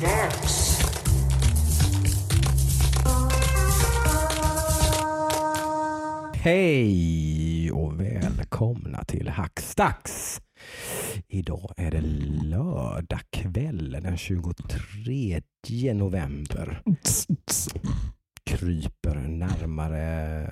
Hackstacks. Hej och välkomna till Hackstacks. Idag är det lördag kväll den 23 november. Kryper närmare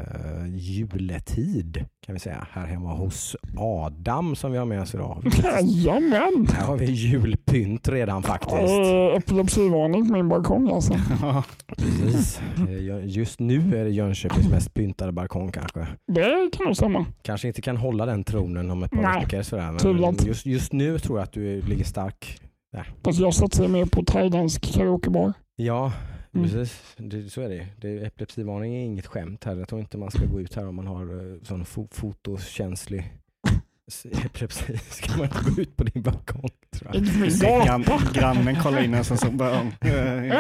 juletid kan vi säga här hemma hos Adam som vi har med oss idag. Jajamän! Här har vi julpynt redan faktiskt. Eh, Epilepsivarning på min balkong alltså. Precis. Eh, Just nu är det Jönköpings mest pyntade balkong kanske. Det kan nog stämma. Kanske inte kan hålla den tronen om ett par Nej, veckor sådär. Men just, just nu tror jag att du ligger stark. Fast jag satsar mer på thailändsk karaokebar. Ja, Mm. precis. Det, så är det. det. Epilepsivarning är inget skämt här. Jag tror inte man ska gå ut här om man har eh, sån fo fotokänslig epilepsi. Ska man inte gå ut på din balkong tror jag. Gran, grannen kollar in en som så bara... eh,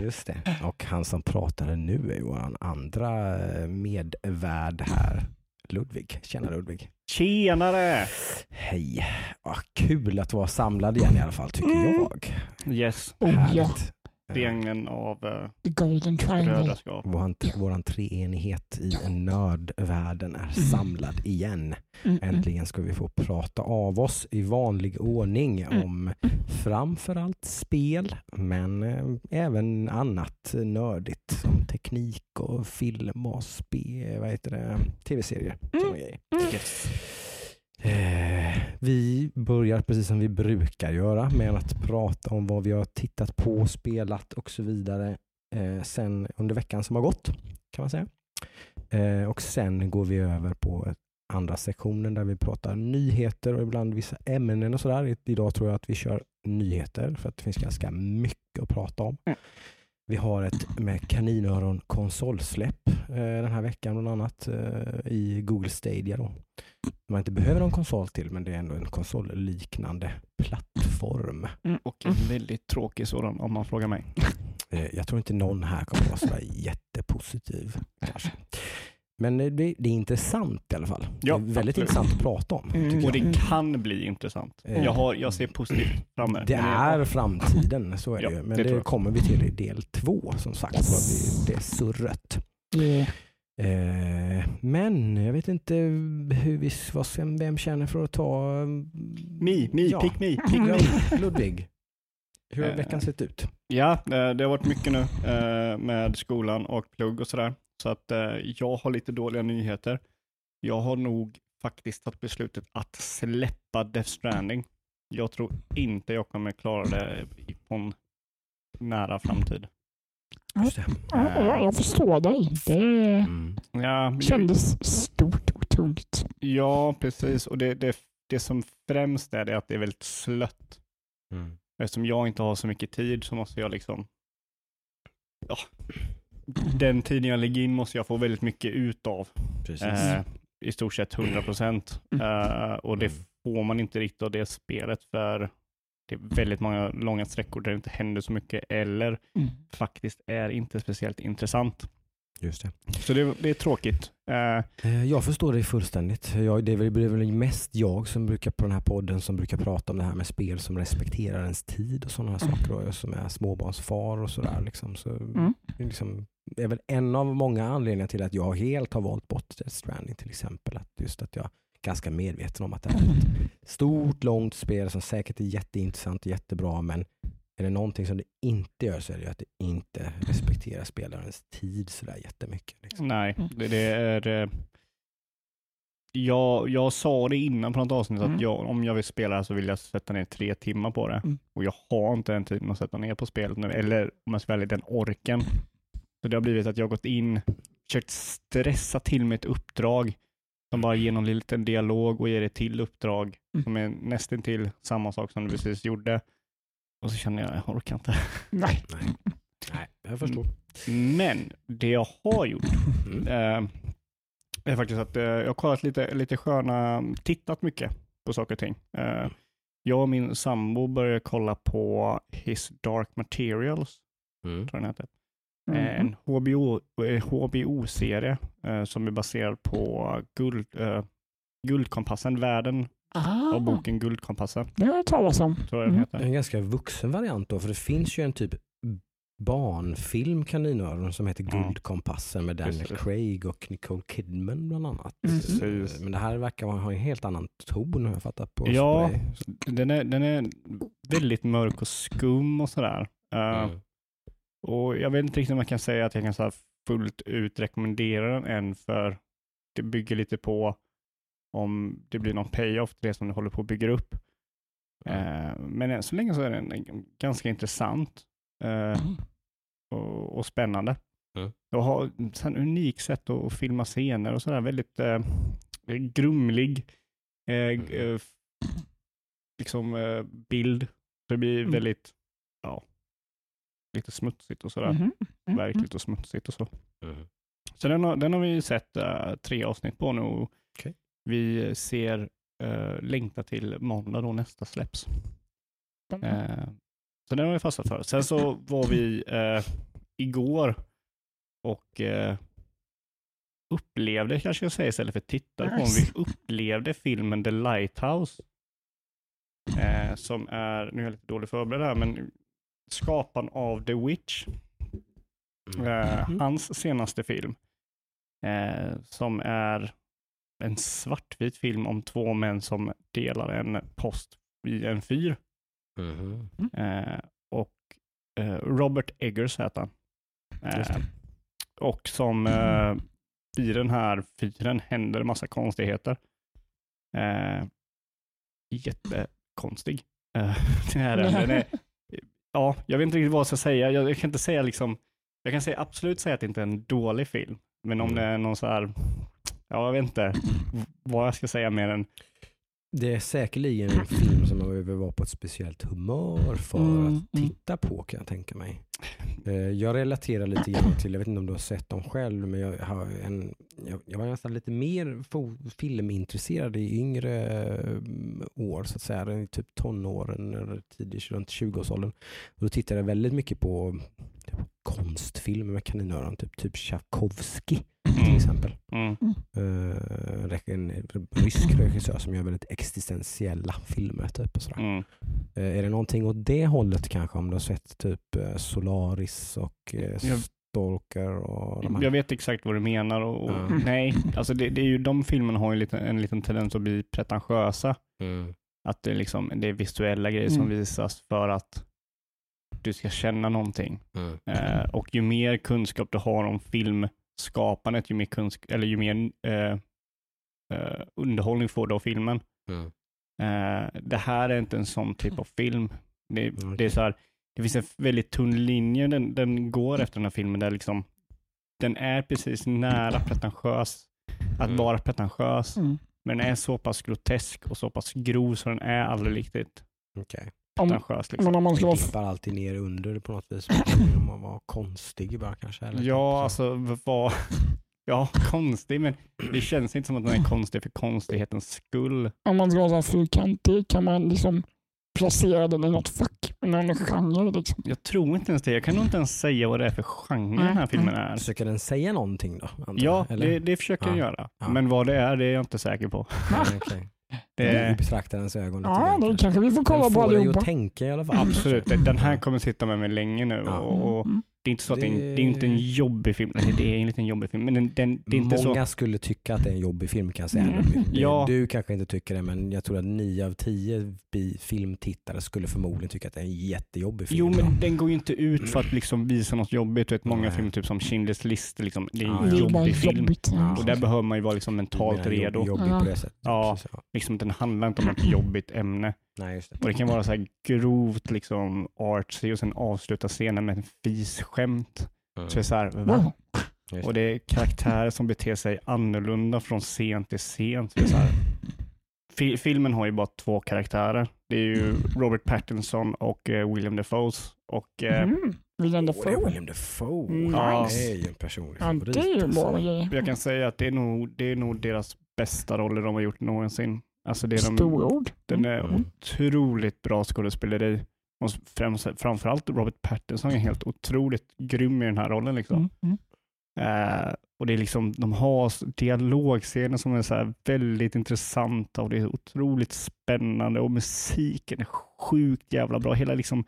Just det. Och han som pratade nu är vår andra eh, medvärd här. Ludvig. Tjena Ludvig. Tjenare! Hej. Vad kul att vara samlad igen i alla fall tycker Mm. jag. Yes, Oh Härligt. Triangeln av uh, the golden triangle. brödraskap. Våran, våran treenighet i nördvärlden är samlad igen. Mm, mm. Äntligen ska vi få prata av oss i vanlig ordning Mm. om framförallt spel, men eh, även annat nördigt som teknik och film och spe, vad heter det, tv-serier. Mm. Yes. Eh, vi börjar precis som vi brukar göra med att prata om vad vi har tittat på, spelat och så vidare eh, sen under veckan som har gått kan man säga. Eh, och sen går vi över på andra sektionen där vi pratar nyheter och ibland vissa ämnen och sådär. Idag tror jag att vi kör nyheter för att det finns ganska mycket att prata om. Mm. Mm. Vi har ett med kaninöron konsolsläpp eh, den här veckan bland annat eh, i Google Stadia. Då. Man inte behöver någon konsol till men det är ändå en konsolliknande plattform. Och en väldigt tråkig sådan om man frågar mig. Eh, jag tror inte någon här kommer vara sådär jättepositiv. Kanske. Men det, det är intressant i alla fall. Ja, det är väldigt absolut. intressant att prata om. Mm. Och jag. det kan bli intressant. Eh, Jag, har, jag ser positivt framme. Det är framtiden, så är Ja, det ju. Men det det, kommer vi till i del två som sagt. Yes. Det är surret. Yeah. Eh, men jag vet inte hur vi, vad, vem, vem känner för att ta... Me, me, ja. pick me, pick me. Ludvig. Hur har Eh. veckan sett ut? Ja, eh, det har varit mycket nu eh, med skolan och plugg och sådär. Så att eh, jag har lite dåliga nyheter. Jag har nog faktiskt tagit beslutet att släppa Death Stranding. Jag tror inte jag kommer klara det på en nära framtid. Just det. Ja, ja, jag förstår dig. Det Mm. Ja, kändes stort och tungt. ja precis. Och det, det, det som främst är det att det är väldigt slött. Mm. Eftersom jag inte har så mycket tid så måste jag liksom, ja, den tiden jag lägger in måste jag få väldigt mycket ut av. Precis. Eh, I stort sett 100 procent. Eh, och det Mm. får man inte riktigt av det spelet för det är väldigt många långa sträckor där det inte händer så mycket eller Mm. faktiskt är inte speciellt intressant. Just det. Så det, det är tråkigt. Eh, Eh, Jag förstår dig fullständigt. Jag, det är väl, mest jag som brukar på den här podden som brukar prata om det här med spel som respekterar ens tid och sådana här saker. Och jag som är småbarnsfar och sådär. Liksom. Så, Mm. det är liksom, det är väl en av många anledningar till att jag helt har valt bort Death Stranding till exempel. Att just att jag är ganska medveten om att det är ett stort, långt spel som säkert är jätteintressant och jättebra men är det någonting som det inte gör så är det att det inte respekterar spelarens tid sådär jättemycket. Liksom. nej, Mm. det, det är... Eh, jag, jag sa det innan på något avsnitt Mm. att jag, om jag vill spela så vill jag sätta ner tre timmar på det. Mm. Och jag har inte den tiden att sätta ner på spelet nu, eller om jag ska välja den orken. Så det har blivit att jag har gått in, försökt stressa till mig ett uppdrag som bara ger någon liten dialog och ger ett till uppdrag Mm. som är nästan till samma sak som du precis gjorde. Och så känner jag, jag orkar inte. Nej. Nej. Nej, jag förstår. Men det jag har gjort Mm. eh, är faktiskt att eh, jag har kollat lite, lite sköna, tittat mycket på saker och ting. Eh, jag och min sambo började kolla på His Dark Materials, Mm. tror jag den heter. Mm. En HBO, HBO-serie som är baserad på guld, Guldkompassen, världen Ah, av boken Guldkompassen. det har jag talas om. Tror jag den Mm. heter. En ganska vuxen variant då, för det finns ju en typ barnfilm Kaninöron som heter Ja. Guldkompassen med Daniel Precis. Craig och Nicole Kidman bland annat. Precis. Eh, Men det här verkar ha en helt annan ton har jag fattat på. Ja. spray. Den är, den är väldigt mörk och skum och sådär. Eh, Mm. Och jag vet inte riktigt om jag kan säga att jag kan så här fullt ut rekommendera den än för det bygger lite på om det blir någon payoff till det som du håller på att bygga upp. Eh, men än så länge så är den ganska intressant eh, Mm. och, och spännande. Mm. Och har ett unikt sätt att, filma scener och sådär. Väldigt eh, grumlig eh, Mm. eh, liksom eh, bild. Det blir Mm. väldigt, ja, lite smutsigt och sådär. Mm. Verkligt och smutsigt och så. Mm. Så den har, den har vi sett tre avsnitt på nu. och. Vi ser uh, längta till måndag då nästa släpps. Mm. Eh, så den har vi fastnat för. Sen så var vi eh, igår och eh, upplevde, kanske jag säger istället för tittade på, Nice. vi upplevde filmen The Lighthouse. Eh, som är, nu är jag lite dålig förberedd här, men skaparen av The Witch. Eh, Mhm. hans senaste film. Eh, som är en svartvit film om två män som delar en post i en fyr. Mhm. Eh, och eh, Robert Eggers heter han. Eh, och som eh, i den här fyren händer massa konstigheter. Eh, jättekonstig. Eh, den här den är, ja, jag vet inte riktigt vad jag ska säga. Jag, jag kan inte säga liksom, jag kan säga, absolut säga att det inte är en dålig film. Men om Mm. det är någon så här, ja jag vet inte vad jag ska säga mer än, Det är säkerligen en film som man behöver vara på ett speciellt humör för Mm, att mm. titta på kan jag tänka mig. Eh, Jag relaterar lite grann till, jag vet inte om du har sett dem själv, men jag, har en, jag, jag var nästan lite mer filmintresserad i yngre eh, år, så att säga, i typ tonåren eller tidigt runt 20-årsåldern. Då tittade jag väldigt mycket på typ, konstfilmer med kaninöron, typ, typ Tchaikovsky till Mm. exempel. mm, re- en rysk regissör som gör väldigt existentiella filmer. Typ, och sådär. mm. Eh, är det någonting åt det hållet kanske om du har sett typ eh, Solaris och eh, Jag- Stalker och de här? Jag vet exakt vad du menar och, och nej, alltså det, det är ju, de filmerna har ju lite, en liten tendens att bli pretentiösa. Mm. Att det, är liksom, det är visuella grejer som Mm. visas för att du ska känna någonting. Mm. Eh, och ju mer kunskap du har om filmskapandet, ju mer, kunsk- eller ju mer eh, eh, underhållning får du av filmen. Mm. Eh, det här är inte en sån typ av film. Det, Okej. det är så här, det finns en väldigt tunn linje den, den går efter den här filmen där liksom den är precis nära pretentiös att Mm. vara pretentiös, Mm. men den är så pass grotesk och så pass grov så den är aldrig riktigt Okej. Om, pretentiös. Liksom. men om man ska vara... dippar alltid ner under det på något vis. Om man var konstig bara kanske. Eller Ja, så. alltså vad... Ja, konstig, men det känns inte som att den är konstig för konstighetens skull. Om man ska vara så här fyrkantig kan man liksom placera den i något fack, med någon genre. Liksom. Jag tror inte ens det. Jag kan nog inte ens säga vad det är för genre den här filmen är. Försöker den säga någonting då? antar Ja, det, det försöker den Ja, göra. ja. Men vad det är, det är jag inte säker på. Nej, okej. Det, I betraktarens ögon. lite Ja, det kanske. vi får Den kolla på får dig allihopa. att tänka i alla fall. absolut, den här kommer sitta med mig länge nu. Ja. Och, och Mm. Det är inte så att det, är en- Det- det är inte en jobbig film. Nej, det är en liten jobbig film, men den, den, det är inte så... Många skulle tycka att det är en jobbig film kan jag säga. Mm. Det- Ja. Du kanske inte tycker det men jag tror att nio av tio bi- filmtittare skulle förmodligen tycka att det är en jättejobbig film. Jo, då. men den går ju inte ut för att liksom visa något jobbigt. Du vet, många Nej. filmer, typ som Schindler's list, liksom, det är Ja, en Det bara jobbig film. jobbigt. Ja. Och där behöver man ju vara liksom mentalt jobb- redo. Jobbig Ja. på det sättet. Ja. Ja. Liksom, den handlar inte om ett jobbigt ämne. Nej, just det. Och det kan vara så här grovt liksom artsy och sen avsluta scenen med en fisskämt. Mm. Så det är så här, va? Just Och det är karaktärer som beter sig annorlunda från scen till scen. Så det är så här. Fi- filmen har ju bara två karaktärer. Det är ju Robert Pattinson och eh, William Dafoe. Och eh, Mm. William det är Dafoe. William Dafoe. Nice. Det är ju en personlig Ja, favorit. det är ju alltså. jag kan säga att det är, nog, det är nog deras bästa roller de har gjort någonsin. Alltså det är de, Stora ord. den är Mm. otroligt bra skådespeleri. Och främst, framförallt Robert Pattinson är helt otroligt grym i den här rollen. Liksom. Mm. Mm. Eh, och det är liksom, de har dialogscener som är så här väldigt intressanta och det är otroligt spännande och musiken är sjukt jävla bra. Hela liksom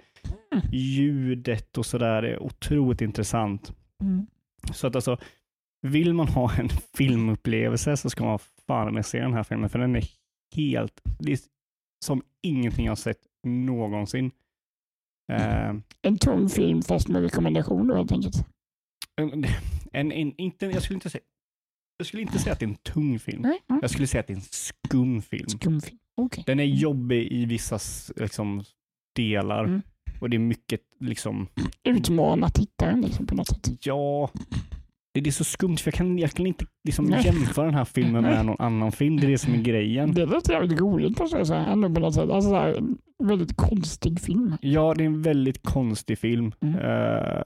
ljudet och sådär är otroligt intressant. Mm. Så att alltså, vill man ha en filmupplevelse så ska man fan med se den här filmen, för den är helt, det är som ingenting jag har sett någonsin. Eh, En tung film fast med rekommendationer helt enkelt. en, en, en, inte, jag, skulle inte säga, jag skulle inte säga att det är en tung film. Nej, nej. Jag skulle säga att det är en skum film. Skumfilm. Okej. Den är jobbig i vissa liksom, delar Mm. och det är mycket liksom, Utmana tittaren liksom på något sätt. ja, det det är så skumt för jag kan, jag kan inte liksom jämföra den här filmen med någon annan film. Det är det som är grejen. Det låter jävligt roligt jag säga. Ändå på något sätt. Alltså, så här, väldigt konstig film. Ja, det är en väldigt konstig film. Mm. Eh,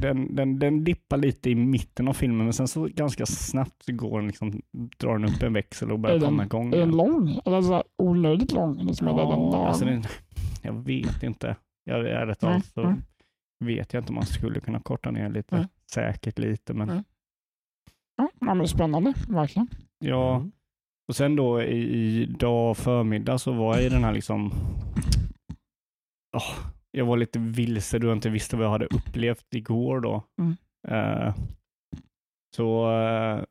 den, den, den dippar lite i mitten av filmen, men sen så ganska snabbt så går den liksom, drar den upp en växel och börjar den- komma igång. Är den lång? Eller så här, onödigt lång? Eller som är den Ja, alltså den, jag vet inte. Jag är Nej, talat så vet jag inte om man skulle kunna korta ner lite. Nej. Säkert lite, men Nej. Ja, men spännande, verkligen. ja. Mm. Och sen då i, idag förmiddag så var jag i den här liksom, Åh, jag var lite vilse då jag inte visste vad jag hade upplevt igår då. Mm. Eh, så eh,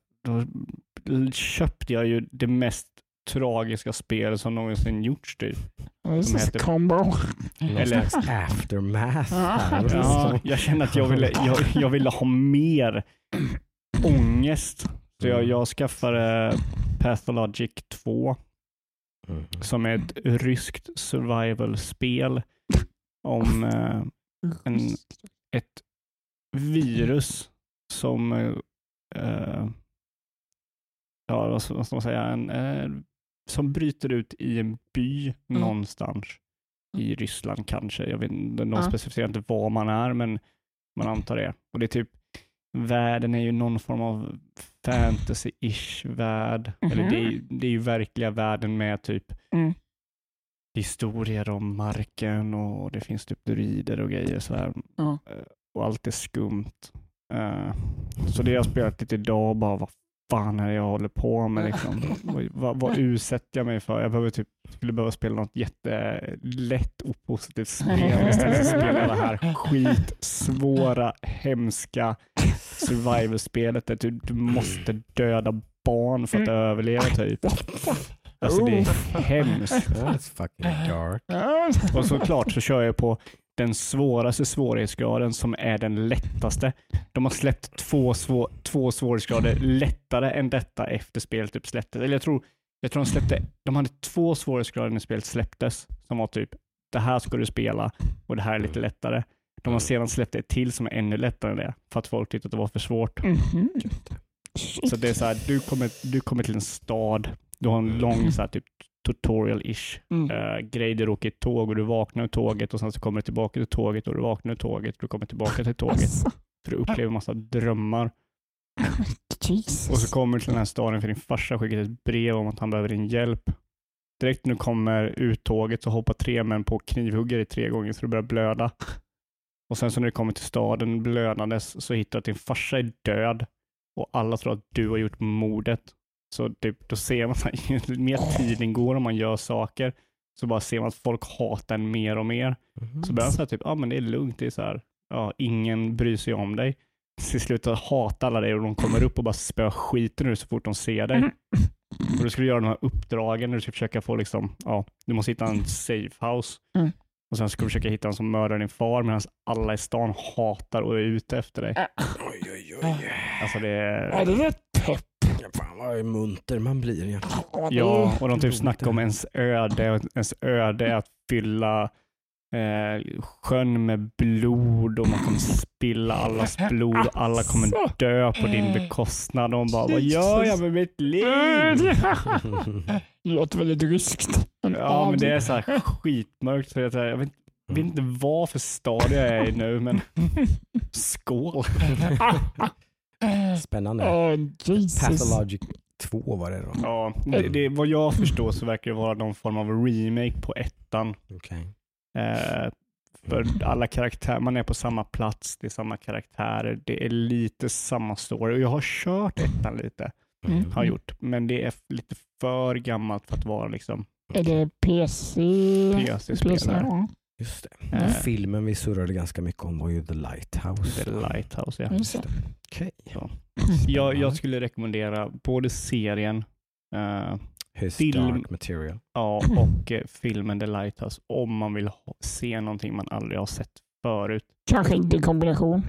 då köpte jag ju det mest tragiska spel som någonsin gjorts typ. This is heter- combo. Eller- aftermath. Ja, jag kände att jag ville, jag, jag ville ha mer ångest. Så jag, jag skaffade Pathologic 2 Mm. som är ett ryskt survival-spel om eh, en, ett virus som eh, eh, ja, vad ska vad ska man säga, en, eh, som bryter ut i en by Mm. någonstans i Ryssland kanske. Jag vet inte, de Ja. specificerar inte var man är, men man antar det. Och det är typ, världen är ju någon form av fantasy-ish värld. Eller det är, ju- det är ju verkliga världen med typ Mm. historier om marken och det finns typ druider och grejer så här. Eh, Och allt är skumt. Eh, Så det har jag spelat lite idag och bara, vad fan är det jag håller på med liksom? Vad, vad, vad utsätter jag mig för? Jag behöver typ, skulle behöva spela något jättelätt opositivt spel istället för att spela det här skitsvåra, hemska survival-spelet där du, du måste döda barn för att överleva typ. Alltså det är hemskt. That's fucking dark. Och såklart så kör jag på den svåraste svårighetsgraden som är den lättaste. De har släppt två, svå, två svårighetsgrader lättare än detta efter spelet typ släpptes. Eller jag tror, jag tror de släppte, de hade två svårighetsgrader när spelet släpptes som var typ det här ska du spela och det här är lite lättare. De har sedan släppt ett till som är ännu lättare än det för att folk tyckte att det var för svårt. Mhm. Så det är så här, du kommer, du kommer till en stad, du har en lång så här, typ tutorial-ish Mm. uh, grej. Du åker ett tåg och du vaknar ur tåget och sen så kommer du tillbaka till tåget och du vaknar ur tåget och du kommer tillbaka till tåget. Alltså, För du upplever massa drömmar. Jesus. Och så kommer du till den här staden för din farsa skickat ett brev om att han behöver din hjälp. Direkt när du kommer ut tåget så hoppar tre män på dig tre gånger så du börjar blöda. Och sen så när du kommer till staden blödandes så hittar du att din farsa är död och alla tror att du har gjort mordet. Så typ, då ser man att ju mer tiden går och man gör saker så bara ser man att folk hatar en mer och mer. Mhm. Så börjar han säga typ, ja ah, men det är lugnt, det är så här, ja, ingen bryr sig om dig. Till slut hatar alla dig och de kommer upp och bara spöar skiten ur dig så fort de ser dig. Mm. Och du ska göra de här uppdragen där du ska försöka få liksom, ja, du måste hitta en safe house. Mm. Och sen ska du försöka hitta en som mördar din far medan alla i stan hatar och är ute efter dig. Oj, oj, oj. Alltså det Ja, är, det är Fan vad munter man blir egentligen. Ja, och de typ snackar om ens öde. Ens öde är att fylla eh, sjön med blod och man kommer spilla allas blod och alla kommer dö på din bekostnad. Och bara, vad gör jag med mitt liv? Det låter väldigt ryskt. Ja, men det är så här skitmörkt. Så jag, så här, jag vet, vet inte vad för stadie jag är i nu, men skål. Spännande. Oh. Pathologic 2 var det då. Ja, det, det, vad jag förstår så verkar det vara någon form av remake på ettan. Okej. Eh, För alla karaktärer, man är på samma plats, det är samma karaktärer, det är lite samma story. Och jag har kört ettan lite, Mm. har gjort, men det är lite för gammalt för att vara liksom Är det PC? PC-spelare. ja. Just det. Eh. Filmen vi surrade ganska mycket om var ju The Lighthouse. The Lighthouse, ja. Just det. Okej. Jag, jag skulle rekommendera både serien eh, His Film. Dark Material. ja, och eh, filmen The Lighthouse om man vill ha, se någonting man aldrig har sett förut. Kanske inte i kombination.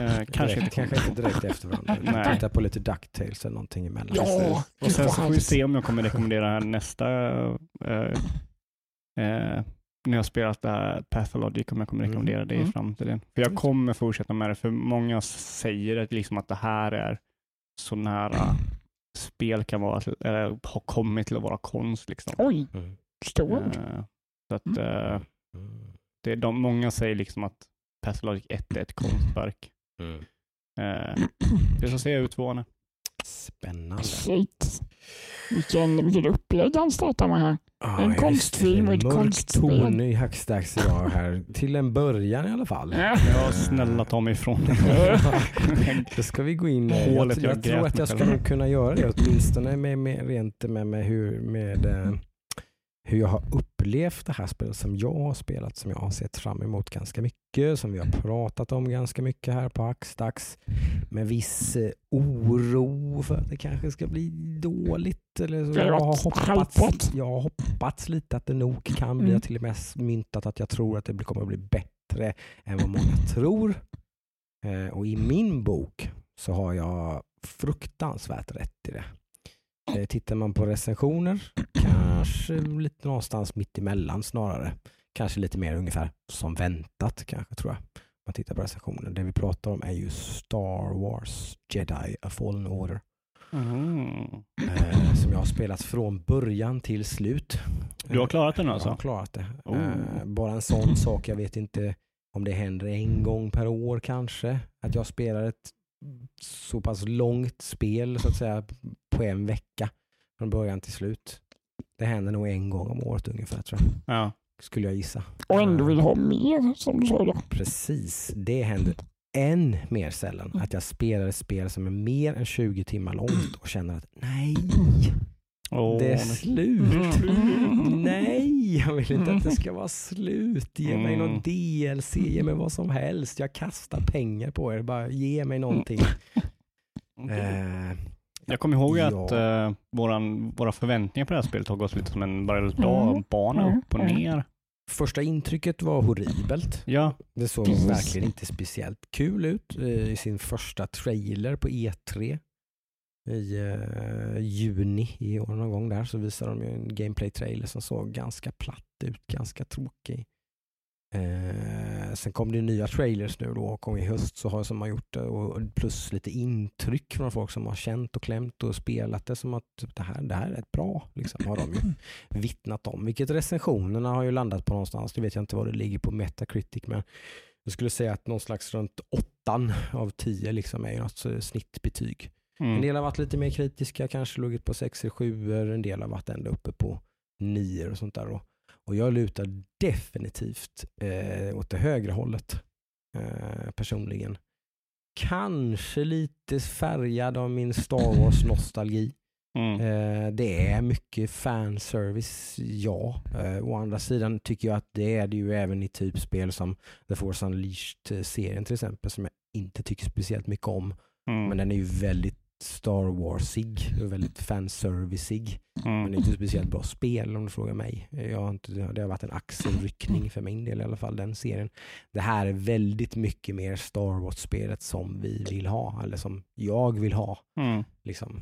Eh, kanske direkt, inte kanske inte direkt efter varandra. Titta på lite Ducktails eller någonting emellan. Ja, Och sen så får vi se om jag kommer rekommendera nästa, eh, eh, när jag spelat det här Pathologic, kommer jag kommer Mm. rekommendera det i Mm. framtiden. För jag kommer fortsätta med det, för många säger att, liksom att det här är så nära spel kan vara, eller har kommit till att vara konst. Liksom. Oj, Mm. stor. Eh, så att, Mm. det är de, många säger liksom att Pathologic 1 är ett konstverk. Mm. Eh, det får se hur tvåan är. Spännande. Shit. Vilken, vilken upplägg han startar med här. Ah, En konstfilm och ett konstspel. ton i hackstacks idag här. Till en början i alla fall. Ja. Ja, snälla ta mig ifrån Då ska vi gå in. Hålet jag, jag jag tror att jag ska kunna göra det åtminstone med, med, rent med, med, hur, med eh, hur jag har upplevt det här spelet som jag har spelat, som jag har sett fram emot ganska mycket, som vi har pratat om ganska mycket här på Hackstacks. Med viss eh, oro för att det kanske ska bli dåligt. Eller så. Jag har, hoppats, jag har hoppats lite att det nog kan bli. Jag Mm. har till och med myntat att jag tror att det kommer att bli bättre än vad många tror. Eh, och i min bok så har jag fruktansvärt rätt i det. Eh, tittar man på recensioner, kanske lite någonstans mitt emellan snarare. Kanske lite mer ungefär som väntat kanske tror jag. Om man tittar på recensioner. Det vi pratar om är ju Star Wars Jedi A Fallen Order. Mm. Eh, som jag har spelat från början till slut. Du har klarat den Jag alltså? har klarat det. Oh. Eh, bara en sån sak. Jag vet inte om det händer en gång per år kanske. Att jag spelar ett så pass långt spel så att säga på en vecka från början till slut. Det händer nog en gång om året ungefär tror jag. Ja. Skulle jag gissa. Och ändå vill ha mer som du sa då. Precis, det händer än mer sällan att jag spelar ett spel som är mer än 20 timmar långt och känner att nej, Åh, det är slut. Mm. Nej, jag vill inte att det ska vara slut. Ge mig någon Mm. DLC, ge mig vad som helst. Jag kastar pengar på er, bara ge mig någonting. Eh, Jag kommer ihåg Ja. att eh, våran, våra förväntningar på det här spelet har gått lite som en berg och dalbana Mm. upp och Mm. ner. första intrycket var horribelt. Ja, Det såg verkligen inte speciellt kul ut eh, i sin första trailer på E3 i eh, juni i år någon gång där så visade de ju en gameplay-trailer som såg ganska platt ut, ganska tråkig. Eh, sen kom det nya trailers nu då och i höst så har som har gjort det och plus lite intryck från folk som har känt och klämt och spelat det som att det här, det här är rätt bra. Liksom, har de ju vittnat om. Vilket recensionerna har ju landat på någonstans. Det vet jag inte vad det ligger på Metacritic men jag skulle säga att någon slags runt åttan av tio liksom är något eh, snittbetyg. En mm. del har varit lite mer kritiska, kanske legat på 6 7 en del har varit ända uppe på 9 och sånt där. Och, och jag lutar definitivt eh, åt det högre hållet eh, personligen. Kanske lite färgad av min Star Wars-nostalgi. Mm. Eh, det är mycket fanservice, ja. Eh, å andra sidan tycker jag att det är det ju även i typ spel som The Force Unleashed-serien till exempel, som jag inte tycker speciellt mycket om. Mm. Men den är ju väldigt Star Warsig och väldigt fanservicig. Men det är Mm. inte ett speciellt bra spel om du frågar mig. Jag har inte, det har varit en axelryckning för min del i alla fall, den serien. Det här är väldigt mycket mer Star Wars-spelet som vi vill ha, eller som jag vill ha. Mm. Liksom,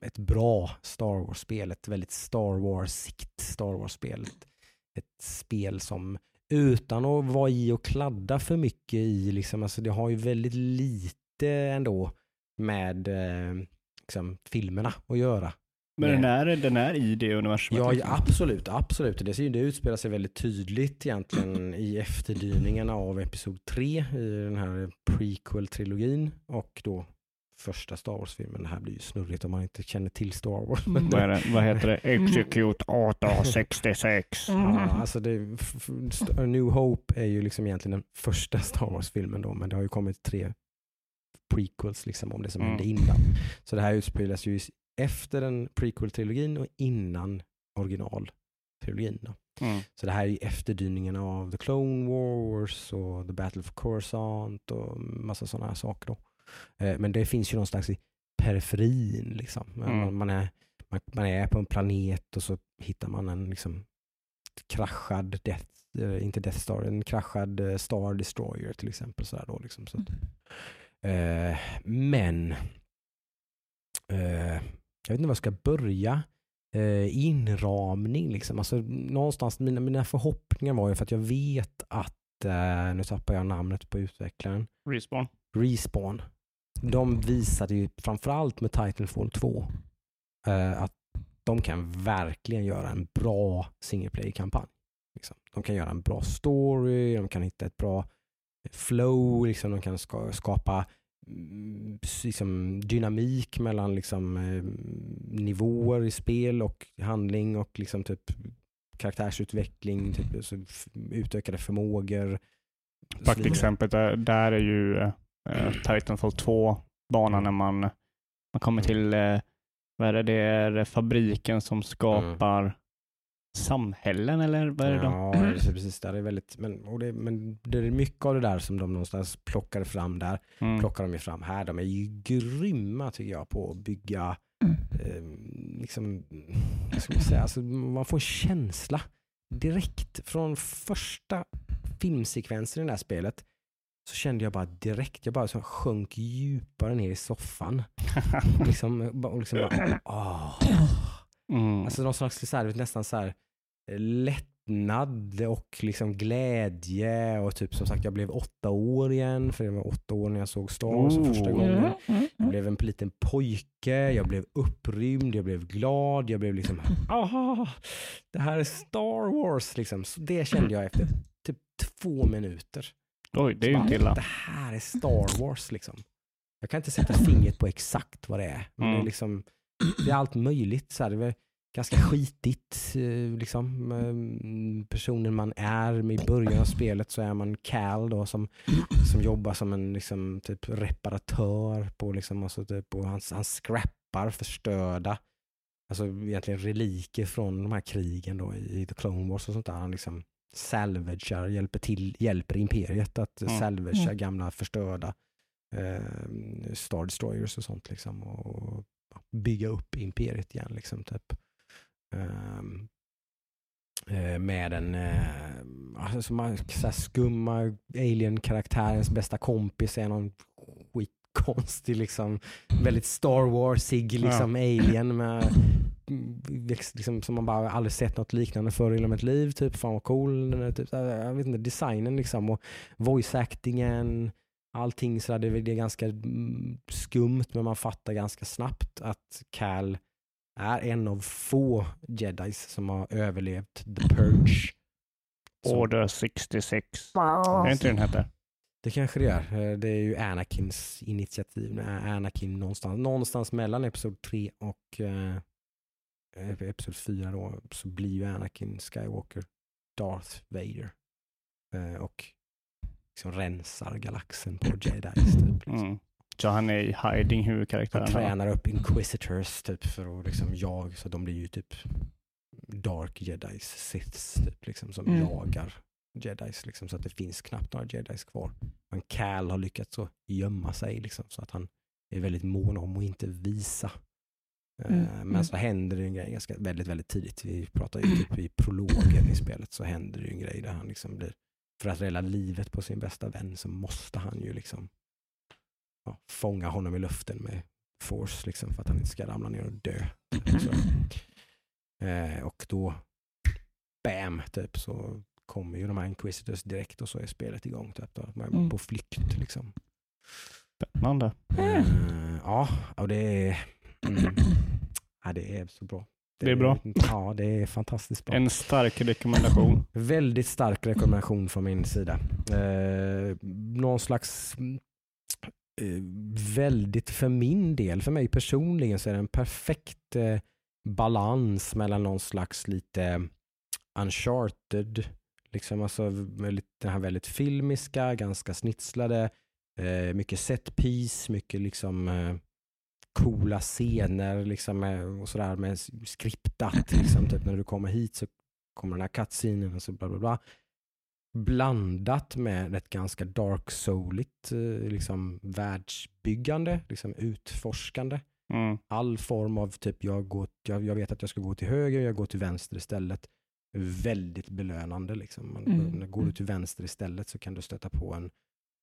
ett bra Star Wars-spel, ett väldigt Star Wars-sikt Star Wars-spel. Ett, ett spel som utan att vara i och kladda för mycket i, liksom, alltså det har ju väldigt lite ändå med eh, liksom, filmerna att göra. Men den är, den är i det universumet. Ja, liksom. ja, absolut, absolut. Det, ser- det utspelar sig väldigt tydligt egentligen i efterdyningarna av Episod 3 i den här prequel-trilogin och då första Star Wars-filmen. Det här blir ju snurrigt om man inte känner till Star Wars. Mm. Vad, är det, vad heter det? Execute 1866. Ja, alltså det, New Hope är ju liksom egentligen den första Star Wars-filmen då, men det har ju kommit tre prequels liksom om det som Mm. hände innan. Så det här utspelas ju efter den prequel-trilogin och innan original-trilogin. Då. Mm. Så det här är ju efterdyningarna av The Clone Wars och The Battle for Coruscant och massa sådana här saker. Då. Eh, Men det finns ju någonstans i periferin. Liksom. Man- Mm. Man, är, man, man är på en planet och så hittar man en liksom, kraschad Death, eh, inte Death Star, en kraschad eh, Star Destroyer till exempel. Så då, liksom. så att, eh, men eh, jag vet inte var jag ska börja. Eh, inramning liksom. Alltså, någonstans, mina, mina förhoppningar var ju för att jag vet att, eh, nu tappar jag namnet på utvecklaren, Respawn. Respawn. De visade ju framförallt med Titanfall 2 eh, att de kan verkligen göra en bra single player-kampanj. Liksom. De kan göra en bra story, de kan hitta ett bra flow, liksom. de kan ska, skapa mm, liksom, dynamik mellan liksom, eh, nivåer i spel och handling och liksom, typ, karaktärsutveckling, typ, alltså, utökade förmågor. Praktexemplet där, där är ju eh, Titanfall 2 banan när man, man kommer till, eh, vad är det, det är fabriken som skapar samhällen eller vad är det? Ja, det är precis. Där är väldigt, men, och det, men det är mycket av det där som de någonstans plockar fram där. Mm. Plockar de ju fram här. De är ju grymma tycker jag på att bygga, Mm. eh, liksom, vad ska man säga, alltså, man får en känsla direkt från första filmsekvensen i det här spelet. Så kände jag bara direkt, jag bara så sjönk djupare ner i soffan. liksom, och liksom bara, åh. mm. Alltså någon slags så här, nästan så här lättnad och liksom glädje och typ som sagt jag blev åtta år igen för det var åtta år när jag såg Star Wars för första gången. Mm, mm, Jag mm. blev en liten pojke, jag blev upprymd, jag blev glad, jag blev liksom aha, det här är Star Wars liksom. Så det kände jag efter typ två minuter. Oj, det är ju inte illa. Det här är Star Wars liksom. Jag kan inte sätta fingret på exakt vad det är. Men det, är Mm. liksom, det är allt möjligt. Så här, det är ganska skitigt. eh, Liksom. Eh, Personen man är med i början av spelet så är man Cal då, som, som jobbar som en liksom, typ reparatör på liksom, alltså, typ, och han, han scrappar förstörda alltså egentligen reliker från de här krigen då i, i The Clone Wars och sånt där. Han liksom salvagear, hjälper, till, hjälper imperiet att Mm. salvagea Mm. gamla förstörda eh, Star Destroyers och sånt liksom. Och bygga upp imperiet igen liksom typ. Ehm, eh, med en eh, alltså, man, så skumma alien-karaktärens bästa kompis är någon skitkonstig liksom, väldigt Star Warsig liksom alien med liksom, som man bara aldrig sett något liknande förr i mitt liv. Typ, fan vad cool. Typ, jag vet inte, designen liksom och voice actingen. Allting sådär, det, är- det är ganska mm, skumt men man fattar ganska snabbt att Cal är en av få jedis som har överlevt The Purge. Order 66. Är det inte den heter? Det kanske det gör. Eh, Det är ju Anakins initiativ. Anakin någonstans, någonstans mellan Episod 3 och eh, Episod 4 då, så blir ju Anakin Skywalker Darth Vader. Eh, och liksom rensar galaxen på Jedis. Typ, liksom. Mm. Så han är i hiding Han huvudkaraktären. va? tränar upp Inquisitors typ för att liksom jag, så de blir ju typ Dark Jedis, Siths typ liksom som Mm. jagar Jedis liksom så att det finns knappt några Jedis kvar. Men Cal har lyckats så gömma sig liksom så att han är väldigt mån om att inte visa. Eh, Mm, Men mm. så händer det en grej ganska väldigt, väldigt tidigt. Vi pratar ju typ i prologen i spelet så händer det ju en grej där han liksom blir, för att rädda livet på sin bästa vän så måste han ju liksom ja, fånga honom i luften med force liksom för att han inte ska ramla ner och dö. Så, eh, och då, bam, typ så kommer ju de här Inquisitors direkt och så är spelet igång. Typ, då. Man är Mm. på flykt liksom. Spännande. Eh, ja, och det är, mm, ja, det är så bra. Det är bra. Ja, det är fantastiskt bra. En stark rekommendation. Väldigt stark rekommendation från min sida. Eh, någon slags mm, Eh, väldigt, för min del, för mig personligen så är det en perfekt eh, balans mellan någon slags lite uncharted, liksom alltså den här väldigt filmiska, ganska snitslade, eh, mycket set piece, mycket liksom eh, coola scener liksom eh, och sådär med skriptat. Liksom, typ när du kommer hit så kommer den här cutscenen och så bla bla bla. Blandat med ett ganska dark souligt eh, liksom världsbyggande, liksom utforskande. Mm. All form av typ, jag, går, jag, jag vet att jag ska gå till höger, jag går till vänster istället. Väldigt belönande. Liksom. Man, Mm. Går du till vänster istället så kan du stöta på en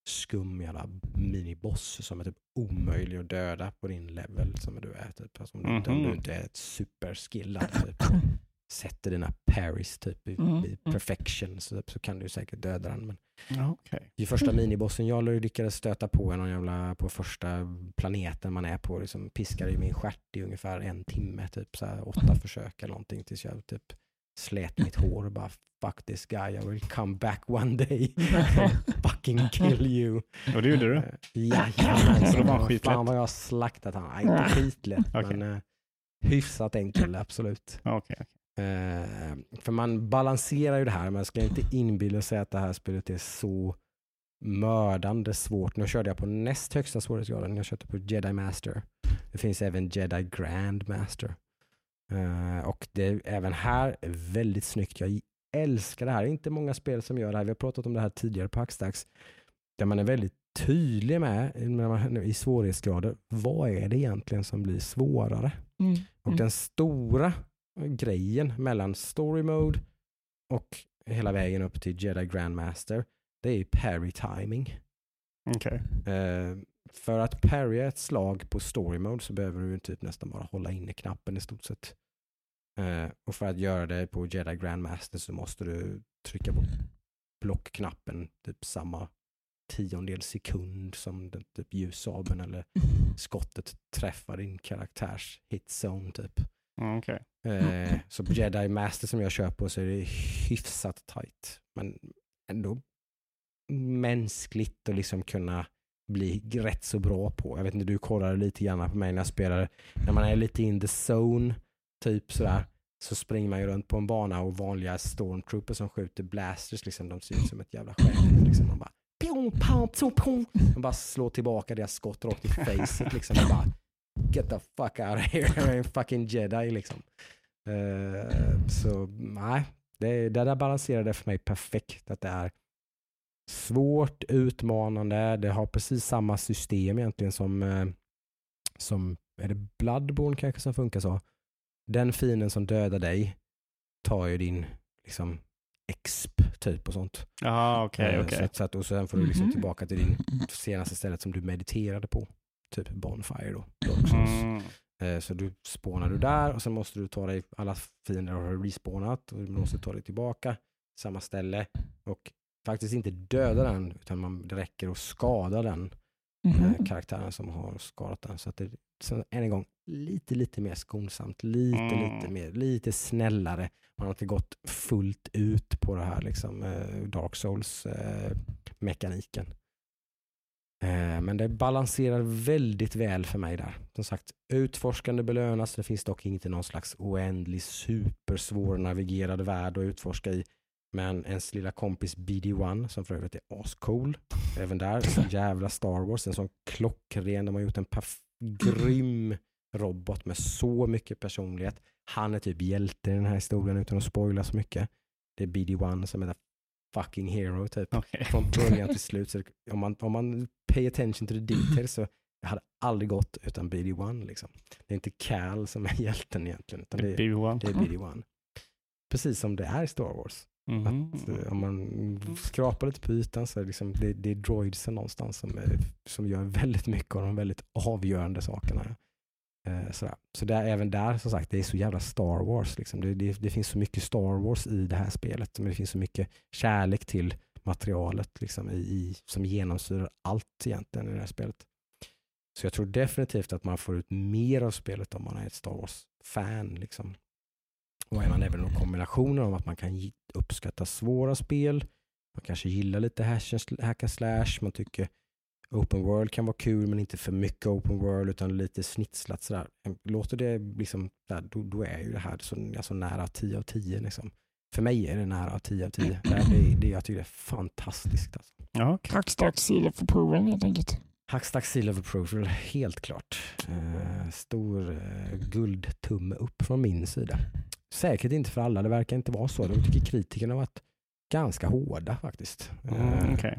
skum jävla miniboss som är typ omöjlig att döda på din level som du är. Typ. Alltså om, du, om du Mhm. inte är superskillad. Typ. Sätter dina parries typ, i, Mm, i mm. perfection så, så kan du säkert döda den. Men Okej. i första minibossen jag lyckades stöta på någon jävla, på första planeten man är på, liksom piskade i min stjärt i ungefär en timme, typ så här, åtta försök eller någonting tills jag typ slet mitt hår och bara fuck this guy, I will come back one day fucking kill you. Och det gjorde du? Eh, Jajamensan. Så det var Fan skitlätt? vad jag slaktat han. Nej, inte skitlätt, Okej. men eh, hyfsat enkel, absolut. Ja, Okej. Eh, för man balanserar ju det här, man ska inte inbilla sig att det här spelet är så mördande svårt. Nu körde jag på näst högsta svårighetsgraden, jag körde på Jedi Master. Det finns även Jedi Grand Master. Eh, och det är även här väldigt snyggt. Jag älskar det här. Det är inte många spel som gör det här. Vi har pratat om det här tidigare på Hackstacks. Där man är väldigt tydlig med man, i svårighetsgrader. Vad är det egentligen som blir svårare? Mm. Och Mm. den stora grejen mellan story mode och hela vägen upp till Jedi Grandmaster, det är parry timing. Okej. Eh, för att parrya ett slag på story mode så behöver du typ nästan bara hålla inne knappen i stort sett. Eh, och för att göra det på Jedi Grandmaster så måste du trycka på blockknappen typ samma tiondel sekund som den typ ljussabeln eller skottet träffar din karaktärs hitzone typ. Ja, Eh, så på Jedi Master som jag kör på så är det hyfsat tight. Men ändå mänskligt att liksom kunna bli rätt så bra på. Jag vet inte, du kollade lite grann på mig när jag spelade. När man är lite in the zone, typ sådär, så springer man ju runt på en bana och vanliga stormtroopers som skjuter blasters, liksom, de ser ut som ett jävla skämt. Liksom. Man bara, pjong, pam, pjong, pjong. Man bara slår tillbaka deras skott rakt i facet. Liksom. Man bara, Get the fuck out of here, jag är en fucking jedi liksom. Eh, så nej, det, det där balanserade för mig perfekt. Att det är svårt, utmanande, det har precis samma system egentligen som, eh, som är det Bloodborne kanske som funkar så. Den fienden som dödar dig tar ju din liksom exp typ och sånt. Jaha, okej, Eh, okej. Så, att, så att, och sen får du liksom Mhm. tillbaka till din senaste stället som du mediterade på. Typ Bonfire då. Dark Souls. Mm. Eh, Så du spånar du där och sen måste du ta dig, alla fiender har respawnat och du måste ta dig tillbaka samma ställe och faktiskt inte döda den utan man, det räcker att skada den eh, Mhm. karaktären som har skadat den. Så att det så än en gång lite, lite mer skonsamt, lite, Mm. lite mer, lite snällare. Man har inte gått fullt ut på det här liksom eh, Dark Souls eh, mekaniken. Eh, Men det balanserar väldigt väl för mig där. Som sagt, utforskande belönas. Det finns dock inte någon slags oändlig supersvårnavigerad värld att utforska i. Men ens lilla kompis BD1 som för övrigt är ascool. Även där, så jävla Star Wars. En sån klockren, de har gjort en grym robot med så mycket personlighet. Han är typ hjälte i den här historien utan att spoila så mycket. Det är BD1 som är the fucking hero typ Okej. från början till slut. Så om, man, om man pay attention to the details så det hade aldrig gått utan BD1. Liksom. Det är inte Cal som är hjälten egentligen, utan det, är- BB1. det är BD1. Precis som det är i Star Wars. Mhm. Att, eh, om man skrapar lite på ytan så är det, liksom, det, det är droidsen någonstans som, är, som gör väldigt mycket av de väldigt avgörande sakerna. Eh, sådär. Så det är även där, som sagt, det är så jävla Star Wars. Liksom. Det, det, det finns så mycket Star Wars i det här spelet, men det finns så mycket kärlek till materialet liksom, i, i, som genomsyrar allt egentligen i det här spelet. Så jag tror definitivt att man får ut mer av spelet om man är ett Star Wars-fan. Liksom. Och är man även en kombination av att man kan uppskatta svåra spel, man kanske gillar lite hack and slash, man tycker open world kan vara kul men inte för mycket open world utan lite snitslat sådär. Låter det liksom, där, då, då är ju det här så, alltså nära 10 av 10 liksom. För mig är det nära 10 av 10. Det, är, det jag tycker det är fantastiskt. Alltså. Ja, okay. Hackstack seal of approval helt enkelt. Hackstack seal of approval, helt klart. Eh, stor eh, guldtumme upp från min sida. Säkert inte för alla, det verkar inte vara så. De tycker kritikerna har varit ganska hårda faktiskt. Mm, eh, okay.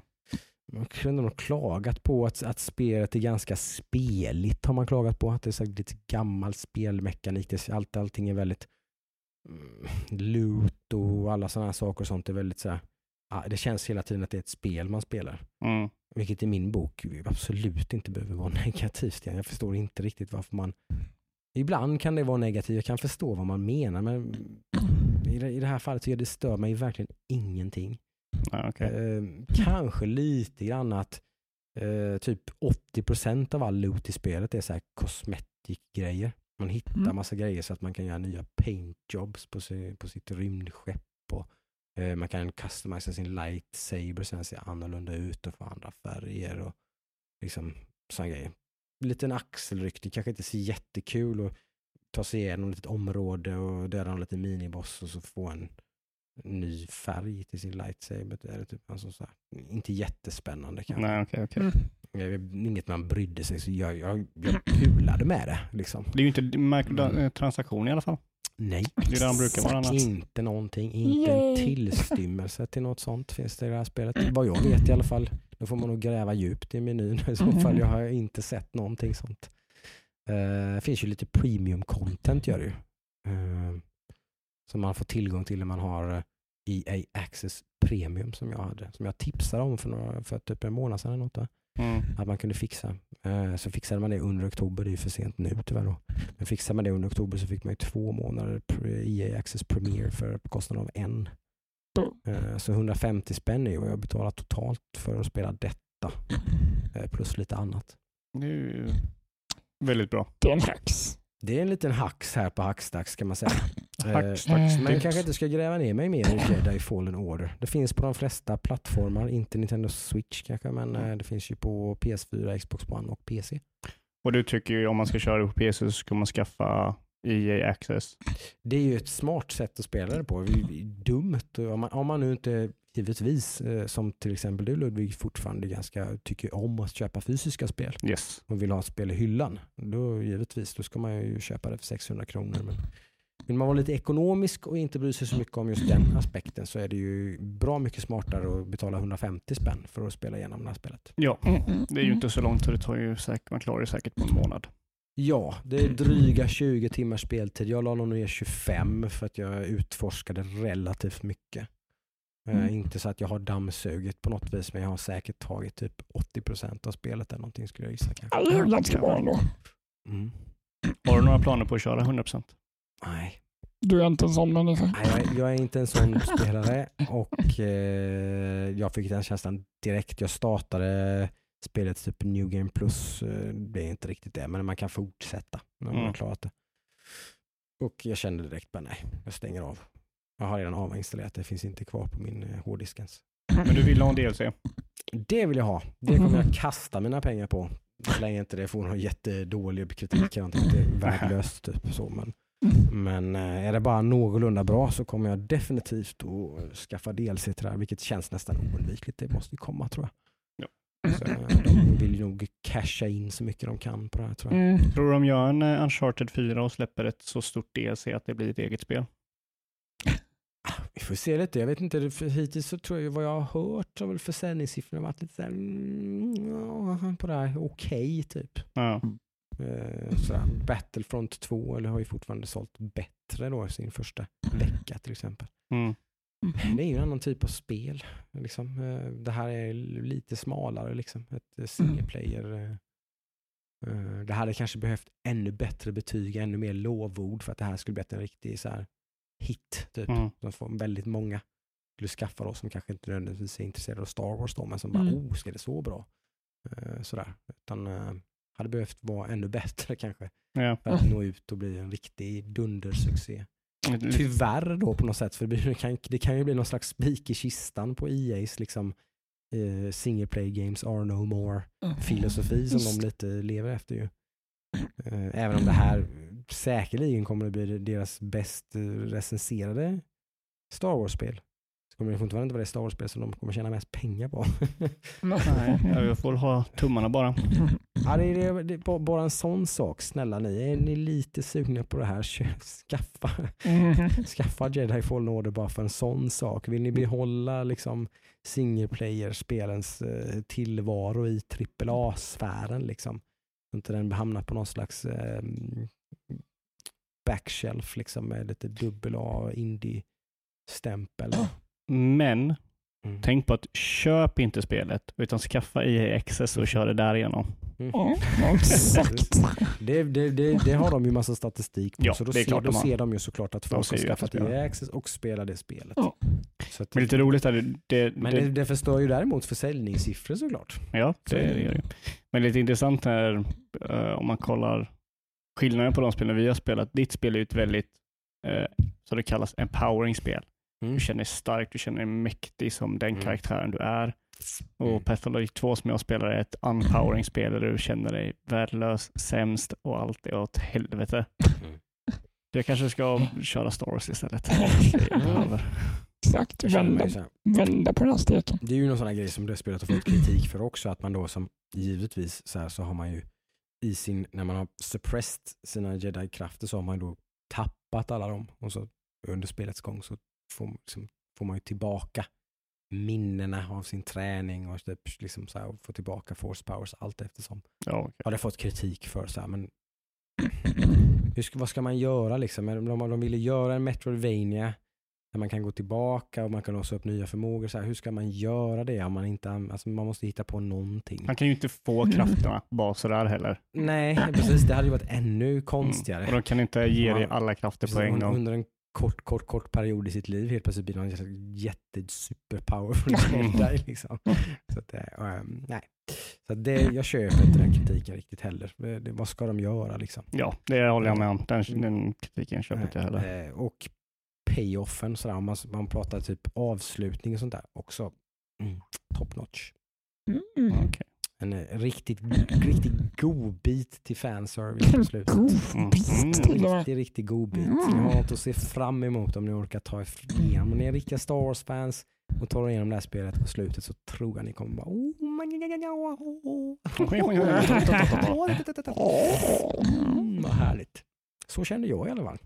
Man kunde nog klagat på att, att spelet är ganska speligt har man klagat på. Att det är så lite gammal spelmekanik. Det, allt, allting är väldigt loot och alla sådana här saker och sånt är väldigt så här, ja, det känns hela tiden att det är ett spel man spelar. Mm. Vilket i min bok absolut inte behöver vara negativt. Jag förstår inte riktigt varför man Ibland kan det vara negativt, jag kan förstå vad man menar men i det, här fallet jag det stör mig verkligen ingenting. Okay. eh, kanske lite grann att eh, typ 80% av all loot i spelet är så här cosmetic-grejer. Man hittar Mm. massa grejer så att man kan göra nya paint jobs på, på sitt rymdskepp. Och, eh, man kan customisa sin lightsaber så den ser annorlunda ut och få andra färger och liksom sådana grejer. Liten axelryckning, kanske inte så jättekul att ta sig igenom ett litet område och döda en liten miniboss och så få en ny färg till sin lightsaber. Det är typ sån så här, inte jättespännande kanske. Nej, okej, okej. Mm. Är Inget man brydde sig så jag, jag, jag pulade med det. Liksom. Det är ju inte mikrotransaktion i alla fall. Nej, Det är det han brukar vara annars. inte någonting. Inte en Yay. tillstymmelse till något sånt finns det i det här spelet. Vad jag vet i alla fall. Då får man nog gräva djupt i menyn i så fall. Jag har inte sett någonting sånt. Eh, Det finns ju lite premium content gör det ju. Eh, som man får tillgång till när man har eh, EA Access Premium som jag hade. Som jag tipsade om för, några, för typ en månad sedan. eller Något? Mm. att man kunde fixa. Eh, Så fixade man det under oktober, det är ju för sent nu tyvärr då. Men fixade man det under oktober så fick man ju två månader EA Access Premier för kostnaden av en. Eh, Så 150 spänn är ju vad jag betalar totalt för att spela detta. eh, Plus lite annat. Det är ju väldigt bra. Det är en hacks. Det är en liten hacks här på Hackstacks kan man säga. Eh, Hackstacks Men tips. kanske inte ska gräva ner mig mer i Jedi Fallen Order. Det finns på de flesta plattformar, inte Nintendo Switch kanske, men eh, det finns ju på PS4, Xbox One och PC. Och du tycker ju om man ska köra på PC så ska man skaffa EA Access. Det är ju ett smart sätt att spela det på. Det är Dumt. Om man, om man nu inte, givetvis, eh, som till exempel du Ludvig, fortfarande ganska tycker om att köpa fysiska spel Yes. och vill ha ett spel i hyllan, då givetvis, då ska man ju köpa det för 600 kronor. Men vill man vara lite ekonomisk och inte bry sig så mycket om just den aspekten så är det ju bra mycket smartare att betala 150 spänn för att spela igenom det här spelet. Ja, Mm, mm, det är ju mm. inte så långt så det tar ju säkert, man klarar det säkert på en månad. Ja, det är dryga 20 timmars speltid. Jag la nog ner 25 för att jag utforskade relativt mycket. Eh, Mm. inte så att jag har dammsugit på något vis, men jag har säkert tagit typ 80% av spelet eller någonting skulle jag gissa. Kanske. Ja, det är ganska bra ändå. Mm. Har du några planer på att köra 100%? Nej, Du är inte en sån människa. Nej, jag, jag är inte en sån spelare och eh, jag fick den känslan direkt. Jag startade spelet typ New Game Plus. eh, Det är inte riktigt det, men man kan fortsätta när man har Mm. klarat det. Och jag kände direkt bara nej, jag stänger av. Jag har redan avinstallerat det, finns inte kvar på min eh, hårddisk ens. Men du vill ha en DLC? Det vill jag ha. Det kommer jag kasta mina pengar på. Så länge inte det får någon jättedålig kritik. eller någonting. Det är värdelöst. Typ, så. Men, men eh, är det bara någorlunda bra så kommer jag definitivt att skaffa DLC till det här. Vilket känns nästan oundvikligt. Det måste ju komma tror jag. Så, eh, de vill ju nog casha in så mycket de kan på det här tror jag. Mm. Tror du de gör en eh, Uncharted 4 och släpper ett så stort DLC att det blir ett eget spel? Vi får se lite. Jag vet inte. Hittills så tror jag vad jag har hört har väl försäljningssiffrorna varit lite så här, mm, på det här okej typ. Ja. Eh. Battlefront 2 eller har ju fortfarande sålt bättre då sin första vecka till exempel. Mm. Det är ju en annan typ av spel. Liksom. Eh, Det här är lite smalare, liksom. ett eh, single player. eh, Det hade kanske behövt ännu bättre betyg, ännu mer lovord för att det här skulle bli en riktig så här, hit. Typ. Mm. Som får väldigt många skulle skaffa då, som kanske inte nödvändigtvis är intresserade av Star Wars då, men som bara, Mm. oh, ska det så bra? Sådär. Utan hade behövt vara ännu bättre kanske. Ja. För att nå ut och bli en riktig dundersuccé. Tyvärr då på något sätt, för det, kan, det kan ju bli någon slags spik i kistan på EA's liksom, eh, single play games are no more Mm. filosofi som Just. de lite lever efter ju. Eh, Även om det här säkerligen kommer att bli deras bäst recenserade Star Wars-spel. Kommer det fortfarande inte vara det Star Wars-spel som de kommer tjäna mest pengar på. Nej, jag får ha tummarna bara. ja, det, är, det, är, det är bara- en sån sak. Snälla ni, är ni lite sugna på det här, skaffa, Mm. skaffa Jedi Fallen Order bara för en sån sak. Vill ni behålla liksom single player-spelens eh, tillvaro i AAA-sfären liksom? Så inte den hamnar på någon slags eh, backshelf liksom med lite dubbel A indie-stämpel. Men Mm. tänk på att köp inte spelet, utan skaffa EA Access och kör det därigenom. Ja, exakt. Det, det, det, det har de ju massa statistik på, Ja, så då, det är ser, klart då ser de ju såklart att folk har ju skaffat EA Access och spelar det spelet. Ja. Så att, Men lite roligt är det, det, men det, det, förstör ju däremot försäljningssiffror såklart. Ja, det är det. gör det. Men lite intressant är eh, om man kollar skillnaden på de spelen vi har spelat. Ditt spel är ju ett väldigt, uh, så det kallas, empowering spel. Mm. Du känner dig stark, du känner dig mäktig som den Mm. karaktären du är. Och Mm. Pathologic 2 som jag spelar är ett unpowering spel där du känner dig värdelös, sämst och allt är åt helvete. Mm. Jag kanske ska köra Star Wars istället. Exakt, vända, vända på den här steken. Det är ju någon sån här grej som det spelet har fått kritik för också, att man då som givetvis så, här, så har man ju i sin, när man har suppressed sina jedi-krafter så har man då tappat alla dem och så under spelets gång så får, liksom, får man ju tillbaka minnena av sin träning och typ, liksom så här, och få tillbaka force powers allt eftersom. Ja, okej. Har det fått kritik för så här, men hur ska, vad ska man göra liksom? De, de, ville göra en Metroidvania där man kan gå tillbaka och man kan låsa upp nya förmågor. Så här, hur ska man göra det om man inte, alltså man måste hitta på någonting. Han kan ju inte få krafterna bara sådär heller. Nej, precis. Det hade ju varit ännu Mm. konstigare. Och de kan inte ge dig alla krafter på en gång. Under en kort, kort, kort period i sitt liv helt plötsligt blir någon jätte superpowerful jedi liksom. Så att, eh, ehm, nej. Så att det, jag köper inte den kritiken riktigt heller. Det, det, vad ska de göra liksom? Ja, det håller jag med om. Den, den kritiken köper inte jag heller. Eh, Och payoffen, sådär, om man, man pratar typ avslutning och sånt där, också mm, top notch. Mm. Okej. En eh, riktigt, riktigt god bit till fanservice på slutet. God Mm. bit till med. Riktigt, riktigt god bit. Mm. Ni har något att se fram emot om ni orkar ta er igenom. Om ni är riktiga Star Wars-fans och tar igenom det här spelet på slutet så tror jag ni kommer bara oh my mm, Vad härligt. Så kände jag i alla fall.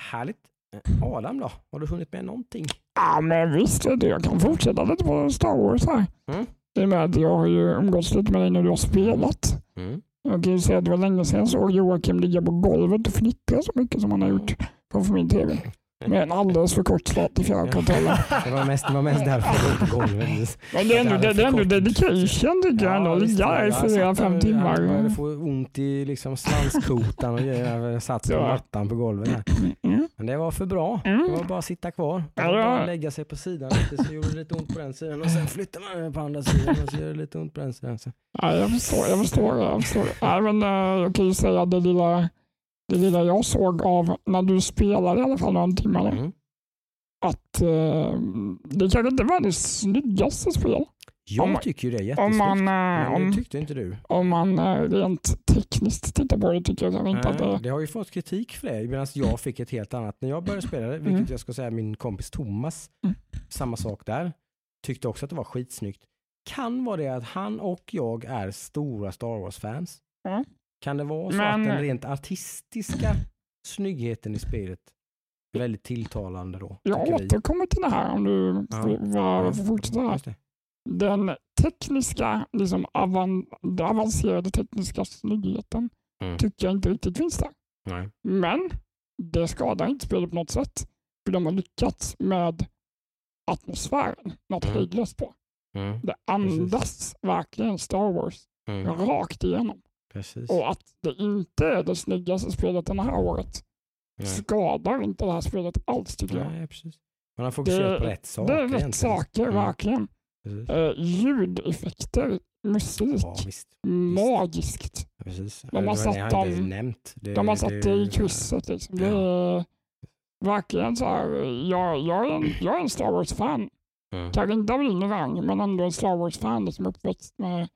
Härligt. Eh, Adam då? Har du hunnit med någonting? Ja, men visst, jag kan fortsätta lite på Star Wars här. Mm. I och med att jag har ju umgåtts lite med dig när du har spelat. Mm. Jag kan ju säga att det var länge sedan jag såg Joakim ligga på golvet och fnittra så mycket som han har gjort framför min tv. Med en alldeles för kort slat i fjärrkontrollen. Det var mest, det var mest därför låg på golvet. Men det är ändå, det, det är ändå dedication tycker jag. Ändå. Ligga i fyra, fem timmar. Jag hade fått ont i liksom svanskotan och jag satt på Ja. mattan på golvet. Här. Mm. Men det var för bra. Mm. Det var bara att sitta kvar. Det bara lägga sig på sidan lite så gjorde det lite ont på den sidan och sen flyttar man den på andra sidan och så gör det lite ont på den sidan. Så. Ja, jag förstår, jag förstår. Jag, förstår. Nej, men, eh, jag kan ju säga det lilla, det lilla jag såg av när du spelade i alla fall någon timme. Mm. Att eh, det kanske inte var det snyggaste spel. Jag Om- tycker ju det är Om jättesnyggt. man, eh, Men det om, tyckte inte du. om man eh, rent tekniskt tittar på det tycker jag inte att Nej, det... det har ju fått kritik för det medan jag fick ett helt annat. När jag började spela det, vilket Mm. jag ska säga min kompis Thomas, Mm. samma sak där, tyckte också att det var skitsnyggt. Kan vara det att han och jag är stora Star Wars-fans. Ja. Kan det vara så Men- att den rent artistiska snyggheten i spelet är väldigt tilltalande då? Jag återkommer till det här om du Ja. får- fortsätta. Den tekniska, liksom avan, avancerade tekniska snyggheten Mm. tycker jag inte riktigt finns där. Nej. Men det skadar inte spelet på något sätt. För de har lyckats med atmosfären, något Mm. hejdlöst på. Mm. Det andas verkligen Star Wars Mm. rakt igenom. Precis. Och att det inte är det snyggaste spelet det här året Nej. skadar inte det här spelet alls tycker jag. Nej, precis. Man har fokuserat Det- på rätt saker. Det är rätt egentligen. saker, Mm. verkligen. Eh, ljudeffekter, musik, Ja, visst. magiskt. Ja, Precis. De har Det satt det dem- nämnt. Det, De har satt det i krysset. Liksom. Det är verkligen så här, jag, jag, är en, jag är en Star Wars-fan. Mm. kanske inte av men ändå en Star Wars-fan som är uppväxt med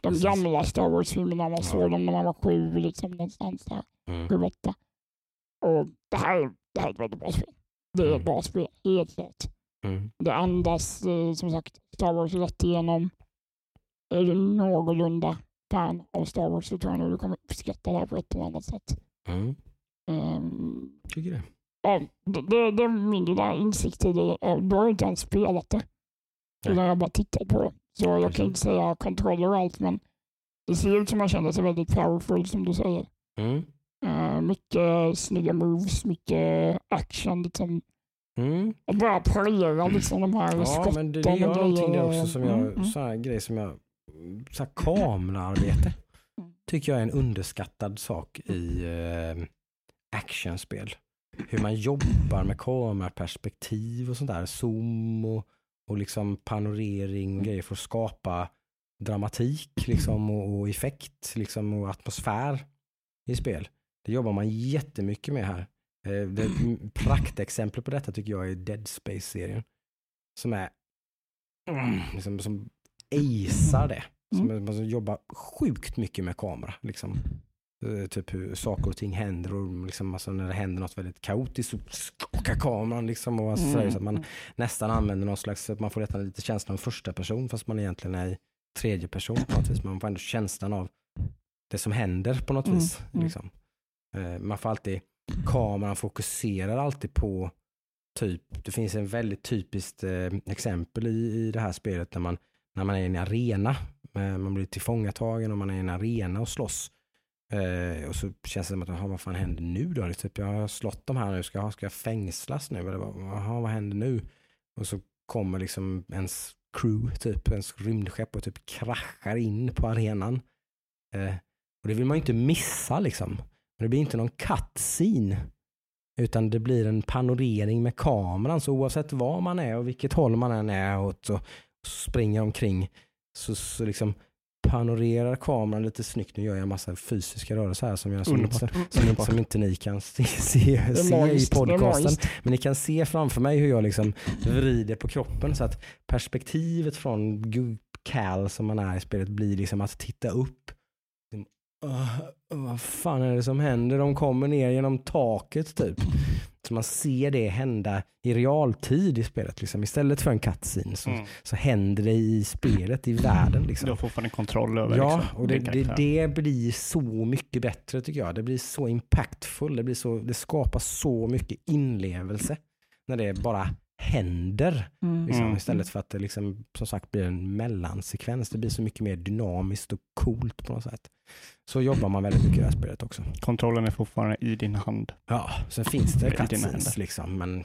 de gamla Star Wars-filmerna. Man såg dem när man var sju, liksom, någonstans där. Mm. Sju, åtta. Och det här, det här är ett väldigt bra spel. Det är ett Mm. bra spel, helt klart. Mm. Det andas eh, som sagt Star Wars rätt igenom. Är du någorlunda fan av Star Wars så tror jag nog du kommer uppskatta det här på ett eller annat sätt. Mm. Ehm, Tycker det. ja, det, det, det är min lilla insikt i det. Du har inte ens spelat det. Utan jag har bara tittat på det. Så jag Precis. kan inte säga kontroller och allt men det ser ut som man känner sig väldigt powerful som du säger. Mm. Eh, mycket snygga moves, mycket action. Liksom. Mm. Och bara parera liksom de här Ja, skotten. men det, det gör någonting där också som jag, Mm, mm. sån här grej som jag, så här kameraarbete Mm. tycker jag är en underskattad sak i eh, actionspel. Hur man jobbar med kameraperspektiv och sånt där, zoom och, och liksom panorering och grejer för att skapa dramatik liksom och, och effekt liksom och atmosfär i spel. Det jobbar man jättemycket med här. Eh, Det, praktexempel på detta tycker jag är Dead Space-serien. Som är mm, liksom, som acear det. Som är, man jobbar sjukt mycket med kamera. Liksom. Eh, Typ hur saker och ting händer och liksom, alltså när det händer något väldigt kaotiskt så skakar kameran liksom och alltså, sådär, så att man nästan använder någon slags, man får nästan lite känslan av första person fast man egentligen är i tredje person på något vis. Man får ändå känslan av det som händer på något Mm, vis. mm. Liksom. Eh, Man får alltid, kameran fokuserar alltid på typ, det finns en väldigt typiskt eh, exempel i, i det här spelet när man, när man är i en arena, man blir tillfångatagen och man är i en arena och slåss. Eh, och så känns det som att, "Jaha, vad fan händer nu då? Det är typ, jag har slått de här nu, ska jag, ska jag fängslas nu? Eller vad, "Jaha, vad händer nu? Och så kommer liksom ens crew, typ ens rymdskepp och typ kraschar in på arenan. Eh, och det vill man ju inte missa liksom. Men det blir inte någon cutscene. Utan det blir en panorering med kameran. Så oavsett var man är och vilket håll man än är åt och springer omkring så, så liksom panorerar kameran lite snyggt. Nu gör jag en massa fysiska rörelser här som, jag, som, Underbart. som, som, inte, som inte ni kan se, se, se i podcasten. Men ni kan se framför mig hur jag liksom vrider på kroppen så att perspektivet från Cal som man är i spelet blir liksom att titta upp. "Åh, vad fan är det som händer? De kommer ner genom taket typ. Så man ser det hända i realtid i spelet. Liksom. Istället för en cutscene så, Mm. så händer det i spelet, i världen. Liksom. Du har fortfarande kontroll över Ja, liksom, och det, det, det blir så mycket bättre tycker jag. Det blir så impactful. Det, blir så, det skapar så mycket inlevelse när det bara händer. Mm. Liksom, Mm. Istället för att det liksom, som sagt blir en mellansekvens. Det blir så mycket mer dynamiskt och coolt på något sätt. Så jobbar man väldigt mycket i det här spelet också. Kontrollen är fortfarande i din hand. Ja, sen finns det cutscenes liksom, men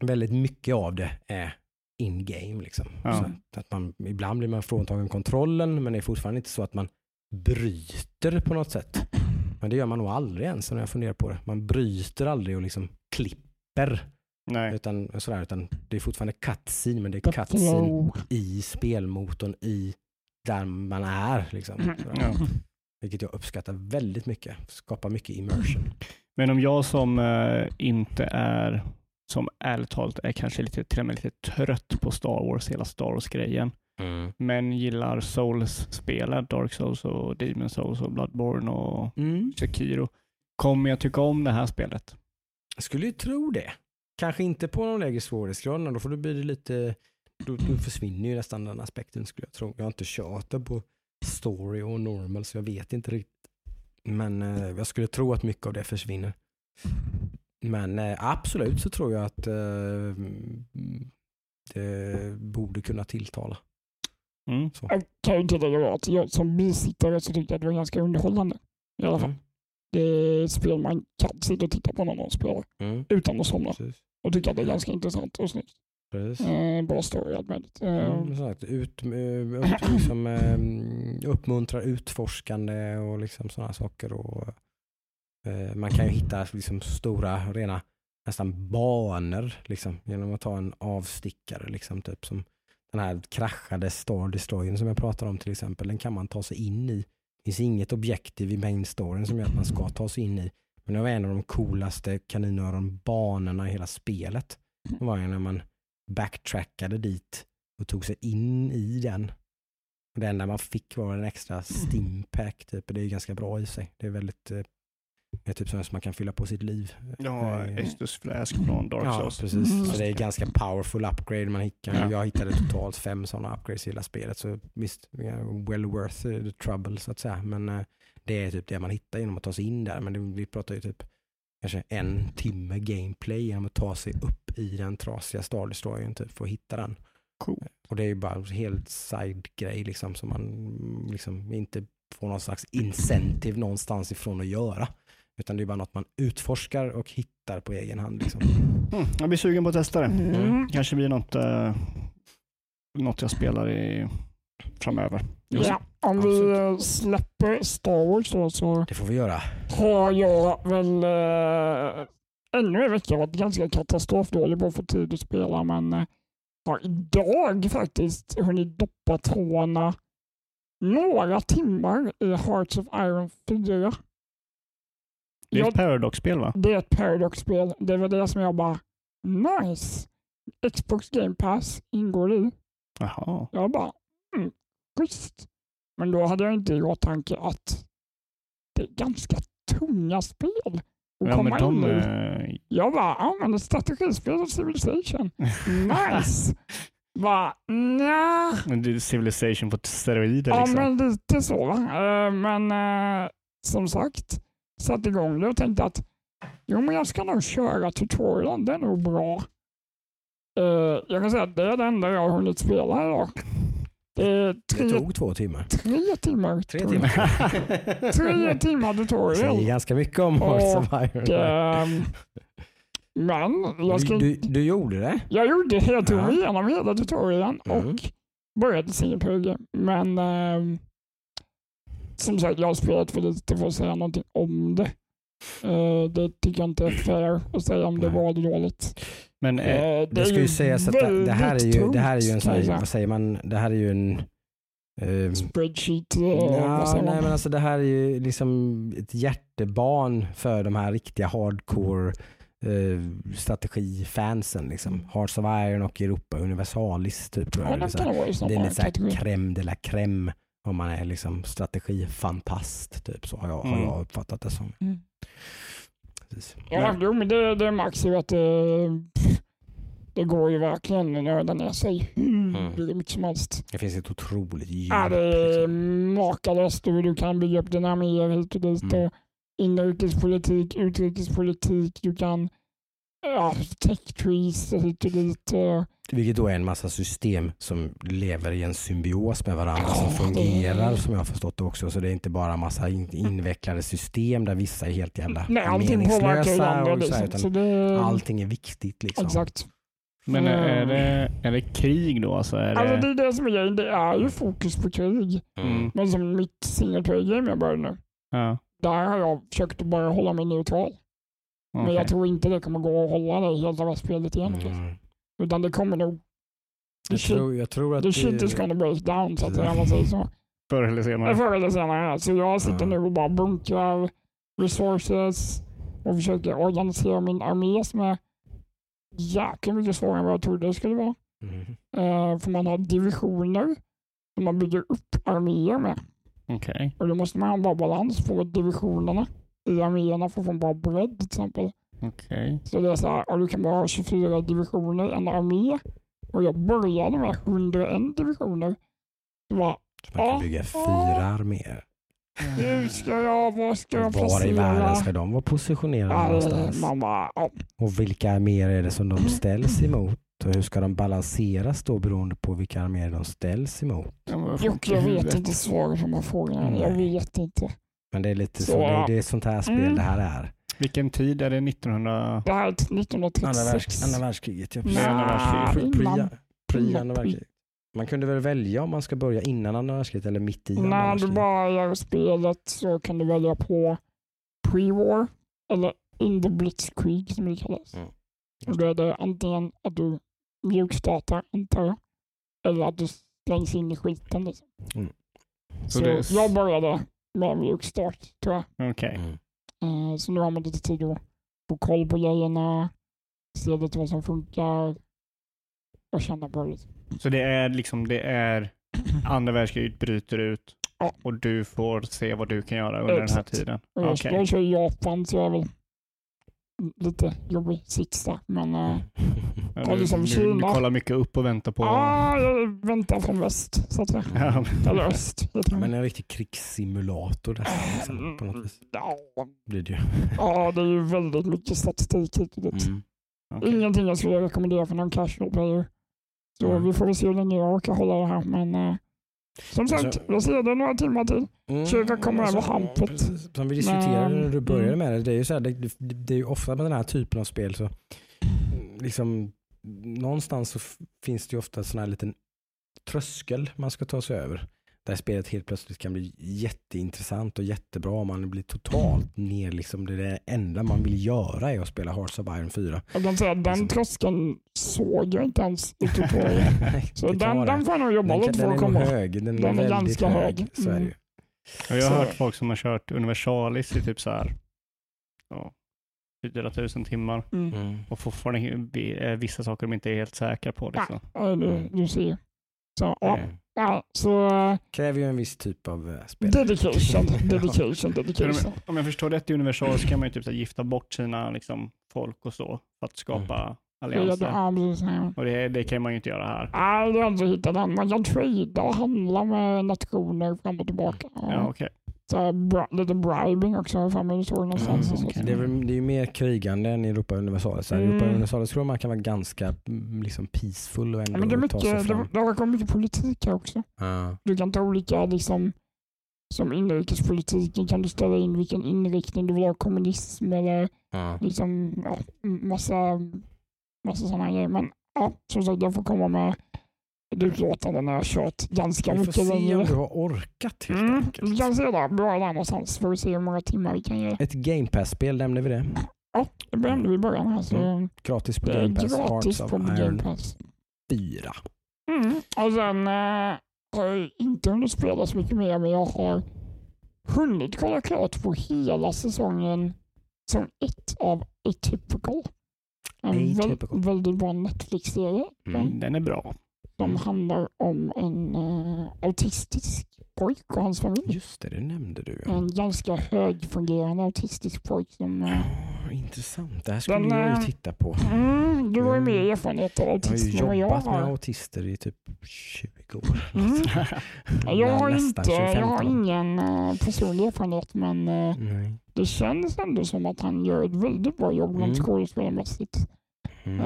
väldigt mycket av det är in-game. Liksom. Ja. Så att man, ibland blir man fråntagen kontrollen, men det är fortfarande inte så att man bryter på något sätt. Men det gör man nog aldrig ens när jag funderar på det. Man bryter aldrig och liksom klipper. Nej. Utan, sådär, utan det är fortfarande cutscene, men det är cutscene i spelmotorn, i där man är. Liksom. Mm. Ja. Vilket jag uppskattar väldigt mycket. Skapar mycket immersion. Men om jag som eh, inte är, som ärligt talat är kanske lite, till och med lite trött på Star Wars, hela Star Wars-grejen, men gillar Souls-spelet, Dark Souls och Demon Souls och Bloodborne och Mm. Sekiro, kommer jag tycka om det här spelet? Jag skulle ju tro det. Kanske inte på någon lägre svårighetsgrad, då får det bli lite, då, då försvinner ju nästan den aspekten skulle jag tro. Jag har inte det på story och normal så jag vet inte riktigt. Men eh, jag skulle tro att mycket av det försvinner. Men eh, absolut så tror jag att eh, det borde kunna tilltala. Mm. Så. Jag kan ju tillägga att jag som bisittare så tyckte jag att det var ganska underhållande. I alla fall. Mm. Det är ett spel man kan sitta och titta på när någon spelar Mm. utan att somna. Precis. Och tycka att det är ganska intressant och snyggt. Precis. Eh, bra story allt möjligt. Eh, Mm, sagt, ut, eh, upp, liksom, eh, uppmuntrar utforskande och liksom sådana saker. Och, eh, man kan ju hitta liksom, stora, rena nästan banor liksom, genom att ta en avstickare. Liksom, typ, som den här kraschade Star Destroyern som jag pratade om till exempel. Den kan man ta sig in i. Det finns inget objektiv i main storyn som gör att man ska ta sig in i. Men det var en av de coolaste kaninöron-banorna i hela spelet. Det var ju när man backtrackade dit och tog sig in i den. Och det enda man fick var en extra stimpack typ. Det är ganska bra i sig. Det är väldigt eh, det är typ sånt som man kan fylla på sitt liv. Ja, Eh, Estus fläsk från Dark Ja, Souls. precis. Mm. Så det är ganska powerful upgrade. Man hittar, Ja. Jag hittade totalt fem sådana upgrades i hela spelet. Så visst, ja, well worth the trouble så att säga. Men eh, det är typ det man hittar genom att ta sig in där. Men det, vi pratar ju typ kanske en timme gameplay genom att ta sig upp i den trasiga Star Destroyern typ för att hitta den. Cool. Och det är ju bara en helt side-grej liksom som man mm, liksom inte får någon slags incentive någonstans ifrån att göra. Utan det är bara något man utforskar och hittar på egen hand. Liksom. Mm, jag blir sugen på att testa det. Mm. Kanske blir något, eh, något jag spelar i framöver. Ja, om vi eh, släpper Star Wars då så Det får vi göra. har jag väl eh, ännu en vecka varit ganska katastrofdålig på att få tid att spela men eh, har idag faktiskt hunnit doppa tårna några timmar i Hearts of Iron 4. Det är Jag- ett Paradox-spel va? Det är ett Paradox-spel. Det var det som jag bara, nice. Xbox Game Pass ingår i. Jaha. Jag bara, mm, schysst. Men då hade jag inte i åtanke att det är ganska tunga spel att Ja, komma in i. eh, Jag bara, ja men strategispel av Civilization. Nice. bara, nja. men det är Civilization på steroider Ja liksom. men lite så. va. Eh, Men eh, som sagt, satte igång det och tänkte att jo men jag ska nog köra tutorialen, det är nog bra. Eh, Jag kan säga att det är det enda jag har hunnit spela idag. Det Det tre, tog två timmar. tre timmar. Tre tror jag. timmar. Tre timmar Det tutorial. säger ganska mycket om of Iron. Ehm, men jag, ska, Du, du, du gjorde det? jag gjorde det. Jag tog mig Ja. igenom hela tutorialen Mm. och började player. Men ehm, som sagt, jag har spelat för lite för att säga någonting om det. Eh, det tycker jag inte är fair att säga om det Nej. var eller dåligt. Men eh, Eh, Det ska ju sägas att det, det, här är ju, det här är ju en sån här, jag vad säger man, det här är ju en eh, Spreadsheet. Ja, nej, men alltså det här är ju liksom ett hjärtebarn för de här riktiga hardcore eh, strategifansen. Liksom. Hearts of Iron och Europa Universalis typ. Tror jag. Ja, det, är det det det är lite såhär crème de la crème om man är liksom strategifantast. Typ. Så har jag, har Mm. jag uppfattat det som. Mm. Precis. Ja, jo, men det, det märks ju att det, det går ju verkligen att nörda ner sig hur mycket som helst. Det finns ett otroligt djup. Ja, det är liksom. makalöst hur du kan bygga upp dina arméer hit och dit. Mm. Och inrikespolitik, utrikespolitik, du kan ja, tech trees hit och dit. Och, Vilket då är en massa system som lever i en symbios med varandra som fungerar som jag har förstått det också. Så det är inte bara massa in- invecklade system där vissa är helt jävla nej, meningslösa. andra. Och så här, Liksom. Så utan det, allting är viktigt. Liksom. Exakt. men är, det, är det krig då? Alltså, är Alltså, det det, är det som är grejen. Det är ju fokus på krig. Mm. Men som mitt single player game jag började nu. ja, Där har jag försökt bara hålla mig neutral. Men okej. jag tror inte det kommer gå att hålla det hela spelet igenom. Mm. Utan det kommer nog... The Jag, shit, tror, jag tror att the shit det- is gonna break down så att säga, om man säger så. Förr eller senare. Förr eller senare. Så jag sitter Ja. nu och bara bunkrar resources och försöker organisera min armé som är jäkligt mycket svårare än vad jag trodde det skulle vara. Mm. Uh, för man har divisioner som man bygger upp arméer med. Okej. Och då måste man ha en bra balans på divisionerna i arméerna för att få en bra bredd till exempel. Okej. Så det är så här, och du kan bara ha 24 divisioner i en armé. Och jag började med 101 divisioner. Det var, Så man kan bygga fyra arméer. hur ska jag, vad ska jag Var i världen placera? ska de vara positionerade Ja, någonstans? bara, ja, Och vilka arméer är det som de ställs emot? Och hur ska de balanseras då beroende på vilka arméer de ställs emot? Ja, Jocke, jag vet inte svaret på de här frågorna. Jag vet inte. Men det är lite så, Så, det, är- det är sånt här spel mm. det här är. Vilken tid är det? 1900? Det här är Andra, världs, 1936. andra världskriget. Ja, Nej, andra världskriget. Innan. pre andra världskriget. Man kunde väl välja om man ska börja innan andra världskriget eller mitt i andra När du börjar spelet så kan du välja på pre-war eller in the blitzkrieg som det kallas. Mm. Och då är det antingen att du mjukstartar, antar jag, eller att du slängs in i skiten. Liksom. Så Så, det jag började med mjukstart tror jag. Okej. Mm. Eh, så nu har man lite tid att få koll på grejerna, se lite vad som funkar. att känna på. Liksom. Så det är liksom, det är andra världskriget bryter ut Ja. och du får se vad du kan göra under den här Exakt. tiden. Och jag, kör i Japan så jag väl lite jobbig sits. Men äh, Ja, Ja, du, liksom du, du Kina. kollar mycket upp och väntar på... ah, jag väntar från väst så att säga. Ja, Eller öst. det. Men en riktig krigssimulator där, liksom, på något vis Ja, blir det ju. ja, det är ju väldigt mycket statistik hit och dit. Mm. okej. Ingenting jag skulle rekommendera för någon casual player. Så Mm. vi får väl se hur länge jag orkar hålla det här. Men äh, som sagt, Alltså- jag ser det några timmar till. Mm, Försöka komma alltså, över hampet. precis. Som vi diskuterade när du började mm. med det, det är ju så här, det, det, är ju ofta med den här typen av spel så liksom någonstans så finns det ju ofta sån här liten tröskel man ska ta sig över. Där spelet helt plötsligt kan bli jätteintressant och jättebra och man blir totalt ner liksom. Det, är det enda man vill göra är att spela Hearts of Iron 4. Jag kan säga den Liksom. tröskeln såg jag inte ens ute på. Så den, den får jag nog jobba den, lite för den att komma. hög. Den, Den är är ganska hög. hög. Så är det Mm. ju. Jag har Så- hört folk som har kört Universalis i typ så här ja, 4000 timmar Mm. Mm. och fortfarande är vissa saker de inte är helt säkra på. Liksom. Ja, du, du ser. Så, ja, Mm. ja, så Kräver ju en viss typ av eh, spel. dedication, dedication, dedication. om, jag förstår rätt i Universal så kan man ju typ så gifta bort sina liksom, folk och så för att skapa Ja, allianser. ja, ja. Och det, det kan man ju inte göra här. Nej, det är alltså hitta den. Man kan trada och handla med nationer fram och tillbaka. Ja, okej. Så här, bra, lite bribing också för mig det någonstans. Mm, okej. Det är, väl, det är ju mer krigande än Europa Universalis. Mm. Europa Universalis tror man kan vara ganska mm, liksom peaceful och Ja, ändå men det, är ta sig mycket, det, fram. det har kommit mycket politik här också. Ja. Du kan ta olika, liksom, som inrikespolitiken kan du ställa in vilken inriktning du vill ha, kommunism eller Ja. liksom, ja, massa, massa sådana grejer. Men ja, som sagt, jag får komma med ett utlåtande när jag har kört ganska Vi får mycket se om du har orkat helt Mm, enkelt. vi kan se där, bra där någonstans. Får vi se hur många timmar vi kan ge. Ett Game Pass-spel, nämnde vi det? Ja, det nämnde vi i början här. Så Gratis på det Game Pass, gratis Hearts på Game Pass. 4. Mm. Och sen eh, har jag inte hunnit spela så mycket mer, men jag har hunnit kolla klart på hela säsongen som ett av Atypical. En Atypical. väldigt bra Netflix-serie Mm. Den är bra. Som Mm. handlar om en eh, autistisk pojk och hans familj. Just det, det nämnde du. Ja. En ganska högfungerande autistisk pojk som... Eh, Oh, intressant. Det här skulle Den, jag ju eh, titta på. mm, du har ju mer Mm. erfarenhet av Jag har autism än vad jag jobbat med har. autister i typ 20 år. Mm. Jag har, inte, jag 25 har ingen eh, personlig erfarenhet men eh, Nej. det känns ändå som att han gör ett väldigt bra jobb rent Mm. skådespelarmässigt. Mm.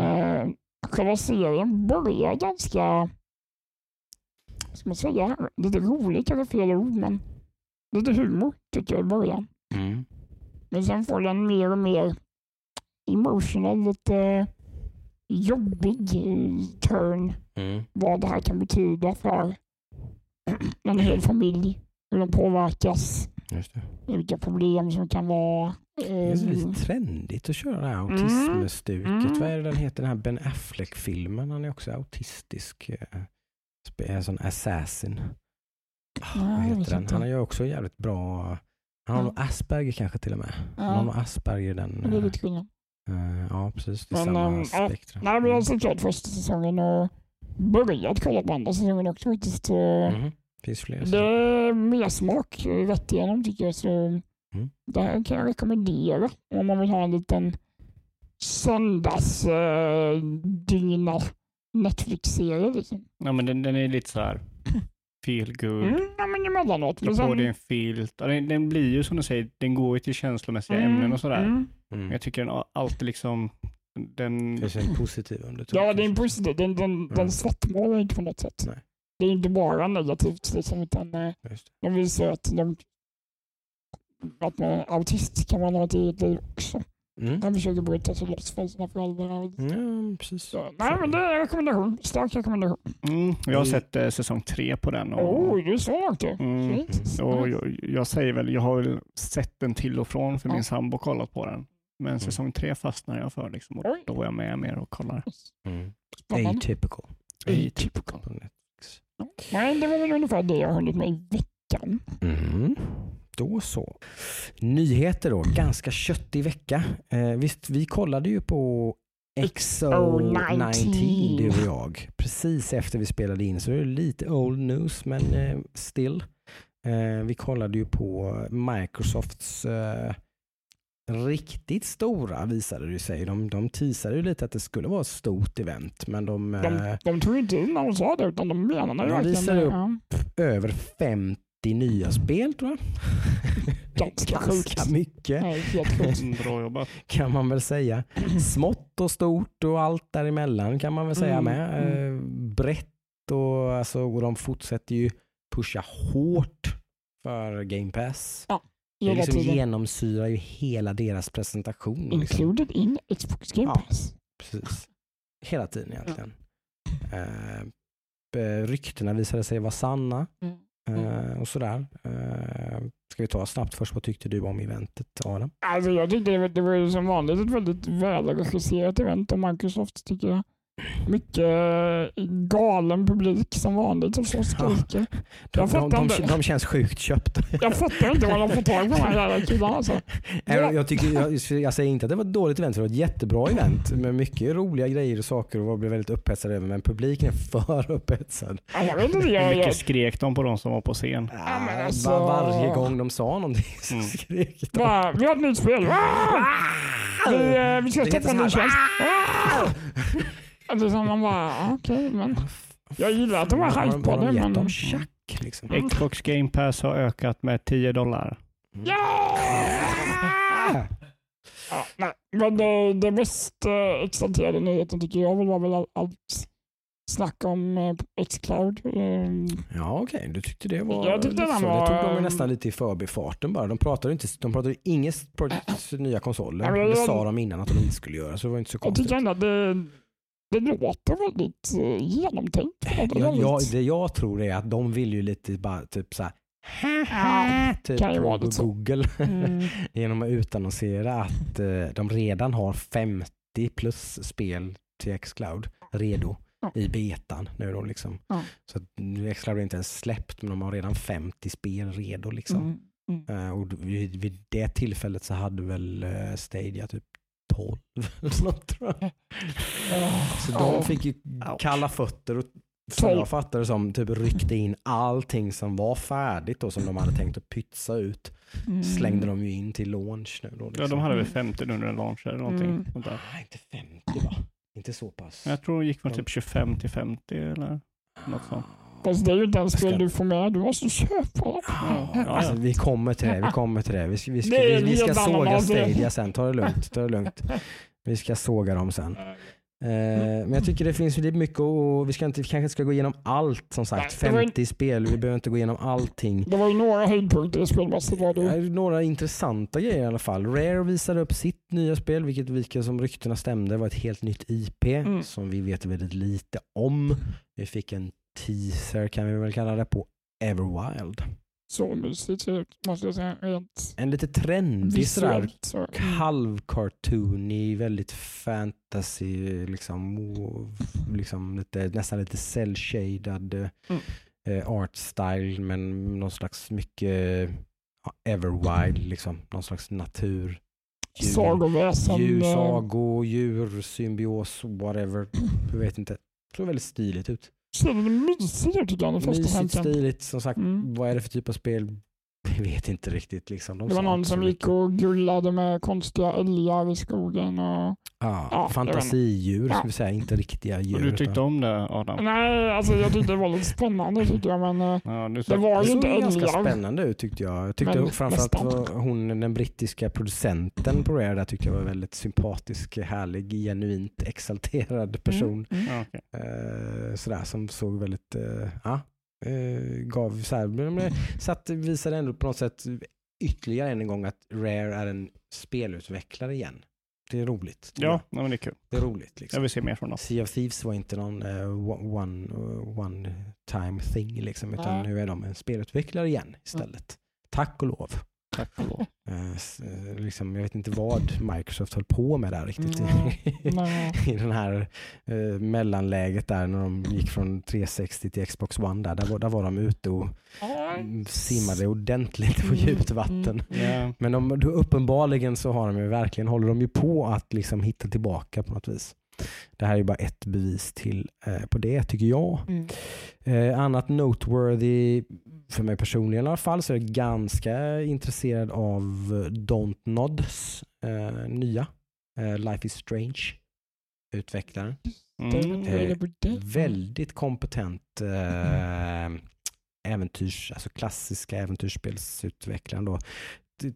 Själva serien börjar ganska, ska man säga, lite roligt är fel ord men lite humor tycker jag i början. Mm. Men sen får den mer och mer emotional, lite jobbig turn Mm. vad det här kan betyda för en hel familj, hur de påverkas, vilka problem som kan vara. Det är Eh, så lite trendigt att köra det här autismstuket. Mm. Vad är det den heter, den här Ben Affleck-filmen? Han är också autistisk. eh, spe- En sån assassin. Ja, vad heter den? Han gör också jävligt bra. Han har nog Asperger kanske till och med. Han har nog Asperger den. det är eh, lite skillnad. eh, ja, precis. Det är Men, samma ja, spektrum. Nej, men jag sett klart första säsongen och börjat kolla på andra säsongen också faktiskt. Mhm. Finns fler. Det är mer smak rätt igenom tycker jag. Så Mm. Det här kan jag rekommendera om man vill ha en liten söndagsdygna Netflix-serie. Liksom. Ja, men den, den är lite så här feel good. Mm, ja, men emellanåt. Men på sen, en filt. Den, den blir ju som du säger, den går ju till känslomässiga Mm, ämnen och sådär. mm. Men Mm. jag tycker den alltid liksom, den, Det är en positiv underton. Ja, det är en kanske. positiv. Den, den, Mm. den svartmålar inte på något sätt. Nej. Det är inte bara negativt, liksom, utan eh, de visar att, de, att man är autist kan man ha ett eget liv också. det. Mm. Han försöker bryta sig loss från sina föräldrar. Ja, precis. Så, nej, men det är en rekommendation. Stark rekommendation. mm, jag har Vi- sett eh, säsong tre på den. Och, Oj, du är så långt du. Mm. Och jag, jag säger väl, jag har väl sett den till och från för Ja. min sambo kollat på den. Men säsong tre fastnar jag för liksom, och Oj. då är jag med mer och kollar. Mm. Atypical. Atypical. På Netflix. Nej, det var väl ungefär det jag har hunnit med i veckan. Mm. Då så. Nyheter då, ganska köttig vecka. Eh, visst, vi kollade ju på XO19 du och jag. Precis efter vi spelade in så det är lite old news men eh, still. Eh, vi kollade ju på Microsofts eh, riktigt stora visade det sig. De, de teasade ju lite att det skulle vara ett stort event men de, De, eh, de tog inte in när de sa det utan de menade De verkligen visade det. upp Ja. över 50 nya spel tror jag. Ganska. Ganska mycket. Mm, Bra jobbat. kan man väl säga. Smått och stort och allt däremellan kan man väl säga Mm, med. Eh, brett och, alltså, och de fortsätter ju pusha hårt för Game Pass. Det Hela liksom tiden. genomsyrar ju hela deras presentation. Liksom. Included in Xbox Game Ja. Pass. Precis. Hela tiden egentligen. Eh, eh, ryktena visade sig vara sanna. Mm. Eh, och sådär. Eh, ska vi ta snabbt först, vad tyckte du om eventet Adam? Alltså jag tyckte det, var- det var som vanligt ett väldigt välregisserat event av Microsoft tycker jag. Mycket eh, galen publik som vanligt som så skriker. De, Jag de, fattar de, inte. de känns sjukt köpta. Jag fattar inte var de får tag på de här jävla killarna alltså. jag, jag, tycker, jag, jag säger inte att det var ett dåligt event, det var ett jättebra event med mycket roliga grejer och saker och jag blev väldigt upphetsad över, men publiken är för upphetsad. Ja, Jag vet inte, Hur jag, jag, mycket skrek de på de som var på scen? Ja, men Ah, alltså- var, varje gång de sa någonting så Mm. skrek de. bara, vi har ett nytt spel. Ah! Vi, eh, vi ska stoppa en ny tjänst. Ah! Alltså, så man bara, okej, men jag gillar att de var Har hype på har det. de gett Men... dem tjack liksom? Mm. Xbox Game Pass har ökat med 10 dollar. Ja! Ja, nej, men det, det mest uh, exalterade nyheten tycker jag väl var väl all- allt snack om uh, Xcloud. Um, Ja okej, du tyckte det var Jag tyckte den var- Det tog de nästan lite i förbifarten bara. De pratade inte, de pratade inget Projects nya konsoler. Ja, men det jag- sa de innan att de inte skulle göra så det var inte så jag konstigt. tycker ändå att det, det låter väldigt genomtänkt. Det jag, det jag tror är att de vill ju lite bara typ såhär Ja, typ på så. Google Mm. genom att utannonsera att eh, de redan har 50 plus spel till Xcloud redo Ja. i betan nu då liksom. Ja. Så att Xcloud är inte ens släppt men de har redan 50 spel redo liksom. Mm. Mm. Eh, och vid, vid det tillfället så hade väl uh, Stadia typ 12 eller något tror jag. Så Ja. de fick ju kalla fötter och som jag fattar det som typ ryckte in allting som var färdigt och som de hade tänkt att pytsa ut. Mm. Slängde de ju in till launch nu då. Ja, Liksom. de hade väl 50 under en launch eller någonting. Mm. Sånt där. Ah, inte 50 va? Inte så pass. Jag tror de gick från typ 25 till 50 eller något sånt. Fast det är ju ens spel Ska- du får med. Du måste köpa dem. Ja, alltså, vi kommer till det. Vi kommer till det. Vi ska, vi ska, vi, vi ska såga avdelning. Stadia sen. Ta det lugnt. Ta det lugnt. Vi ska såga dem sen. Eh, men jag tycker det finns lite mycket och vi ska inte, vi kanske ska gå igenom allt som sagt. Nej, det var ju- 50 spel, vi behöver inte gå igenom allting. Det var ju några höjdpunkter i spelmässigt. Var Det några intressanta grejer i alla fall. Rare visade upp sitt nya spel, vilket vilka som ryktena stämde var ett helt nytt IP Mm. som vi vet väldigt lite om. Vi fick en teaser kan vi väl kalla det på Everwild. Så mysigt ut måste jag säga. Rent En lite trendig sådär. Så. Mm. halvcartoonig, väldigt fantasy, liksom, liksom lite, nästan lite cell-shaded Mm. eh, art style men någon slags mycket ja, everwild, liksom, någon slags natur. Djur, Sagoväsen. djur, eh, sago, djur, symbios, whatever. Jag vet inte. Det såg väldigt stiligt ut. Det mysigt den första Mysigt, stiligt. Som sagt, Mm. vad är det för typ av spel? Jag vet inte riktigt. Liksom. De Det var någon som mycket. gick och gullade med konstiga älgar i skogen. Och... Ja, Ja, fantasidjur, Ja. ska vi säga. Inte riktiga djur. Och du tyckte utan- om det Adam? Nej, alltså jag tyckte det var lite spännande tycker jag. Men eh, Ja, du det sa, var Det ju såg inte ganska älgar. spännande ut tyckte jag. Jag tyckte Men framförallt var hon, den brittiska producenten på Rare där tyckte jag var väldigt sympatisk, härlig, genuint exalterad person. Mm. ja, okej. Eh, sådär som såg väldigt, eh, ja, eh, gav så här, men, så att visade ändå på något sätt ytterligare en gång att Rare är en spelutvecklare igen. Det är roligt. ja jag. nej, men det är kul. Det är roligt. Liksom. Jag vill se mer från dem. Sea of Thieves var inte någon eh, one, one time thing liksom, utan Nej. nu är de en spelutvecklare igen istället. Tack och lov. Tack och lov. Eh, eh, liksom, jag vet inte vad Microsoft höll på med där riktigt Nej, i, nej. i den här eh, mellanläget där när de gick från 360 till Xbox One där. Där var, där var de ute och mm, simmade ordentligt på Mm, djupt vatten. Ja. Men de, uppenbarligen så har de ju verkligen, håller de ju på att liksom hitta tillbaka på något vis. Det här är bara ett bevis till eh, på det tycker jag. Mm. Eh, annat noteworthy för mig personligen i alla fall så är jag ganska intresserad av Don't Nods eh, nya eh, Life is Strange utvecklaren. Mm. Eh, Väldigt kompetent eh, äventyrs, alltså klassiska äventyrsspelsutvecklaren då.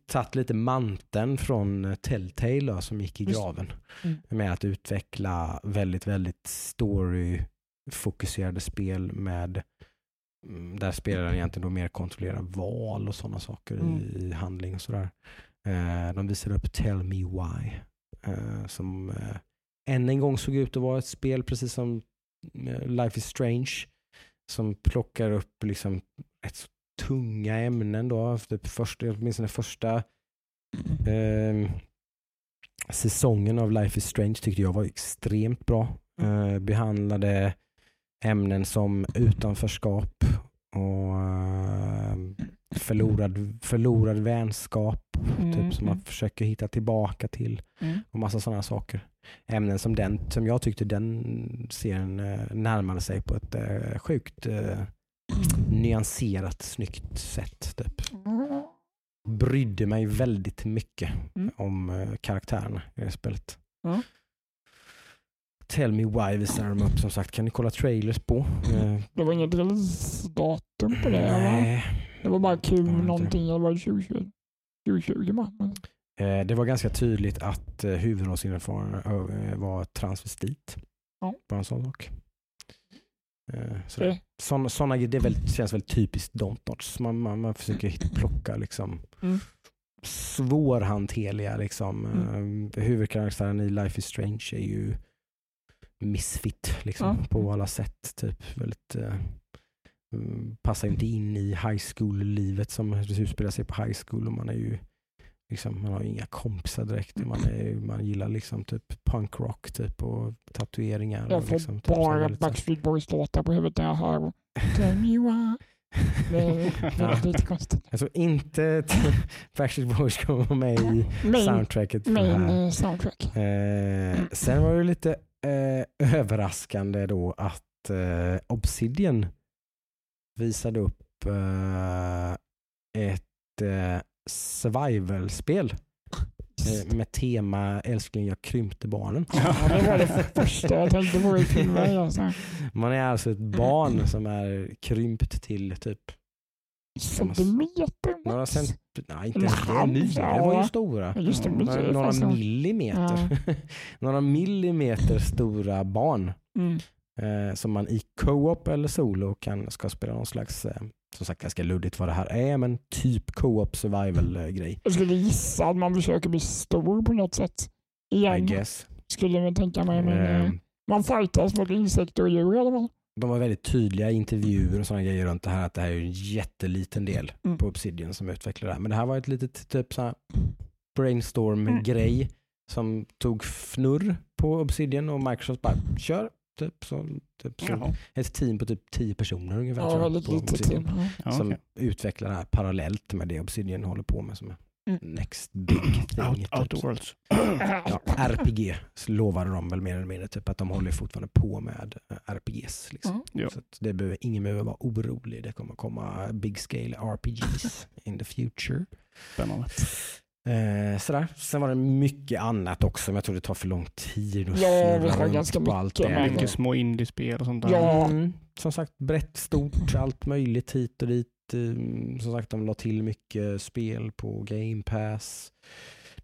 Tagit lite manteln från eh, Telltale som gick i graven Mm. med att utveckla väldigt, väldigt story-fokuserade spel med mm, där spelaren egentligen då mer kontrollerar val och sådana saker Mm. i, handling och sådär. Eh, de visade upp Tell Me Why eh, som än en gång såg ut att vara ett spel precis som Life is Strange som plockar upp liksom så tunga ämnen då. Typ första, åtminstone första eh, säsongen av Life is Strange tyckte jag var extremt bra. Eh, behandlade ämnen som utanförskap och eh, förlorad, förlorad vänskap Mm, typ, som man mm. försöker hitta tillbaka till Mm. och massa sådana saker. Ämnen som den, som jag tyckte den serien eh, närmade sig på ett eh, sjukt eh, nyanserat, snyggt sätt. Typ. Brydde mig väldigt mycket Mm. om eh, karaktärerna i det spelet. Ja. Tell me why visar de upp som sagt. Kan ni kolla trailers på? Eh, Det var inget releasedatum på det nej. Det var bara kul det var någonting, eller var det 2020? 2020 bara. Men- Eh, det var ganska tydligt att eh, huvudrollsinnehavaren eh, var transvestit. Ja. Bara en sån sak. Eh, sådär. Det- Såna, såna, det är väl, känns väl typiskt Don'tnots. Man, man, man försöker hit- plocka liksom Mm. svårhanterliga. Liksom. Mm. Eh, huvudkaraktären i Life is Strange är ju misfit liksom, Ja. på alla sätt. Typ. Väldigt, eh, mm, passar inte in i high school-livet som utspelar sig på high school. Och man är ju Liksom, man har ju inga kompisar direkt. Man, är, man gillar liksom typ punkrock typ, och tatueringar. Jag får liksom, typ, bara så- Backstreet Boys-låtar på huvudet när jag hör Tell me why. Det är lite konstigt. Jag tror inte Backstreet Boys kommer vara med i Main, soundtracket. main här. eh, soundtrack. Eh, sen var det lite eh, överraskande då att eh, Obsidian visade upp eh, ett eh, survival-spel eh, med tema älskling jag krympte barnen. Ja, det var det första jag tänkte på i filmen. Alltså. Man är alltså ett barn som är krympt till typ Centimeter några cent... Nej, inte En ens det. Nya var ju ja. stora. Ja, Just det, Några, några millimeter. några millimeter stora barn Mm. Eh, som man i co-op eller solo kan, ska spela någon slags, eh, som sagt ganska luddigt vad det här är, men typ co-op survival eh, grej. Jag skulle gissa att man försöker bli stor på något sätt. I Igen, guess. skulle jag tänka mig. Men, eh, man fightas mot insekter och djur i alla fall. de var väldigt tydliga i intervjuer och sådana grejer runt det här att det här är en jätteliten del Mm. på Obsidian som utvecklar det här. Men det här var ett litet typ så här Mm. brainstorm-grej som tog fnurr på Obsidian och Microsoft bara kör. Typ, så, typ, så. Ett team på typ tio personer ungefär. Ja, tror jag, väldigt på litet Obsidian. team. Ja. Ja, som okej. utvecklar det här parallellt med det Obsidian håller på med som är Mm. next big thing. Out, typ. Worlds. Ja, RPG lovade de väl mer eller mindre typ att de håller fortfarande på med eh, RPGs. Liksom. Mm. Så att det behöver, ingen behöver vara orolig. Det kommer komma big scale RPGs in the future. Spännande. Eh, sådär. Sen var det mycket annat också men jag tror det tar för lång tid att Ja, vi snurra har runt ganska på allt mycket, det. Mycket små indiespel och sånt där. Ja. Mm, som sagt brett, stort, allt möjligt hit och dit. Mm, Som sagt de la till mycket spel på Game Pass.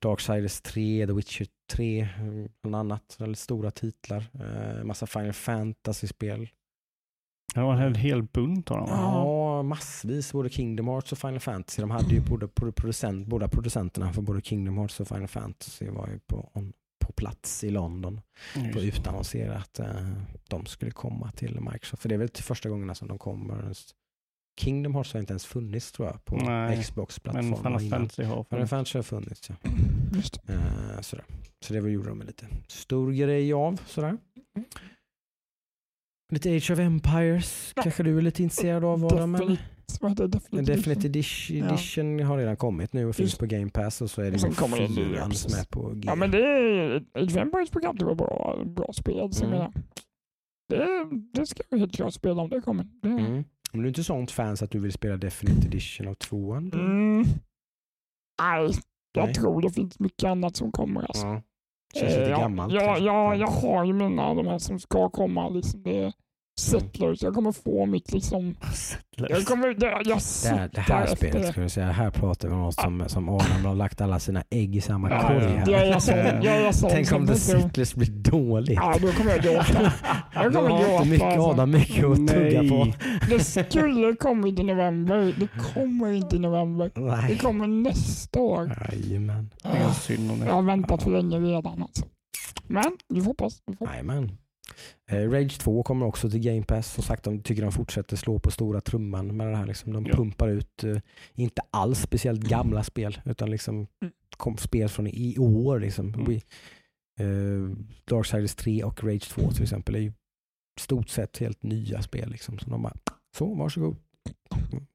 Darksiders 3, The Witcher 3 mm, bland annat. Väldigt stora titlar. Eh, massa Final Fantasy-spel. Det var en hel bunt av dem. Ja, massvis. Både Kingdom Hearts och Final Fantasy. De hade ju både producent, båda producenterna för både Kingdom Hearts och Final Fantasy var ju på, på plats i London och Just. utannonsera att eh, de skulle komma till Microsoft. För det är väl till första gångerna som de kommer. Kingdom Hearts har inte ens funnits tror jag på Nej, Men Xbox-plattformen Final. Fantasy har Final funnits. Fantasy har funnits ja. Just. Eh, sådär. Så det var- gjorde de lite stor grej av. Sådär. Lite Age of Empires Ja. kanske du är lite intresserad av Adam? Definite, Definite Edition. Edition, Edition har redan kommit nu och finns Just. på Game Pass och så är det sen ju kommer ja, fyran som är på G. Ja men det är ett Vampires-program, det var bra, bra spel. Så Mm. det, det ska jag helt klart spela om det kommer. Det, Mm. Men du är inte sånt fans att du vill spela Definite Edition av tvåan? Mm. Nej, jag Nej. tror det finns mycket annat som kommer. Alltså. Ja. Känns lite Eh, ja, gammalt. Ja, ja, jag har ju mina, de här som ska komma. Liksom, det settlers. Jag kommer få mitt liksom... Jag kommer... Det, jag Det det här spelet det. ska vi säga, här pratar vi om något som, som Adam har lagt alla sina ägg i samma Ja, korg ja. här. Jag är sån. Jag är sån Tänk om The Settlers blir dåligt. Ja, då kommer jag gråta. Jag kommer har gråta. inte mycket, alltså. Adam mycket att tugga på. Det skulle kommit i november. Det kommer inte i november. Det Nej. kommer nästa år. Jajamän. Det Jag det. har väntat för länge redan. Alltså. Men vi får hoppas. Vi får. Jajamän. Eh, Rage 2 kommer också till Game Pass. Som sagt, de tycker de fortsätter slå på stora trumman med det här. Liksom. De Ja. pumpar ut, eh, inte alls speciellt gamla spel, utan liksom Mm. kom, spel från i år. Liksom. Mm. We, eh, Darksiders 3 och Rage 2 till exempel är ju stort sett helt nya spel. Liksom. Så de bara, så varsågod.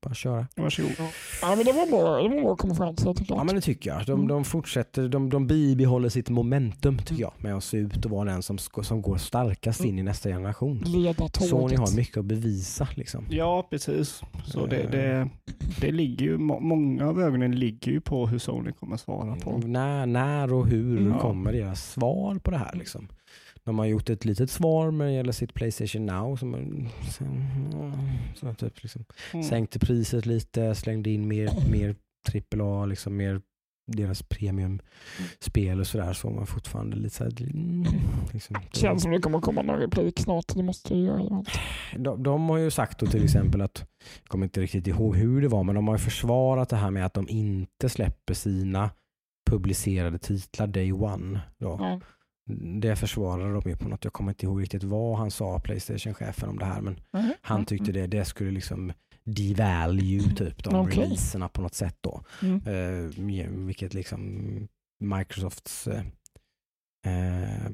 Bara köra. Varsågod. Ja, men det var bra. Det var bra konferenser tycker Ja jag. men det tycker jag. De, Mm. de fortsätter, de, de bibehåller sitt momentum tycker jag med att se ut och vara den som, som går starkast in i nästa generation. Leda tåget. Sony har mycket att bevisa liksom. Ja, precis. Så det, det, det ligger ju, må- många av ögonen ligger ju på hur Sony kommer svara på. När, när och hur Mm. kommer deras svar på det här liksom. De har gjort ett litet svar när det gäller sitt Playstation Now. Som, sen, så typ liksom, Mm. sänkte priset lite, slängde in mer, mer AAA, liksom mer deras premiumspel och sådär. Så man fortfarande lite såhär... mm, Liksom, Känns som det kommer komma någon replik snart. Det måste ju göra. de, de har ju sagt då till exempel att, jag kommer inte riktigt ihåg hur det var, men de har ju försvarat det här med att de inte släpper sina publicerade titlar day one. Då. Ja. Det försvarade de ju på något, jag kommer inte ihåg riktigt vad han sa, Playstation-chefen om det här, men Mhm. han tyckte det, det skulle liksom devalue typ de Okej. releaserna på något sätt då. Mm. Med- vilket liksom Microsofts eh,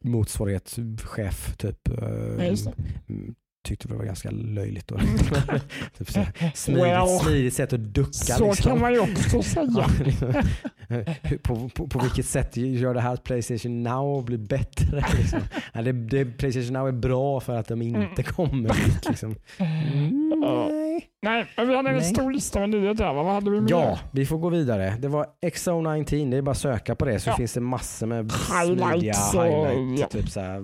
motsvarighetschef typ eh, Ja, mm, tyckte det var ganska löjligt. Då. typ så här, smidigt, Well, smidigt sätt att ducka. Så liksom. kan man ju också säga. Liksom. På, på, på vilket sätt gör det här att Playstation Now blir bättre? Liksom? Ja, det, det, Playstation Now är bra för att de inte Mm. kommer dit. Liksom. Mm, nej. Nej, men vi hade en Nej. stor lista med nyheter. va? Vad hade vi mer? Ja, vi får gå vidare. Det var XO19, det är bara att söka på det så Ja. finns det massor med Highlights smidiga och- highlights. ja. Typ så här,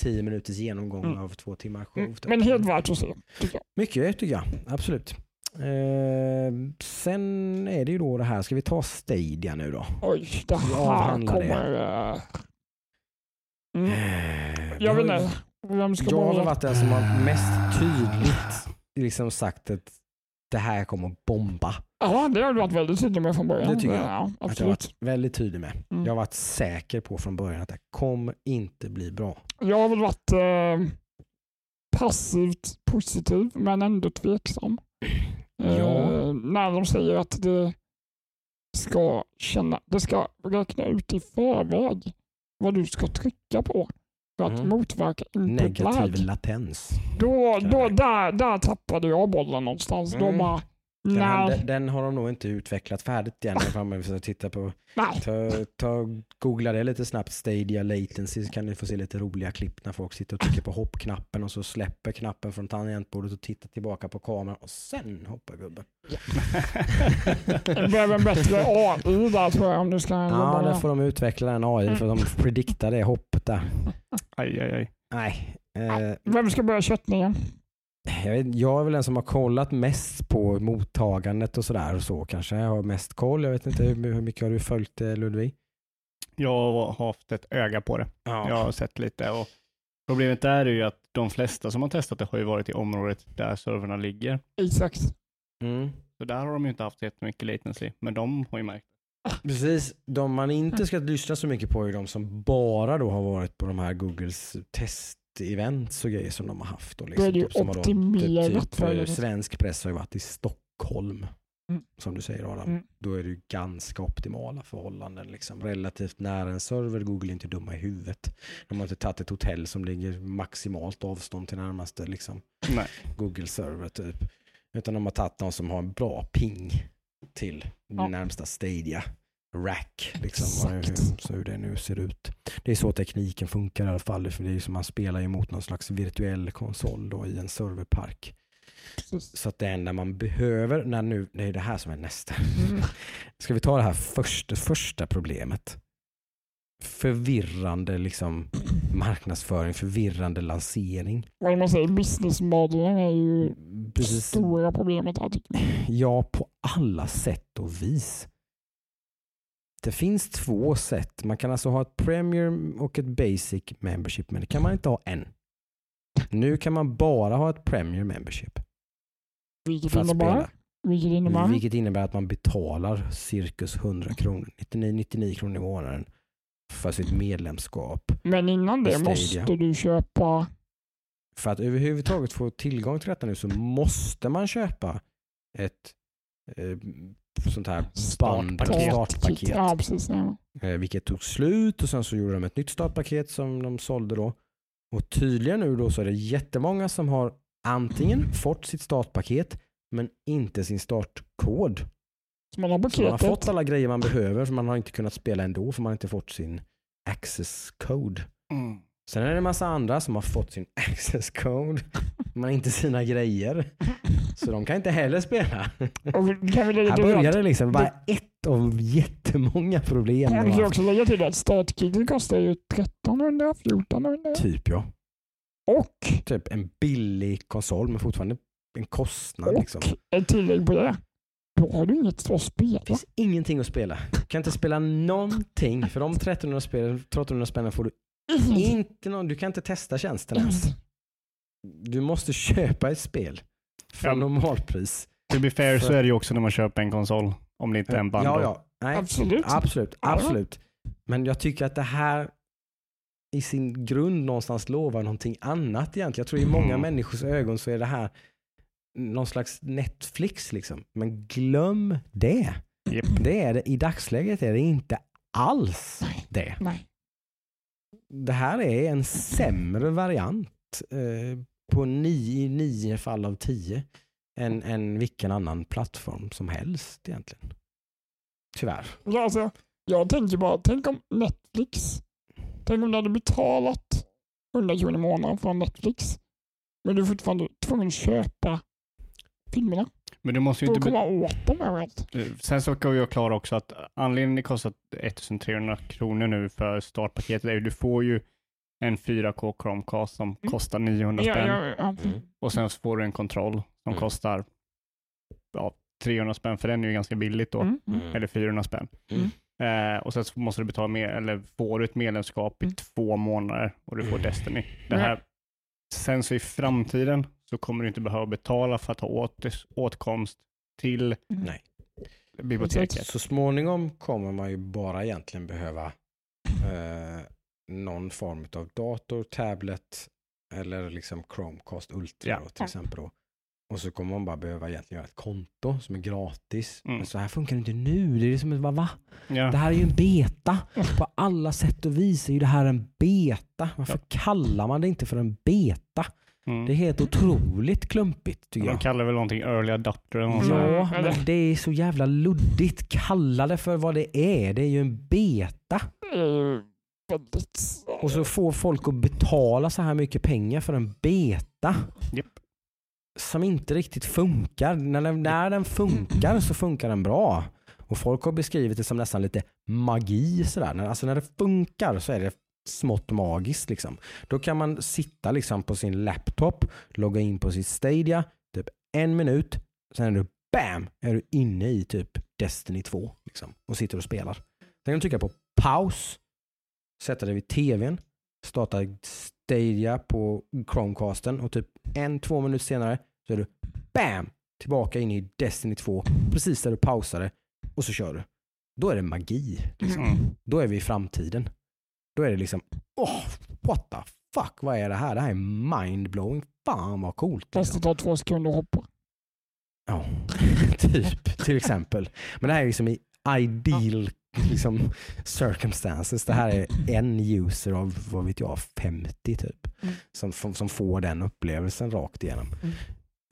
tio minuters genomgång Mm. av två timmar show. Mm, typ. Men helt värt att se. Mycket tycker jag, absolut. Eh, sen är det ju då det här, ska vi ta Stadia nu då? Oj, det här avhandlar det. kommer... eh, Mm. Eh, Jag vet inte. Vem ska Jag har varit den som har mest tydligt liksom sagt att det här kommer att bomba. Ja, det har du varit väldigt tydlig med från början. Det tycker jag. Ja, Att jag har absolut. varit väldigt tydlig med. Mm. Jag har varit säker på från början att det kommer inte bli bra. Jag har väl varit eh, passivt positiv men ändå tveksam. Eh, Ja. När de säger att det ska känna, det ska räkna ut i förväg vad du ska trycka på att Mm. motverka input Negativ lag. latens. Då, då, där, där tappade jag bollen någonstans. Då Mm. bara, Den, nej, den, den har de nog inte utvecklat färdigt än. Ifall man vill titta på, ta, ta, googla det lite snabbt, Stadia latency, så kan ni få se lite roliga klipp när folk sitter och trycker på hoppknappen och så släpper knappen från tangentbordet och tittar tillbaka på kameran och sen hoppar gubben. Det behöver en bättre AI där tror jag om du ska Ja, jobba där får de utveckla den AI för de prediktar det hoppet där. Aj, aj, aj. Nej. Eh, Vem ska börja köttningen? Jag, vet, jag är väl den som har kollat mest på mottagandet och sådär och så kanske. Jag har mest koll. Jag vet inte hur, hur mycket har du följt det Ludvig? Jag har haft ett öga på det. Jag har sett lite och problemet där är ju att de flesta som har testat det har ju varit i området där servrarna ligger. Exakt. Mm. Så där har de ju inte haft jättemycket latency, men de har ju märkt Precis, de man inte ska lyssna så mycket på är de som bara då har varit på de här Googles testevents och grejer som de har haft. Då är det ju som har då- optimerat typ, för det. Svensk press har ju varit i Stockholm, Mm. som du säger Adam. Mm. Då är det ju ganska optimala förhållanden. Liksom. Relativt nära en server, Google är inte dumma i huvudet. De har inte tagit ett hotell som ligger maximalt avstånd till närmaste liksom. Google-server typ. Utan de har tagit någon som har en bra ping till Ja. närmsta Stadia. Rack, liksom, det- Exakt. så hur det nu ser ut. Det är så tekniken funkar i alla fall, för det är ju som man spelar emot någon slags virtuell konsol då i en serverpark. Precis. Så att det enda man behöver, när nu, det är det här som är nästa. Mm. Ska vi ta det här första, första problemet? Förvirrande liksom marknadsföring, förvirrande lansering. Vad man säger, businessmodellen är ju Precis, stora problemet här tycker jag. ja, på alla sätt och vis. Det finns två sätt. Man kan alltså ha ett Premier och ett Basic Membership, men det kan man inte ha än. Nu kan man bara ha ett Premier Membership Vilket innebär, vilket innebär Vilket innebär att man betalar cirkus 100 kronor, 99, 99 kronor i månaden för sitt medlemskap. men innan det måste du köpa För att överhuvudtaget få tillgång till detta nu så måste man köpa ett eh, sånt här band, Startpaket. startpaket. Ja, precis. Ja. Eh, vilket tog slut och sen så gjorde de ett nytt startpaket som de sålde då. Och tydligen nu då så är det jättemånga som har antingen fått sitt startpaket men inte sin startkod. Så man har Så man har fått alla grejer man behöver för man har inte kunnat spela ändå för man har inte fått sin access code. Mm. Sen är det en massa andra som har fått sin access code men inte sina grejer. Så de kan inte heller spela. Och kan vi lägga Här börjar det liksom bara ett av jättemånga problem. kan vi också lägga till att startkittet kostar ju 1300, 1400 Typ ja. och, Typ en billig konsol men fortfarande en kostnad. och Liksom. ett tillägg på det. Då har du inget att spela. Det finns ingenting att spela. Du kan inte spela någonting. För de 1300 spel, 1300 spännen får du inte någon, du kan inte testa tjänsten ens. Du måste köpa ett spel för Ja. normalpris. To be fair För- så är det ju också när man köper en konsol. Om det inte är en bundle. Ja, ja. Nej, Absolut. absolut, Ja. absolut. Men jag tycker att det här i sin grund någonstans lovar någonting annat egentligen. Jag tror i många Mm. människors ögon så är det här någon slags Netflix liksom. Men glöm det. Japp. Det är det. I dagsläget är det inte alls det. Nej. Det här är en sämre variant eh, på nio, nio fall av tio än, än vilken annan plattform som helst egentligen. Tyvärr. Ja, alltså, jag tänker bara, tänk om Netflix, tänk om du hade betalat 100 kronor i månaden från Netflix, men du är fortfarande tvungen att köpa filmerna Men du måste ju inte... att komma åt dem överallt. Eh, Sen så ska jag klara också att anledningen det kostar 1300 kronor nu för startpaketet är ju du får ju en 4K Chromecast som Mm. kostar 900 Ja, spänn ja, ja. Mm. och sen så får du en kontroll som Mm. kostar ja, 300 spänn för den är ju ganska billigt då. Mm. mm. Eller 400 spänn. Mm. Eh, och sen så måste du betala mer, eller får du ett medlemskap i Mm. två månader och du får. Destiny. Det här, sen så i framtiden så kommer du inte behöva betala för att ha åt, åtkomst till Nej. biblioteket. Så småningom kommer man ju bara egentligen behöva eh, någon form av dator, tablet eller liksom Chromecast Ultra Ja. då, till exempel. Då. Och så kommer man bara behöva egentligen göra ett konto som är gratis. Mm. Men så här funkar det inte nu. Det är som ett, va, va? Ja. Det här är ju en beta. På alla sätt och vis är ju det här en beta. Varför kallar man det inte för en beta? Mm. Det är helt otroligt klumpigt tycker De jag. kallar väl någonting early adopter eller något. Ja, Mm, men det är så jävla luddigt. Kalla det för vad det är. Det är ju en beta. Det väldigt... Och så får folk att betala så här mycket pengar för en beta. Japp. Som inte riktigt funkar. När den, när den funkar så funkar den bra. Och folk har beskrivit det som nästan lite magi. Sådär. När, alltså när det funkar så är det smått magiskt. Liksom. Då kan man sitta liksom på sin laptop, logga in på sitt Stadia, typ en minut, sen är du BAM! Är du inne i typ Destiny 2 liksom, och sitter och spelar. Sen kan du trycka på paus, sätta dig vid tvn, starta Stadia på Chromecasten och typ en, två minuter senare så är du BAM! Tillbaka in i Destiny 2, precis där du pausade och så kör du. Då är det magi. Liksom. Mm. Då är vi i framtiden. Då är det liksom, åh, what the fuck, vad är det här? Det här är mindblowing. Fan vad coolt. Fast Liksom. det tar två sekunder att hoppa. Ja, typ, till exempel. Men det här är liksom i ideal liksom, circumstances. Det här är en user av, vad vet jag, 50 typ. Mm. Som, som, får den upplevelsen rakt igenom. Mm.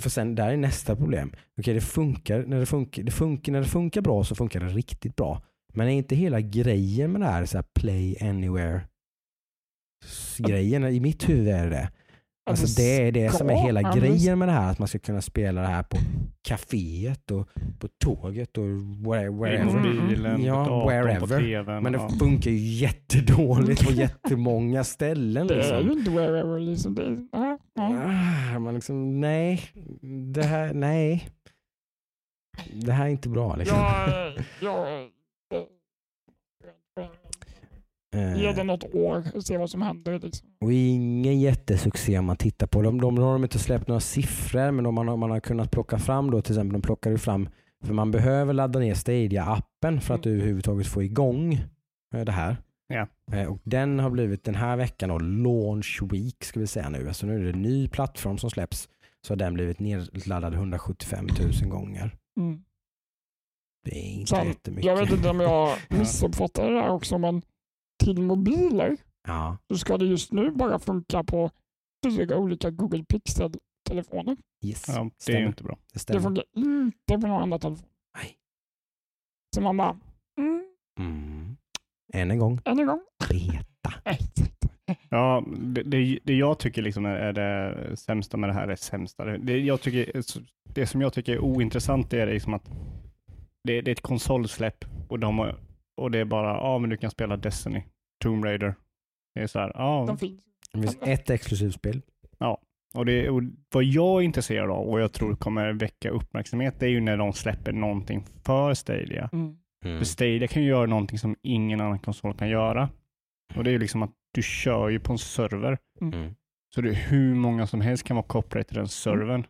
för sen där är nästa problem. Okej, det funkar när det funkar, det funkar när det funkar bra så funkar det riktigt bra. Men är inte hela grejen med det här, så här play anywhere grejen i mitt huvud är det. Alltså det är det som är hela grejen med det här, att man ska kunna spela det här på kaféet och på tåget och where- I wherever. bilen, Ja, på datorn, på wherever. tvn. Men det ja. funkar ju jättedåligt på jättemånga ställen. Det är ju Liksom. inte wherever liksom. Det. Ah, Man liksom, nej, det här, nej. Det här är inte bra liksom. Jag, jag, ge det något år och se vad som händer. Liksom. Och ingen jättesuccé om man tittar på dem. De, de har de inte släppt några siffror men om man, har- man har kunnat plocka fram då till exempel, de plockar ju fram, för man behöver ladda ner Stadia-appen för att Mm. överhuvudtaget få igång eh, det här. Ja. Eh, Och den har blivit den här veckan och launch week ska vi säga nu. Alltså nu är det en ny plattform som släpps. Så har den blivit nedladdad 175 000 gånger. Mm. Det är inte Sen, jättemycket. Jag vet inte om jag missuppfattade det här också, men till mobiler Ja, så ska det just nu bara funka på fyra olika Google Pixel-telefoner. yes. Ja, det är ju stämmer. inte bra. Det Det funkar inte på några andra telefoner. Nej. Så man bara, mm, Mm. Än en gång, än en gång. beta. Ja, det, det, det jag tycker liksom är, är det sämsta med det här är sämsta. Det, det, jag tycker, det som jag tycker är ointressant är liksom att det, det är ett konsolsläpp och, de har, och det är bara, ja men du kan spela Destiny, Tomb Raider. Det är så här, ja. De finns. Det finns ett exklusivt spel. Och, det, och vad jag är intresserad av och jag tror kommer väcka uppmärksamhet, det är ju när de släpper någonting för Stadia. Mm. Mm. För Stadia kan ju göra någonting som ingen annan konsol kan göra. Och det är ju liksom att du kör ju på en server. Mm. Så det är hur många som helst kan vara kopplade till den servern.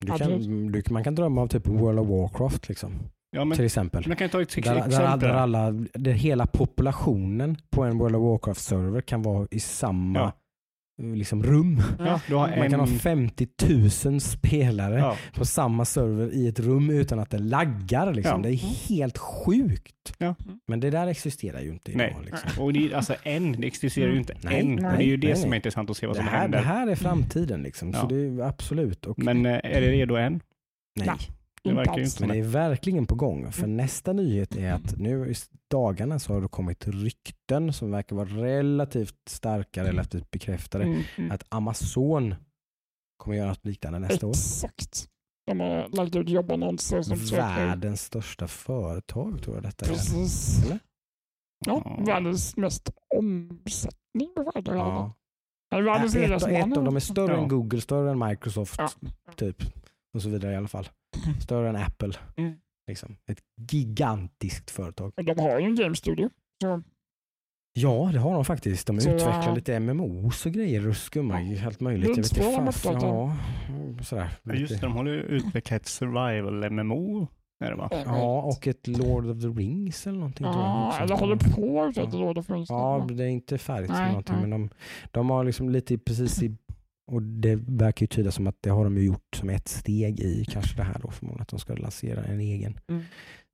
Du Ja, kan, du, man kan drömma av typ World of Warcraft liksom, Ja, men till exempel. man kan ta ett Där, exempel. där, där alla, där hela populationen på en World of Warcraft-server kan vara i samma Ja. liksom, rum. ja, du har Man en, kan ha 50 000 spelare ja, på samma server i ett rum utan att det laggar. Liksom. Ja. Det är helt sjukt. Ja. Men det där existerar ju inte idag. Nej. Liksom. och det alltså en, det existerar ju inte Nej, än. nej, och det är ju det nej, som är nej. intressant att se vad Det som här, händer. det här är framtiden. Liksom. Så Ja. det är absolut. Och, Men eh, är det redo än? nej. Inte alls. Men det är verkligen på gång. För Mm. nästa nyhet är att nu i dagarna så har det kommit rykten som verkar vara relativt starka, relativt bekräftade. Mm, mm. Att Amazon kommer göra något liknande nästa år. Exakt. De har lagt ut jobbannonser som söker. Världens största företag tror jag detta är. Precis. Eller? Ja, Ja. världens mest omsättning på företag. Ja. Världens Ett, rikaste ett man. av dem är större Ja. än Google, större än Microsoft, Ja. typ. Och så vidare i alla fall. Större än Apple. Mm. Liksom. Ett gigantiskt företag. Men De har ju en game studio. Så Ja, det har de faktiskt. De Så, utvecklar ja. lite MMOs och grejer och skummar ju allt möjligt. Jag vet inte uppdaterat. Ja, sådär. Ja, just det, de håller ju utvecklat ett survival-MMO. Är det va? Ja, och ett Lord of the Rings eller någonting. Ja, eller håller på att utveckla Lord of the Rings. Ja, det är inte färdigt med Nej, någonting. nej. Men de, de har liksom lite precis i, och det verkar ju tyda som att det har de ju gjort som ett steg i kanske det här då förmodligen att de ska lansera en egen. Mm.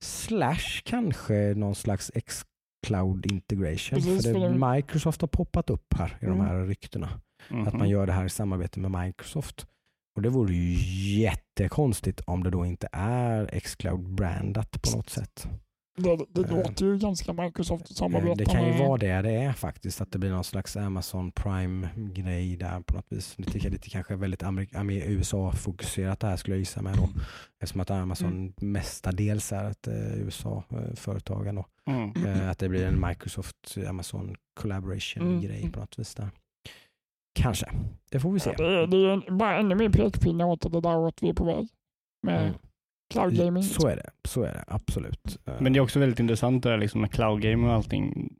Slash kanske någon slags X-cloud integration. Precis, för för det, det- Microsoft har poppat upp här i de Mm. här ryktena. Mhm. Att man gör det här i samarbete med Microsoft. Och det vore ju jättekonstigt om det då inte är X-cloud brandat på något sätt. Det, det Eh. låter ju ganska Microsoft att Eh, Det kan ju vara det det är faktiskt, att det blir någon slags Amazon Prime-grej där på något vis. Lite, lite kanske väldigt USA-fokuserat det här skulle jag gissa med då. Eftersom att Amazon mestadels är ett eh, USA-företag. Mm. Att det blir en Microsoft-Amazon collaboration-grej Mm. på något vis där. Kanske, det får vi se. Ja, det, är, det är bara ännu mer pekpinne åt det där åt vi är på väg. Med Mm. Cloud gaming. Så är det, så är det absolut. Men det är också väldigt intressant det där liksom med cloud game och allting.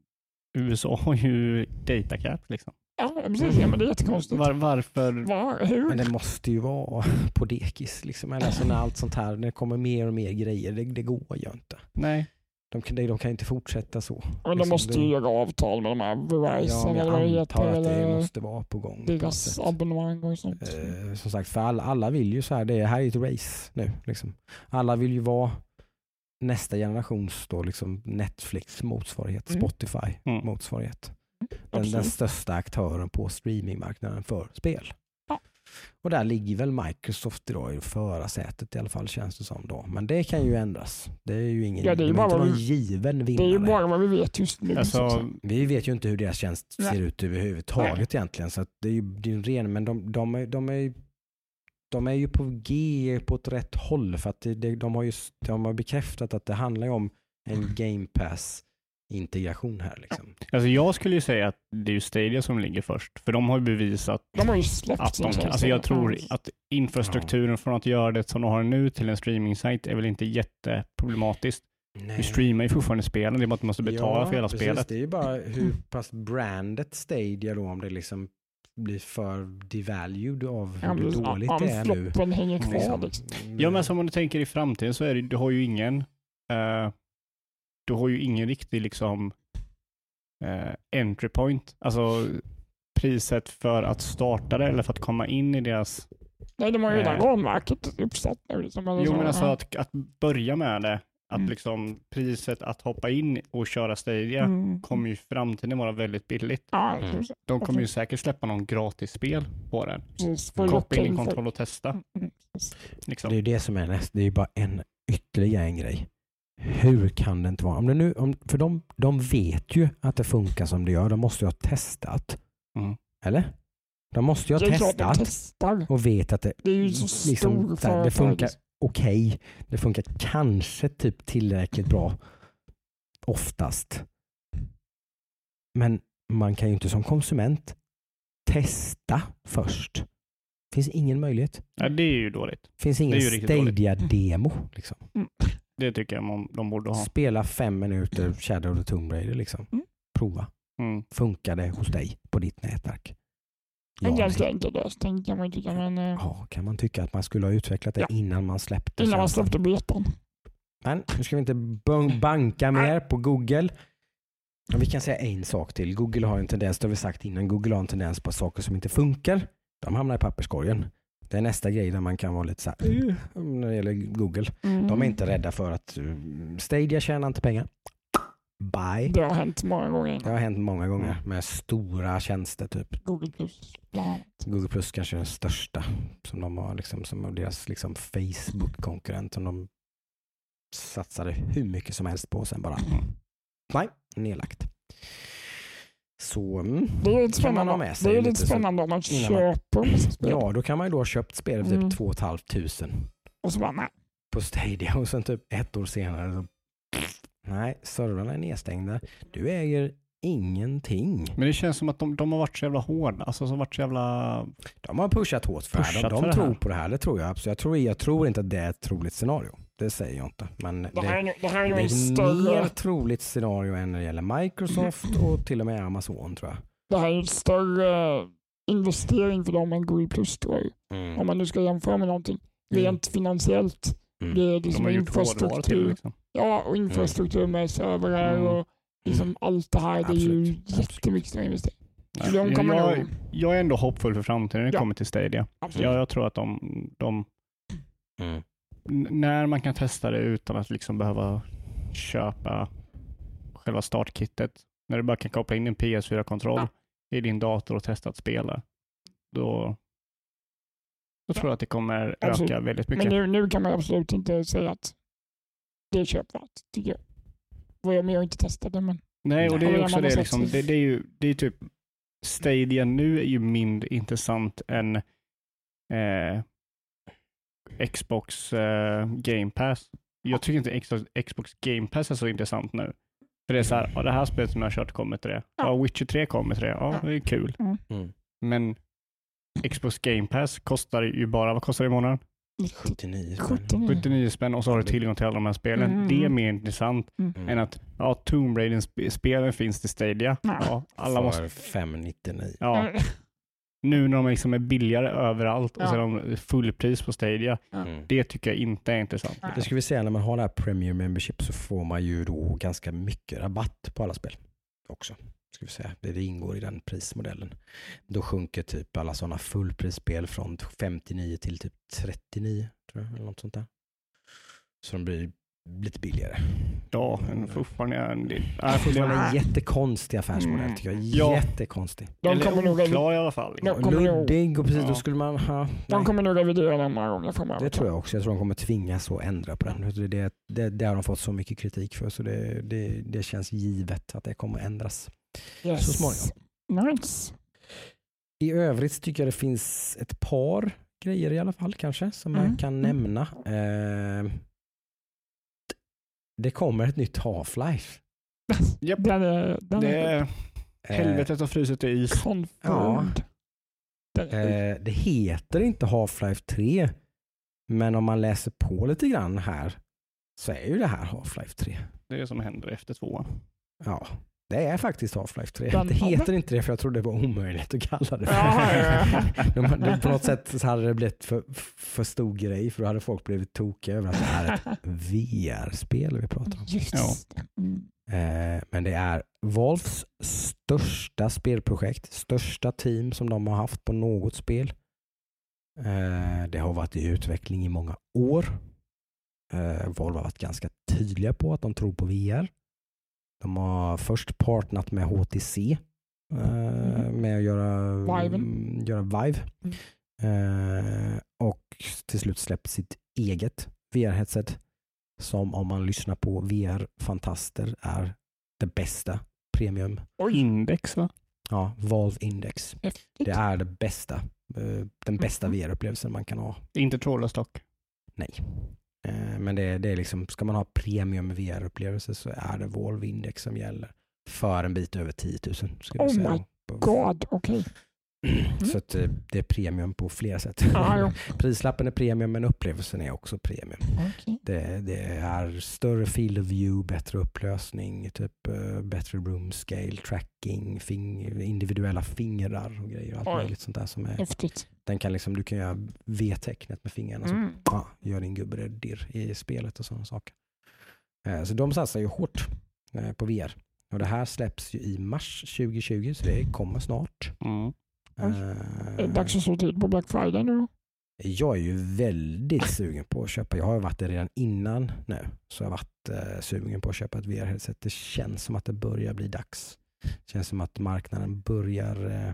USA har ju datacap liksom. Ja, precis. Ja, men det är jättekonstigt. Var, varför? Var, hur? Men det måste ju vara på dekis. Liksom. Eller alltså när allt sånt här, när det kommer mer och mer grejer, det, det går ju inte. Nej. De kan, de kan inte fortsätta så. men de liksom, måste ju göra avtal med de här Ja, Verizon men eller vad det jag heter. antar att det måste vara på gång. på deras sätt. abonnemang och sånt. Eh, som sagt, för alla, alla vill ju så här, det här är ett race nu. Liksom. Alla vill ju vara nästa generations då, liksom Netflix motsvarighet, Mm. Spotify Mm. motsvarighet. Den, den Absolut. största aktören på streamingmarknaden för spel. Och där ligger väl Microsoft idag i förarsätet i alla fall känns det som då. Men det kan ju ändras. Det är ju ingen, Ja, det är ju de är inte bara- någon given Det är ju vinnare. bara vad vi vet just nu. Alltså, säga. Vi vet ju inte hur deras tjänst Nej. ser ut överhuvudtaget egentligen. Så att det är ju det är ren, men de, de, är, de, är, de är ju på G på ett rätt håll. För att det, det, de, har ju, de har bekräftat att det handlar ju om en game pass integration här. Liksom. alltså jag skulle ju säga att det är ju Stadia som ligger först. För de har ju bevisat de har ju släppt att de kan. Alltså jag tror att infrastrukturen från att göra det som de har nu till en streaming-sajt är väl inte jätteproblematiskt. Nej. Vi streamar ju fortfarande spelen, det är bara att man måste betala Ja, för hela precis. spelet. Det är ju bara hur pass brandet Stadia då om det liksom blir för devalued av Ja, hur dåligt ja, det är nu. hänger kvar. Liksom. Liksom. Ja men som om du tänker i framtiden så är det, du har ju ingen, eh, du har ju ingen riktig liksom eh, entry point. Alltså priset för att starta det eller för att komma in i deras... Nej, de har ju redan Eh. ramverket uppsatt nu. Liksom, eller Jo så. men alltså att, att börja med det, att Mm. liksom priset att hoppa in och köra Stadia Mm. kommer ju i framtiden vara väldigt billigt. Ja, Mm. De kommer ju säkert släppa någon gratisspel på den. Koppla in kontroll och testa. Mm, precis. Liksom. Det är ju det som är näst. Det är ju bara en ytterligare en grej. Hur kan det inte vara? Om det nu, om, för de, de vet ju att det funkar som det gör. De måste ju ha testat. Mm. Eller? De måste ju ha testat testar. och vet att det, Det är ju så liksom, det funkar okej. Det funkar kanske typ tillräckligt bra. Oftast. Men man kan ju inte som konsument testa först. finns ingen möjlighet. Ja, det är ju dåligt. finns ingen. Stadia-demo. Liksom. Det tycker jag de, de borde ha. Spela fem minuter Shadow of the Tomb Raider. Liksom. Mm. Prova. Mm. Funkar det hos dig på ditt nätverk? Ja, En ganska enkel lösning kan man tycka. Men, eh, ja, kan man tycka att man skulle ha utvecklat det Ja. innan man släppte innan man släppte betan. Men nu ska vi inte banka mer på Google. Vi kan säga en sak till. Google har en tendens, det har vi sagt innan, Google har en tendens på saker som inte funkar. De hamnar i papperskorgen. Det är nästa grej där man kan vara lite så här, "Uh", när det gäller Google. Mm. De är inte rädda för att uh, Stadia tjänar inte pengar. Bye. Det har hänt många gånger. Det har hänt många gånger med stora tjänster typ. Google Plus. Google Plus kanske är den största som de har, liksom, som deras liksom, Facebook-konkurrent som de satsade hur mycket som helst på och sen bara Mm. nej, nedlagt. Så mm. Det är lite Kan man ha spännande, med sig det är lite lite så- spännande om man man- köper massa spel ja, då kan man ju då ha köpt spel för typ Mm. 2 500 och så bara nej. på Stadia och sen typ ett år senare så nej, servrarna är nedstängda. Du äger ingenting. Men det känns som att de, de har varit så jävla hårda. Alltså, som varit så jävla... De har pushat hårt för det här. Pushat De, för de tror på det här, det tror jag absolut. Jag tror, jag tror inte att det är ett troligt scenario. Det säger jag inte. Men Det det, här det här är det är en ett större, mer troligt scenario än när det gäller Microsoft och till och med Amazon tror jag. det här är en större investering för dem än Google Plus tror jag. Om man nu ska jämföra med någonting. Rent finansiellt. Mm. Det är De liksom har gjort hårdvara till det, infrastruktur. liksom. Ja, och infrastruktur med servrar Mm. och liksom allt det här. Det är ju Absolut, absolut. jättemycket större investering. De jag, nog- jag är ändå hoppfull för framtiden när det Ja. kommer till Stadia. Absolut. Jag, jag tror att de, de Mm. När man kan testa det utan att liksom behöva köpa själva startkittet, när du bara kan koppla in en PS4-kontroll Ja. i din dator och testa att spela, då, då tror jag att det kommer Absolut. öka väldigt Men mycket. nu, nu kan man absolut inte säga att det är köpvärt, tycker jag. Vad jag med och inte testade, men Nej, och det är också det, liksom, det. det, det är ju det är typ Stadia nu är ju mindre intressant än eh, Xbox eh, Game Pass. Jag tycker inte Xbox, Xbox Game Pass är så intressant nu. För det är så här, ja, det här spelet som jag har kört kommer till det. Ja, Witcher 3 kommer till det. Ja, det är kul. Mm. Men Xbox Game Pass kostar ju bara, vad kostar det i månaden? 79 spänn. 79. 79 spänn och så har du tillgång till alla de här spelen. Mm. Det är mer intressant Mm. än att ja, Tomb Raider-spelen finns till Stadia. Ja. Ja, alla måste För 599. Ja, Mm. Nu när de liksom är billigare överallt och Ja. så är de fullpris på Stadia. Mm. Det tycker jag inte är intressant. Nej. Det ska vi säga, när man har det här Premier Membership så får man ju då ganska mycket rabatt på alla spel också. Ska vi säga. Det, det ingår i den prismodellen. Då sjunker typ alla sådana fullprisspel från 59 till typ 39, tror jag, eller något sånt där. Så de blir lite billigare. Ja, men fortfarande är en. Äh, Fortfarande en jättekonstig affärsmodell Mm. tycker jag. Ja. Jättekonstig. De eller kommer nog revi- oklar i alla fall. Kommer nog- Luddig och precis, Ja. då skulle man... Ha, de kommer nog revidera den några gånger framöver. Det tror jag också. Jag tror de kommer tvingas att ändra på den. Det, det, det, det har de fått så mycket kritik för så det, det, det känns givet att det kommer att ändras. yes. så småningom. Nice. I övrigt tycker jag det finns ett par grejer i alla fall kanske som Mm. jag kan Mm. nämna. Eh, det kommer ett nytt Half-Life. Japp. Den är, den Det är är Eh, helvetet har frusit i is. confirmed. Är- Eh, det heter inte Half-Life 3, men om man läser på lite grann här så är ju det här Half-Life 3. Det är det som händer efter tvåan. Ja, det är faktiskt Half-Life 3. Den det har- heter inte det för jag trodde det var omöjligt att kalla det för. Ja, ja, det, på något sätt så hade det blivit för, för stor grej för då hade folk blivit tokiga över att det är ett VR-spel vi pratar om. Just Ja. Mm. Eh, men det är Valves största spelprojekt, största team som de har haft på något spel. Eh, det har varit i utveckling i många år. Eh, Valve har varit ganska tydliga på att de tror på VR. De har först partnat med HTC eh, Mm. med att göra Viven. mm, göra Vive. Mm. Eh, och till slut släppt sitt eget VR-headset som om man lyssnar på VR-fantaster är det bästa premium. Oj, Index va? Ja, Valve Index. häftigt. Det är det bästa. eh, Den bästa Mhm. VR-upplevelsen man kan ha. Inte trådlöst dock. Nej. Eh, Men det, det är liksom, ska man ha premium VR-upplevelse så är det Valve Index som gäller. För en bit över 10 000 skulle Oh säga. my God, okej. Så att eh, det är premium på flera sätt. Ah. Prislappen är premium men upplevelsen är också premium. Okej. Det, det är större field of view, bättre upplösning, typ eh, bättre room scale, tracking, fing, individuella fingrar och grejer. Allt Oj. möjligt sånt där som är, Häftigt. den kan liksom, du kan göra V-tecknet med fingrarna. Så, Mm. ja, gör din gubbe dirr i spelet och sådana saker. Eh, Så de satsar ju hårt på VR. Och det här släpps ju i mars 2020 så det kommer snart. Mm. Eh, Är det dags att slå till på Black Friday nu? Jag är ju väldigt sugen på att köpa. Jag har varit det redan innan nu. Så jag har varit eh, sugen på att köpa ett VR-headset. Det känns som att det börjar bli dags. Det känns som att marknaden börjar... Eh,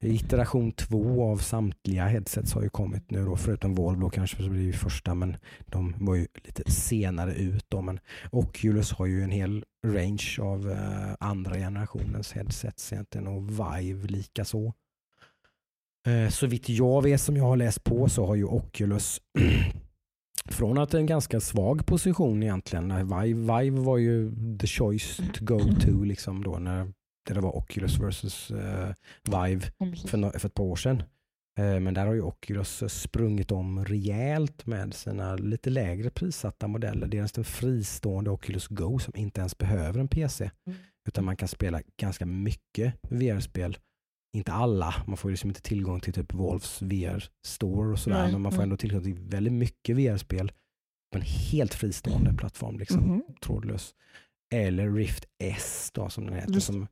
iteration två av samtliga headsets har ju kommit nu då. Förutom Volvo kanske så blir det första men de var ju lite senare ut då. Men Oculus har ju en hel range av eh, andra generationens headsets egentligen och Vive lika så. Eh, Så vitt jag vet som jag har läst på så har ju Oculus från att en ganska svag position egentligen. när Vive, Vive var ju the choice to go to liksom då när det var Oculus versus eh, Vive för, för ett par år sedan. Eh, Men där har ju Oculus sprungit om rejält med sina lite lägre prissatta modeller. Deras den fristående Oculus Go som inte ens behöver en PC. Mm. Utan man kan spela ganska mycket VR-spel. Inte alla, man får ju liksom inte tillgång till typ Wolves VR-store och sådär. Nej, men man får ändå tillgång till väldigt mycket VR-spel på en helt fristående plattform. Liksom, Mhm. Trådlös. Eller Rift S då som den heter. Just som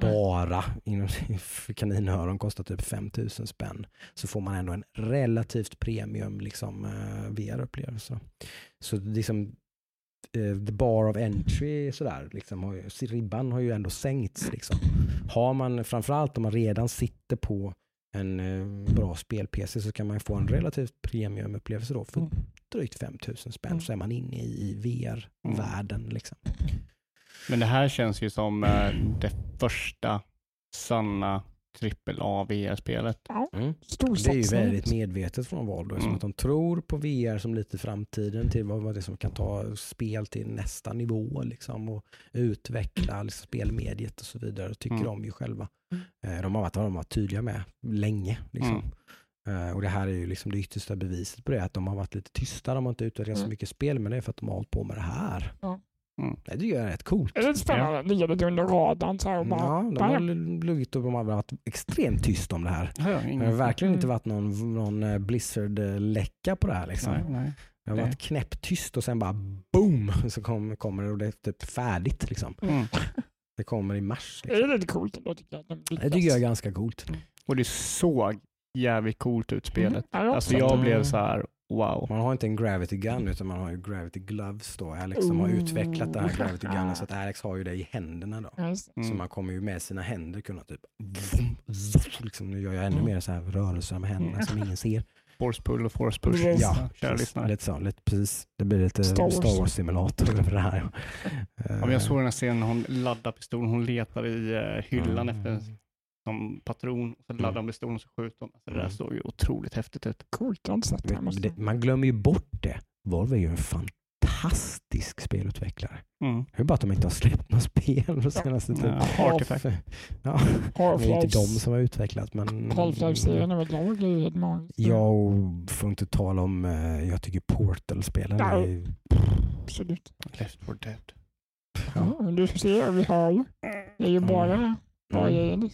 bara inom kaninöron kostar typ 5000 spänn. Så får man ändå en relativt premium liksom, eh, VR-upplevelse. Så liksom, the bar of entry sådär, liksom, har ju, ribban har ju ändå sänkts. Liksom. Har man, framförallt om man redan sitter på en eh, bra spel-PC så kan man få en relativt premium-upplevelse då för Mm. drygt 5000 spänn Mm. så är man inne i, i VR-världen. Liksom. Men det här känns ju som eh, det första sanna AAA VR-spelet. Mm. Det är ju väldigt medvetet från Valdo. Som Mm. att de tror på VR som lite framtiden till vad det som kan ta spel till nästa nivå liksom, och utveckla liksom, spelmediet och så vidare. tycker Mm. de ju själva. Eh, De har varit, de har varit tydliga med länge. Liksom. Eh, Och det här är ju liksom det yttersta beviset på det. Att de har varit lite tysta. De har inte utvecklat så Mm. mycket spel. Men det är för att de har hållit på med det här. Ja. Mm. Det tycker jag är rätt coolt. Är det inte spännande? Ligger lite under radarn så här och bara... Ja, de har luggit och de har varit extremt tyst om det här. Det jag Det har verkligen inte Mm. varit någon, någon eh, Blizzard-läcka på det här. Liksom. Nej, nej. Det har varit knäpptyst och sen bara boom så kom, kommer det och det är typ färdigt. Liksom. Mm. Det kommer i mars. Är Liksom. det lite coolt ändå tycker jag. de Det tycker jag är ganska coolt. Och det såg jävligt coolt ut spelet. Mm. Ja, Alltså jag blev så här, Wow. Man har inte en gravity gun utan man har ju gravity gloves då. Alex som har utvecklat den här gravity gunnen så att Alex har ju det i händerna då. Det. Så Mm. man kommer ju med sina händer kunna typ, vum, zoff, liksom, nu gör jag ännu mer så här rörelser med händerna som ingen ser. Force pull och force push. Precis. Ja, kära lyssnare. lite så, lite, precis. Det blir lite Star Star Wars. Simulator över det här. Ja. Jag såg den här scenen när hon laddar pistolen. Hon letar i eh, hyllan Mm. efter som patron. Och så laddar hon pistolen och så skjuter hon. Alltså, det där Mm. såg ju otroligt häftigt ut. Coolt, jag har inte sett det. Måste det, man glömmer ju bort det. Volvo är ju en fantastisk spelutvecklare. Mm. Det är bara att de inte har släppt några spel de senaste typ. Ja, Artifact. Ja, det är inte de som har utvecklat men Half-Life-serien är ju helt magiskt. jag får inte tala om, eh, jag tycker Portal-spelen Ja. är Absolut. Left 4 Dead. Ja. Ja, du ser, vi hör ju. Det är ju bara bra Mm. grejer.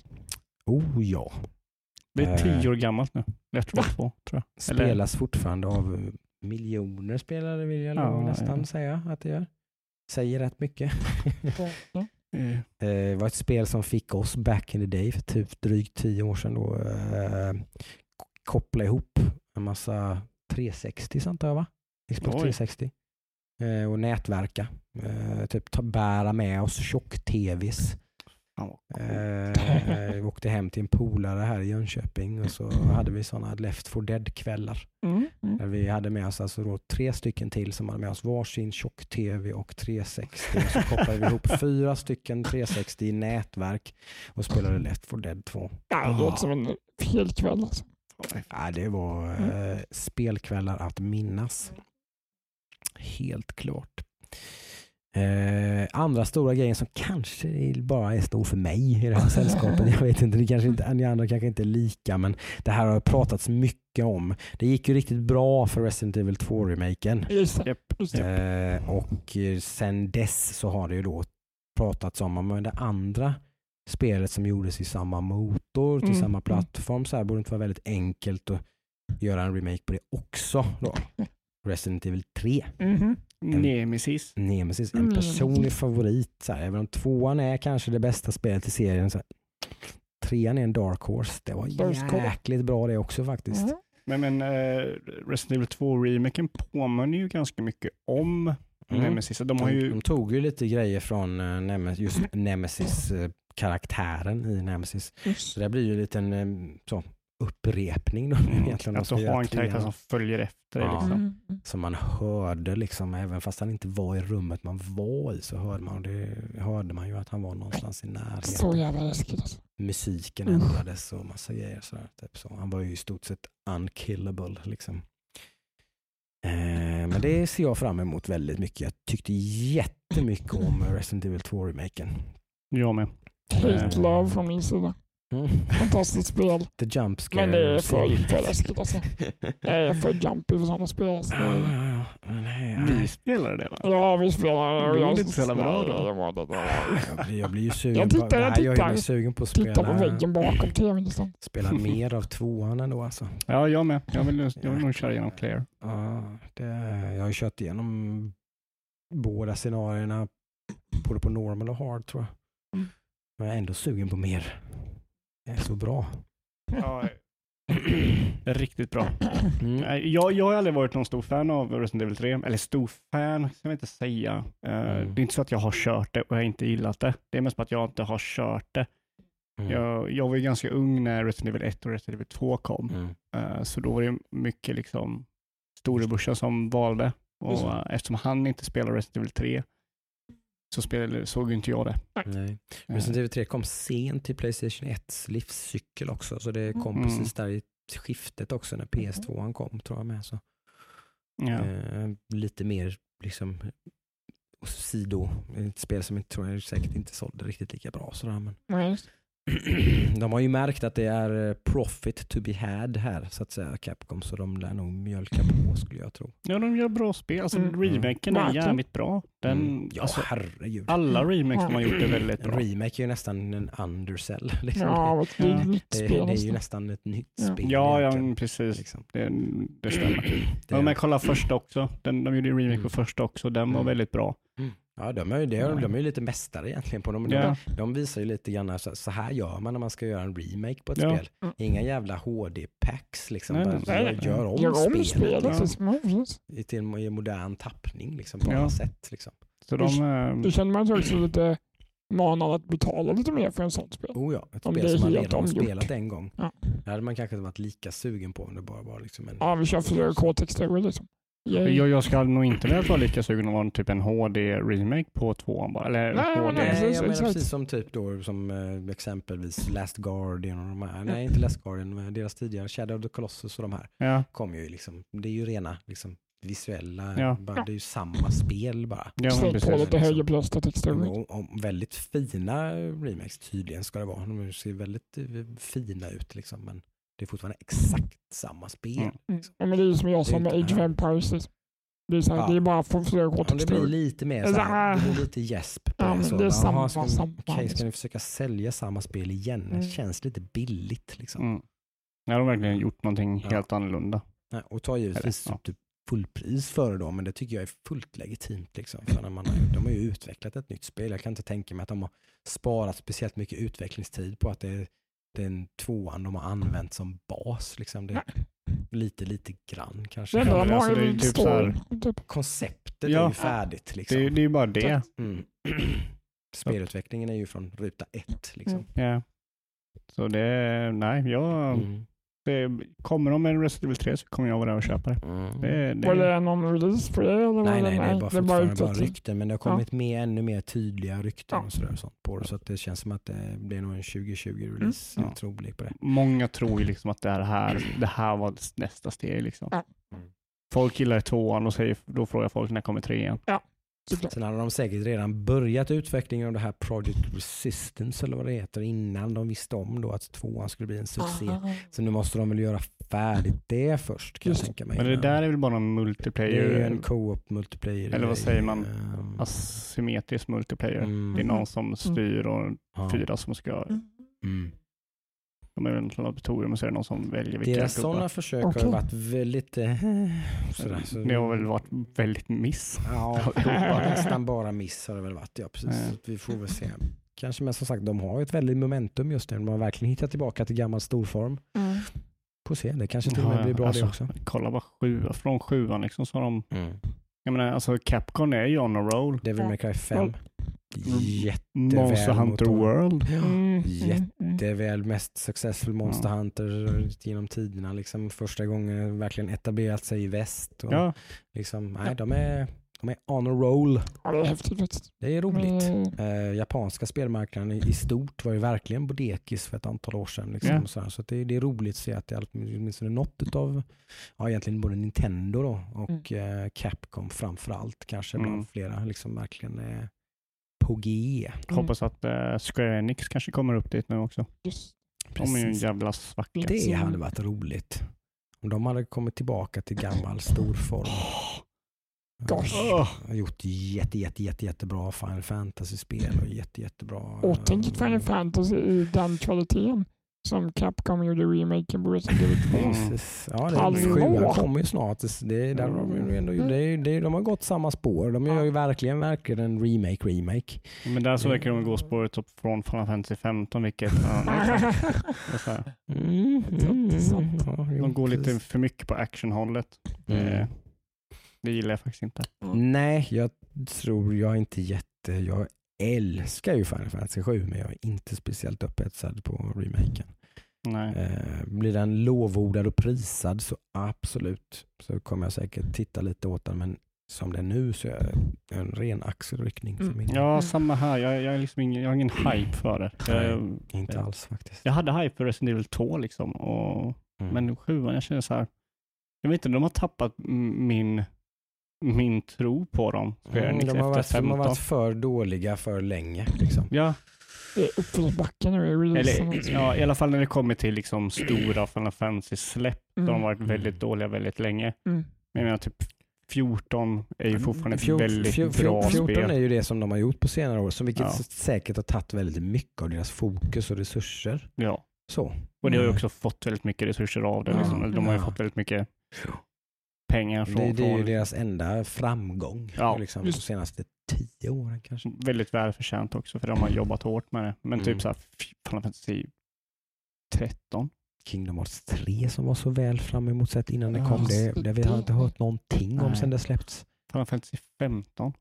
Oh ja. Det är Eh. tio år gammalt nu. Left 4 Dead 2 tror jag. Eller- Spelas fortfarande av eh, miljoner spelare vill jag Ja, nästan ja. säga att det gör. Säger rätt mycket. Ja. Eh, Eh, Det var ett spel som fick oss back in the day för typ drygt tio år sedan då eh, koppla ihop en massa 360 sånt där va? Xbox Oj. 360. Eh, och nätverka. Eh, typ ta, bära med oss tjock-tvs. Eh, vi åkte hem till en polare här i Jönköping och så hade vi sådana Left for Dead-kvällar. Mm. Mm. Där vi hade med oss alltså då tre stycken till som hade med oss varsin tjock-tv och 360. Och så kopplade vi ihop fyra stycken 360 i nätverk och spelade Left for Dead 2. Ja, det låter som en hel kväll. Alltså. Ja, det var eh, spelkvällar att minnas. Helt klart. Eh, andra stora grejen som kanske bara är stor för mig i det här sällskapet. Jag vet inte, det kanske inte, ni andra kanske inte är lika men det här har pratats mycket om. Det gick ju riktigt bra för Resident Evil 2-remaken. Just det. Japp. Just det. Eh, och eh, sen dess så har det ju då pratats om om det andra spelet som gjordes i samma motor till Mm, samma mm. plattform så här borde inte vara väldigt enkelt att göra en remake på det också då. Resident Evil 3, Mhm. Nemesis. Nemesis, en Mm. personlig favorit. Så här, även om tvåan är kanske det bästa spelet i serien så här, trean är en dark horse. Det var jäkligt bra det också faktiskt. Mm. Men, men eh, Resident Evil 2-remaken påminner ju ganska mycket om Mm. Nemesis. De har ju... de tog ju lite grejer från eh, Nemes, just Nemesis-karaktären i Nemesis. Just Så det blir ju en liten eh, så, upprepning då, Mm, egentligen. har göra en karaktär som följer efter dig. Ja. Liksom. Mm. Som man hörde, liksom, även fast han inte var i rummet man var i så hörde man, det, hörde man ju att han var någonstans i Så närheten. jävla läskigt alltså. Musiken Usch. ändrades och massa grejer. Sådär, typ så. Han var ju i stort sett unkillable. Liksom. Eh, men det ser jag fram emot väldigt mycket. Jag tyckte jättemycket om Resident Evil 2-remaken. Jag med. Hate love från min sida. Mm. Fantastiskt spel. The jump scare. Men det är för, för läskigt alltså. Jag är för jumpy för sådana spel. Alltså. Ja, ja, ja. Vi spelade det va? Ja, vi spelar. Det jag- inte så jävla bra då. Det det. Jag blir, jag blir ju sugen Jag på, tittar, jag nej, jag tittar. är sugen på att Titta på spela, väggen bakom tvn istället. spela mer av tvåan ändå alltså. Ja, jag med. Jag vill, jag vill nog köra igenom Claire. Ja, det, jag har ju kört igenom båda scenarierna, både på normal och hard tror jag. Mm. Men jag är ändå sugen på mer. Det är så bra. Ja, riktigt bra. Mm. Jag, jag har aldrig varit någon stor fan av Resident Evil 3. Eller stor fan, ska jag inte säga. Eh, Mm. Det är inte så att jag har kört det och jag har inte gillat det. Det är mest att jag inte har kört det. Mm. Jag, jag var ju ganska ung när Resident Evil 1 och Resident Evil 2 kom. Mm. Eh, Så då var det mycket liksom storebrorsan som valde. Och eh, eftersom han inte spelar Resident Evil 3 så spelade, såg inte jag det. Nej. Eh, Resident Evil 3 kom sent till Playstation 1 livscykel också, så det kom Mm. precis där i skiftet också när PS2 kom tror jag med. Så. Ja. Eh, lite mer liksom sido, ett spel som jag tror jag säkert inte sålde riktigt lika bra. Sådär, men Nej, de har ju märkt att det är eh, profit to be had här så att säga, Capcom, så de lär nog mjölka på skulle jag tro. ja, de gör bra spel. Alltså Mm. remaken är jävligt bra. Den, Mm. Ja, alltså, herregud. alla remakes de har gjort är väldigt bra. remake är ju nästan en undersell. Liksom. Ja, det är nytt det, spel det är ju nästan. ett nytt Ja. spel. Ja, ja precis. liksom. Det, det stämmer. Det- Ja, men kolla första också. Den, de gjorde remake på Mm. första också. Den var Mm. väldigt bra. Mm. Ja, de är ju, det, de är ju lite mästare egentligen på dem. De, Ja. de visar ju lite grann så, så här gör man när man ska göra en remake på ett Ja. spel. Mm. Inga jävla HD-packs liksom. Nej, Bara, nej, gör, gör om Gör om spelet spelet. liksom, så småvis. i, till en, i modern tappning liksom, på Ja. alla sätt. Liksom. Så de, eh, Då känner man sig också lite manad att betala lite mer för en sån spel. Oh ja, ett Om det spel som man redan har spelat en gång. Ja. Det hade man kanske inte varit lika sugen på om det bara var liksom en... Ja, vi kör 4K-texturer liksom. Yay. jag, jag ska nog inte vara lika sugen att vara en typ en HD-remake på tvåan bara. Eller Nej, HD. nej, precis, jag menar exakt. precis som typ då som eh, exempelvis Last Guardian och de här. Nej, inte Last Guardian, men deras tidigare Shadow of the Colossus och de här Ja, kom ju liksom. Det är ju rena liksom visuella, Ja. bara, det är ju samma spel bara. ja Släng på lite liksom. högupplösta texturer. Väldigt fina remakes tydligen ska det vara. De ser väldigt eh, fina ut liksom, men det är fortfarande exakt samma spel. Mm. Mm. Ja, men det är ju som jag sa Det är med Age of Empires. liksom. Det är, så här, Ja. det är bara för Om det blir 4K-texturer. lite mer Det så här, det blir lite gäsp på Ja, det. Så, det är samma- "Jaha, ska, samma, liksom." ska ni försöka sälja samma spel igen? Det Mm. känns lite billigt liksom. Mm. Ja, de har verkligen gjort någonting Ja. helt annorlunda. Nej, Och ta givetvis ja. typ fullpris för det då, men det tycker jag är fullt legitimt. Liksom. För när man har, de har ju utvecklat ett nytt spel. Jag kan inte tänka mig att de har sparat speciellt mycket utvecklingstid på att det är den tvåan de har använt som bas. Liksom. Det lite, lite grann kanske. Ja, de men har alltså, det är typ så här- Typ. Konceptet Ja. är ju färdigt. Liksom. Det, är- det är ju bara det. Mm. Spelutvecklingen är ju från ruta ett. Liksom. Ja. Så det, nej, jag, Mm. Det, kommer de med en Resident Evil 3 så kommer jag vara där och köpa det. Mm. det, det Var det någon release på det? Eller var Nej, nej, det är bara det är bara bara rykten. Men det har kommit med ännu mer tydliga rykten Ja. och sådär och sånt på det. Så att det känns som att det blir nog en 2020-release. Mm. Blir på det. Många tror ju liksom att det här, det här var nästa steg. Liksom. Ja. Mm. Folk gillar tvåan och säger, då frågar folk när kommer trean. Såklart. Sen hade de säkert redan börjat utvecklingen av det här Project Resistance eller vad det heter innan de visste om då att tvåan skulle bli en succé. Aha. Så nu måste de väl göra färdigt det först kan Just jag tänka mig. Men det där är väl bara en det är multiplayer, ju en co-op multiplayer. Eller vad säger man? Ehm, asymmetrisk multiplayer. mm, Det är någon som styr och ja, fyra som ska, mm. De är väl ett laboratorium och så är det någon som väljer vilka Deras sådana försök Okej. har varit väldigt eh, sådär. Så, Det har väl varit väldigt miss. Ja, nästan bara miss har det väl varit. Ja, precis. Att vi får väl se. Kanske, men som sagt, de har ju ett väldigt momentum just nu. De har verkligen hittat tillbaka till gammal storform. Mm. Får se, det kanske till och med blir bra alltså, det också. Kolla bara sjua, från sjuan liksom så har de, Mm. jag menar alltså Capcom är ju on a roll. Devil May Cry 5. Monster mot Hunter dem. World. Ja, Mm. jätte- Mm. Det är väl mest successful Monster Hunter genom tiderna. Liksom första gången verkligen etablerat sig i väst. Och Ja, liksom, nej, de, är, de är on a roll. Ja, det är roligt. Mm. Eh, japanska spelmarknaden i, i stort var ju verkligen bodekis för ett antal år sedan. Liksom, Ja. och sådär. Så att det, det är roligt att se att det är åtminstone något av, ja egentligen både Nintendo då och eh, Capcom framförallt kanske bland Mm. flera liksom verkligen är på G. Mm. hoppas att uh, Square Enix kanske kommer upp dit nu också. Just. De är ju en jävla svacka. Det hade varit roligt. Om de hade kommit tillbaka till gammal storform. Gosh. Eh, har gjort jätte, jätte, jätte, jättebra Final Fantasy-spel och jätte, jättebra... Ett Final eh, Fantasy i den kvaliteten som Capcom gjorde remaken på Resident Evil 2. Mm. Ja, det, sjuan kommer ju snart. Det, där har de, ändå, det, det, de har gått samma spår. De gör ju verkligen, verkligen en remake-remake. Men där så verkar de gå spåret upp från Final Fantasy 15 vilket ja, det är så här. Mm, är ja, jo, de går lite för mycket på actionhållet. Mm. Eh, Det gillar jag faktiskt inte. Nej, jag tror jag är inte jätte... Jag älskar ju Final Fantasy 7 men jag är inte speciellt upphetsad på remaken. Nej. Eh, blir den lovordad och prisad så absolut så kommer jag säkert titta lite åt den men som det är nu så är det en ren axelryckning för Mm. min. Ja, samma här. Jag, jag, är liksom ingen, jag har ingen hype för det. Jag, Inte alls faktiskt. jag hade hype för Resident Evil 2 liksom. Och, Mm. Men sjuan, jag känner så här. Jag vet inte, de har tappat min, min tro på dem. Mm, de, har varit, de har 15. varit för dåliga för länge. Liksom. Ja, Det är uppförsbacke nu i releasen. eller, ja, i alla fall när det kommer till liksom stora Final Fantasy-släpp. Mm. De har varit väldigt Mm. dåliga väldigt länge. Mm. Men jag menar typ 14 är ju fortfarande ett väldigt fjor- bra fjor- 14 spel. är ju det som de har gjort på senare år, som vilket Ja. säkert har tagit väldigt mycket av deras fokus och resurser. Ja. Så. Och det har ju Mm. också fått väldigt mycket resurser av det. Ja. Liksom. De har ju Ja. fått väldigt mycket pengar från... Det, det är ju deras enda framgång Ja, liksom, de senaste tio åren kanske. Väldigt välförtjänt också för de har jobbat hårt med det. Men Mm. typ så här, Final Fantasy 13. Kingdom Hearts 3 som var så väl fram emot sett innan det kom. Det, det vi har inte hört någonting om Nej. sen det släppts. Final Fantasy 15.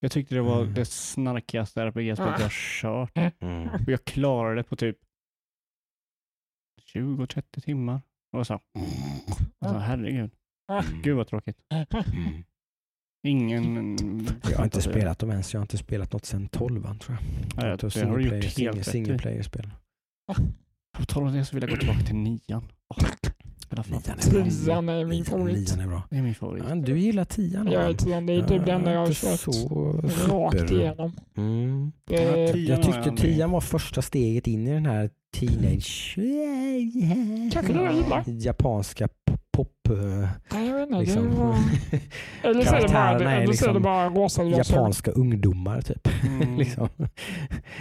Jag tyckte det var Mm. det snarkigaste RPG-spelet jag kört. Mm. Och jag klarade det på typ 20-30 timmar. Och så, alltså, herregud. Gud vad tråkigt. Mm. Ingen... Jag har inte spelat dem ens. Jag har inte spelat något sen 12 tror jag. Nej, det har du single gjort player- helt rätt single i. player-spel. På tal om det så vill jag gå tillbaka till nian. Tian är min favorit. Är bra. Det är min favorit. Ja, du gillar tian? Johan. tian, det är typ enda jag har kört så rakt igenom. Mm. Det, Ja, Jag tyckte tian var första steget in i den här teenage... Kanske det jag gillar. Japanska pop... eh, jag vet inte. Liksom. Det var... Eller så är det bara, är det liksom bara rosa japanska ungdomar typ. Mm. liksom.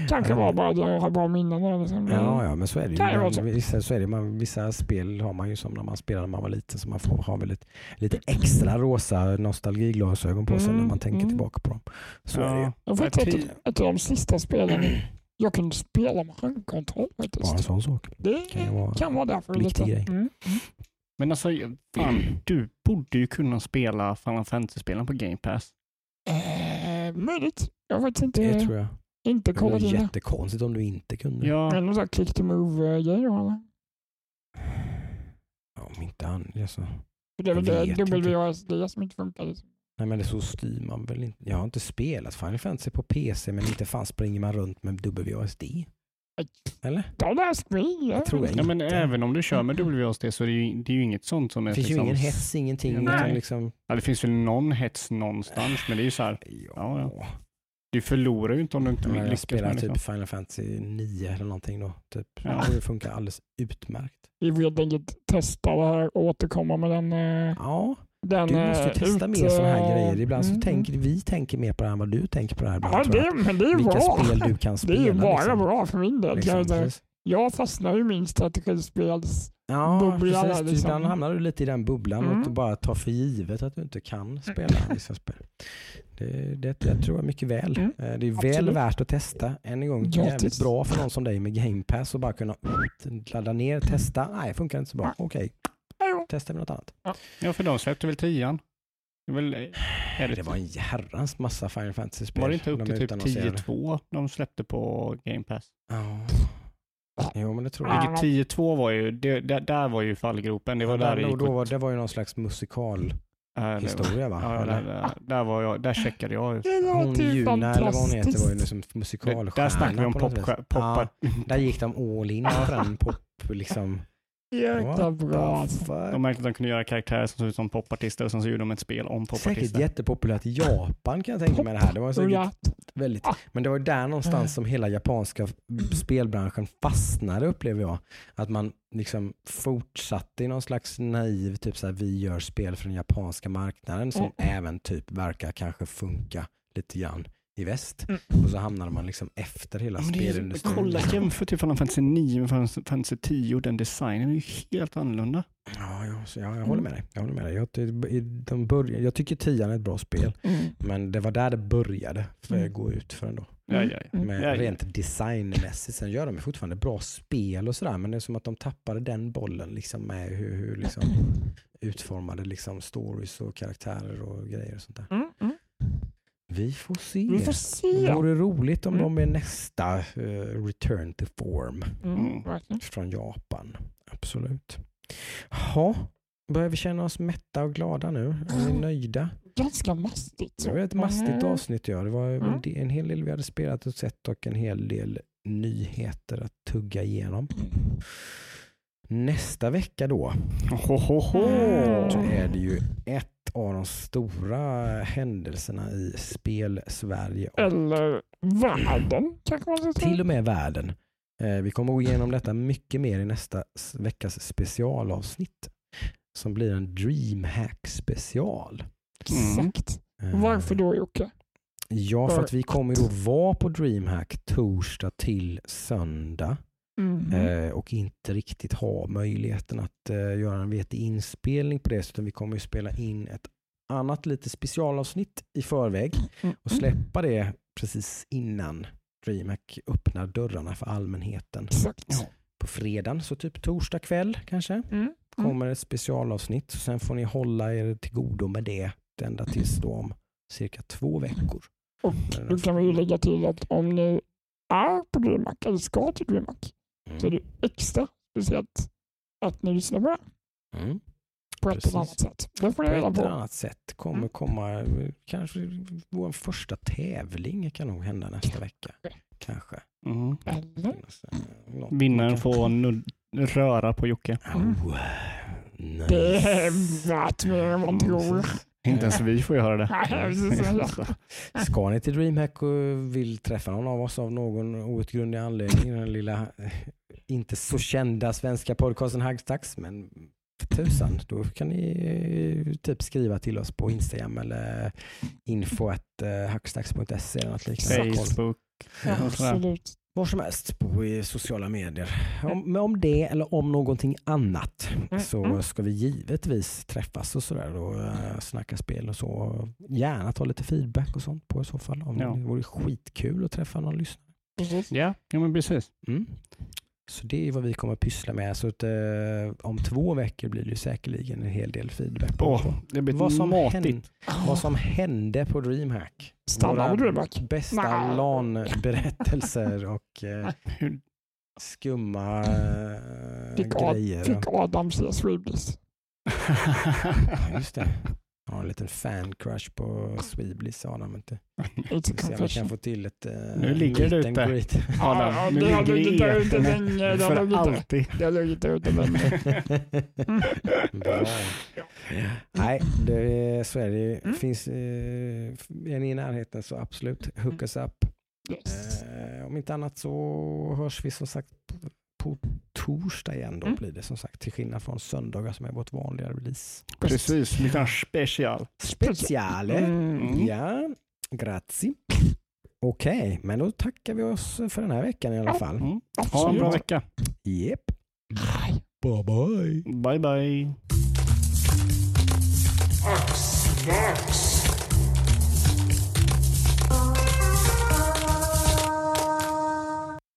Kanske var bara att jag har bra minnen. av det, Liksom. Ja, ja, men så är det ju. Vissa, så är det. Man, vissa spel har man ju som när man spelade när man var liten så man får ha väldigt, lite extra rosa nostalgiglasögon på sig Mm, när man tänker mm. tillbaka på dem. Så är det ju. Ja. Jag Ja, ett, ett av de sista spelen jag kunde spela med handkontroll Bara en faktiskt. sån sak. Det kan ju vara kan vara därför. viktig lite. grej. Mm. Men alltså, fan, du borde ju kunna spela Final Fantasy-spelen på Game Pass. Eh, möjligt. Jag har faktiskt inte, Det tror jag. inte Det vore kollat in det. jättekonstigt om du inte kunde. Ja, Men någon sån här click to move-grej då eller? Ja, Om inte han, alltså. För Det är väl det. WASD som inte funkar. Liksom. Nej men det så styr man väl inte. Jag har inte spelat Final Fantasy på PC men inte fan springer man runt med WASD. Eller? Don't ask me. Det tror jag ja men även om du kör med WASD så är det ju, det är ju inget sånt som är Det finns ju liksom, ingen hets, ingenting. Nej. Utan liksom, Ja, det finns väl någon hets någonstans, men det är ju så här, ja, Ja, du förlorar ju inte om du inte Men jag lyckas spelar typ Liksom. Final Fantasy 9 eller någonting då. Typ. Ja. Det funkar alldeles utmärkt. Vi vill helt enkelt testa det här och återkomma med den. eh, Ja, den du måste eh, testa ut, mer sådana här eh, grejer. Ibland så mm, tänker vi tänker mer på det här än vad du tänker på det här. Ja, det, men det är Vilka bra. spel du kan Det spela. är ju bara liksom. bra för min del. Liksom, jag fastnar ju i min strategispels... Ja, bubblan precis. Du, liksom. Ibland hamnar du lite i den bubblan och Mm. du bara tar för givet att du inte kan spela vissa spel. Det, det jag tror jag mycket väl. Mm. Eh, Det är väl Absolut. värt att testa. Än en gång, Gratis. jävligt bra för någon som dig med Game Pass och bara kunna ladda ner, testa. Nej, funkar inte så bra. Okej, Jo. Testar vi något annat. Ja, för de släppte väl tian. Det, väl, är det, Det var en herrans massa Final Fantasy-spel. var det inte upp de till typ utannonserade. 10-2 de släppte på Game Pass? Ja. Jo, men det tror jag. Ja. Vilket 10-2 var ju, det, där, där var ju fallgropen. Det var där det då, gick då, var- det var ju någon slags musikal äh, historia va? Ja, där, där, där, var jag, där checkade jag ut. Det Hon Juna eller vad hon heter var ju liksom musikalstjärna. Där snackar vi om pop, poppa. Ja, där gick de all in på den pop liksom. Jäkla bra. De märkte att de kunde göra karaktärer som såg ut som popartister och sen så gjorde de ett spel om Säkert popartister. jättepopulärt i Japan kan jag tänka mig det här. Det var säkert väldigt, Ah. men det var där någonstans som hela japanska spelbranschen fastnade upplever jag. Att man liksom fortsatte i någon slags naiv, typ så här, vi gör spel för den japanska marknaden som Mm. även typ verkar kanske funka lite grann i väst. Mm. Och så hamnade man liksom efter hela Ja, spelindustrin. kolla jämför till Final Fantasy 9 med Final Fantasy 10 den designen är ju helt annorlunda. Ja, ja, så jag, jag håller med dig. Jag, håller med dig. Jag, de börjar, jag tycker tian är ett bra spel, Mm. men det var där det började för Mm. att gå ut för ändå. Ja, ja, ja. Med Ja, ja. rent designmässigt. Sen gör de fortfarande bra spel och sådär, men det är som att de tappade den bollen liksom med hur, hur liksom utformade liksom stories och karaktärer och grejer och sånt där. Mm. Mm. Vi får se. Vi får Det se. vore roligt om Mm. de är nästa eh, return to form Mm. verkligen. från Japan. Absolut. Ja, börjar vi känna oss mätta och glada nu? Är vi nöjda? Ganska mastigt. Det var ett mastigt Mm. avsnitt. Ja. Det var Mm. en en hel del vi hade spelat och sett och en hel del nyheter att tugga igenom. Nästa vecka då Ho, ho, ho. så är det ju ett av de stora händelserna i spel-Sverige Eller världen kanske man ska säga. till och med världen. Eh, Vi kommer gå igenom detta mycket mer i nästa veckas specialavsnitt som blir en DreamHack special. Exakt. Eh, Varför då Jocke? Ja, för att vi kommer då vara på DreamHack torsdag till söndag Mm. eh, och inte riktigt ha möjligheten att eh, göra en vettig inspelning på det, utan vi kommer ju spela in ett annat lite specialavsnitt i förväg Mm. och släppa det precis innan DreamHack öppnar dörrarna för allmänheten. Ja. På fredagen, så typ torsdag kväll kanske, Mm. Mm. kommer ett specialavsnitt. Sen får ni hålla er till godo med det ända tills då om cirka två veckor. Och då kan vi lägga till att om ni är på DreamHack eller ska till DreamHack så är Mm. det extra speciellt att ni lyssnar på det Mm. på ett Precis. eller annat sätt. Det får ni På reda ett eller på. annat sätt kommer Mm. komma, kanske vår första tävling kan nog hända nästa vecka. Kanske. Mm. Vinnaren får röra på Jocke. Oh, Det nice. är värt mer än man tror. Inte ens vi får göra det. Ska ni till DreamHack och vill träffa någon av oss av någon outgrundlig anledning, den lilla inte så kända svenska podcasten Haggstacks, men för tusan, då kan ni eh, typ skriva till oss på Instagram eller info at eh, hackstacks.se eller något liknande. Facebook. Ja, absolut. Var som helst på i sociala medier. Om, men om det eller om någonting annat så Mm. ska vi givetvis träffas och sådär och uh, snacka spel och så. Gärna ta lite feedback och sånt på i så fall. Om Ja. Det vore skitkul att träffa någon lyssnare. Precis. Ja, ja men precis. Mm. Så det är vad vi kommer att pyssla med. Så att, eh, om två veckor blir det ju säkerligen en hel del feedback på Åh, det blir vad, som matigt. hände, vad som hände på DreamHack. Stanna på DreamHack. Bästa Nej. LAN-berättelser och eh, skumma eh, Fick, Ad, grejer. fick Adam se. Ja, just det. Jag har en liten fan-crush på Sweebliss Adam. Inte. It's ser om vi kan få till ett eh, Nu ligger det ute. greet. Ja, Adam, nu det har ligger legat där ute det i länge, det har alltid. Det har legat ute länge. Bra. Nej, det är, så är det. ju. Mm. Finns, eh, är ni i närheten så absolut, hook us up. Yes. Eh, om inte annat så hörs vi som sagt på, torsdag igen. Då Mm. blir det som sagt till skillnad från söndagar som är vårt vanliga release. Precis, lite special. Speciale. Mm. Ja, grazie. Okej, men då tackar vi oss för den här veckan i alla fall. Mm. Ha en bra vecka. Yep. Hej. Bye bye. Bye bye. Max.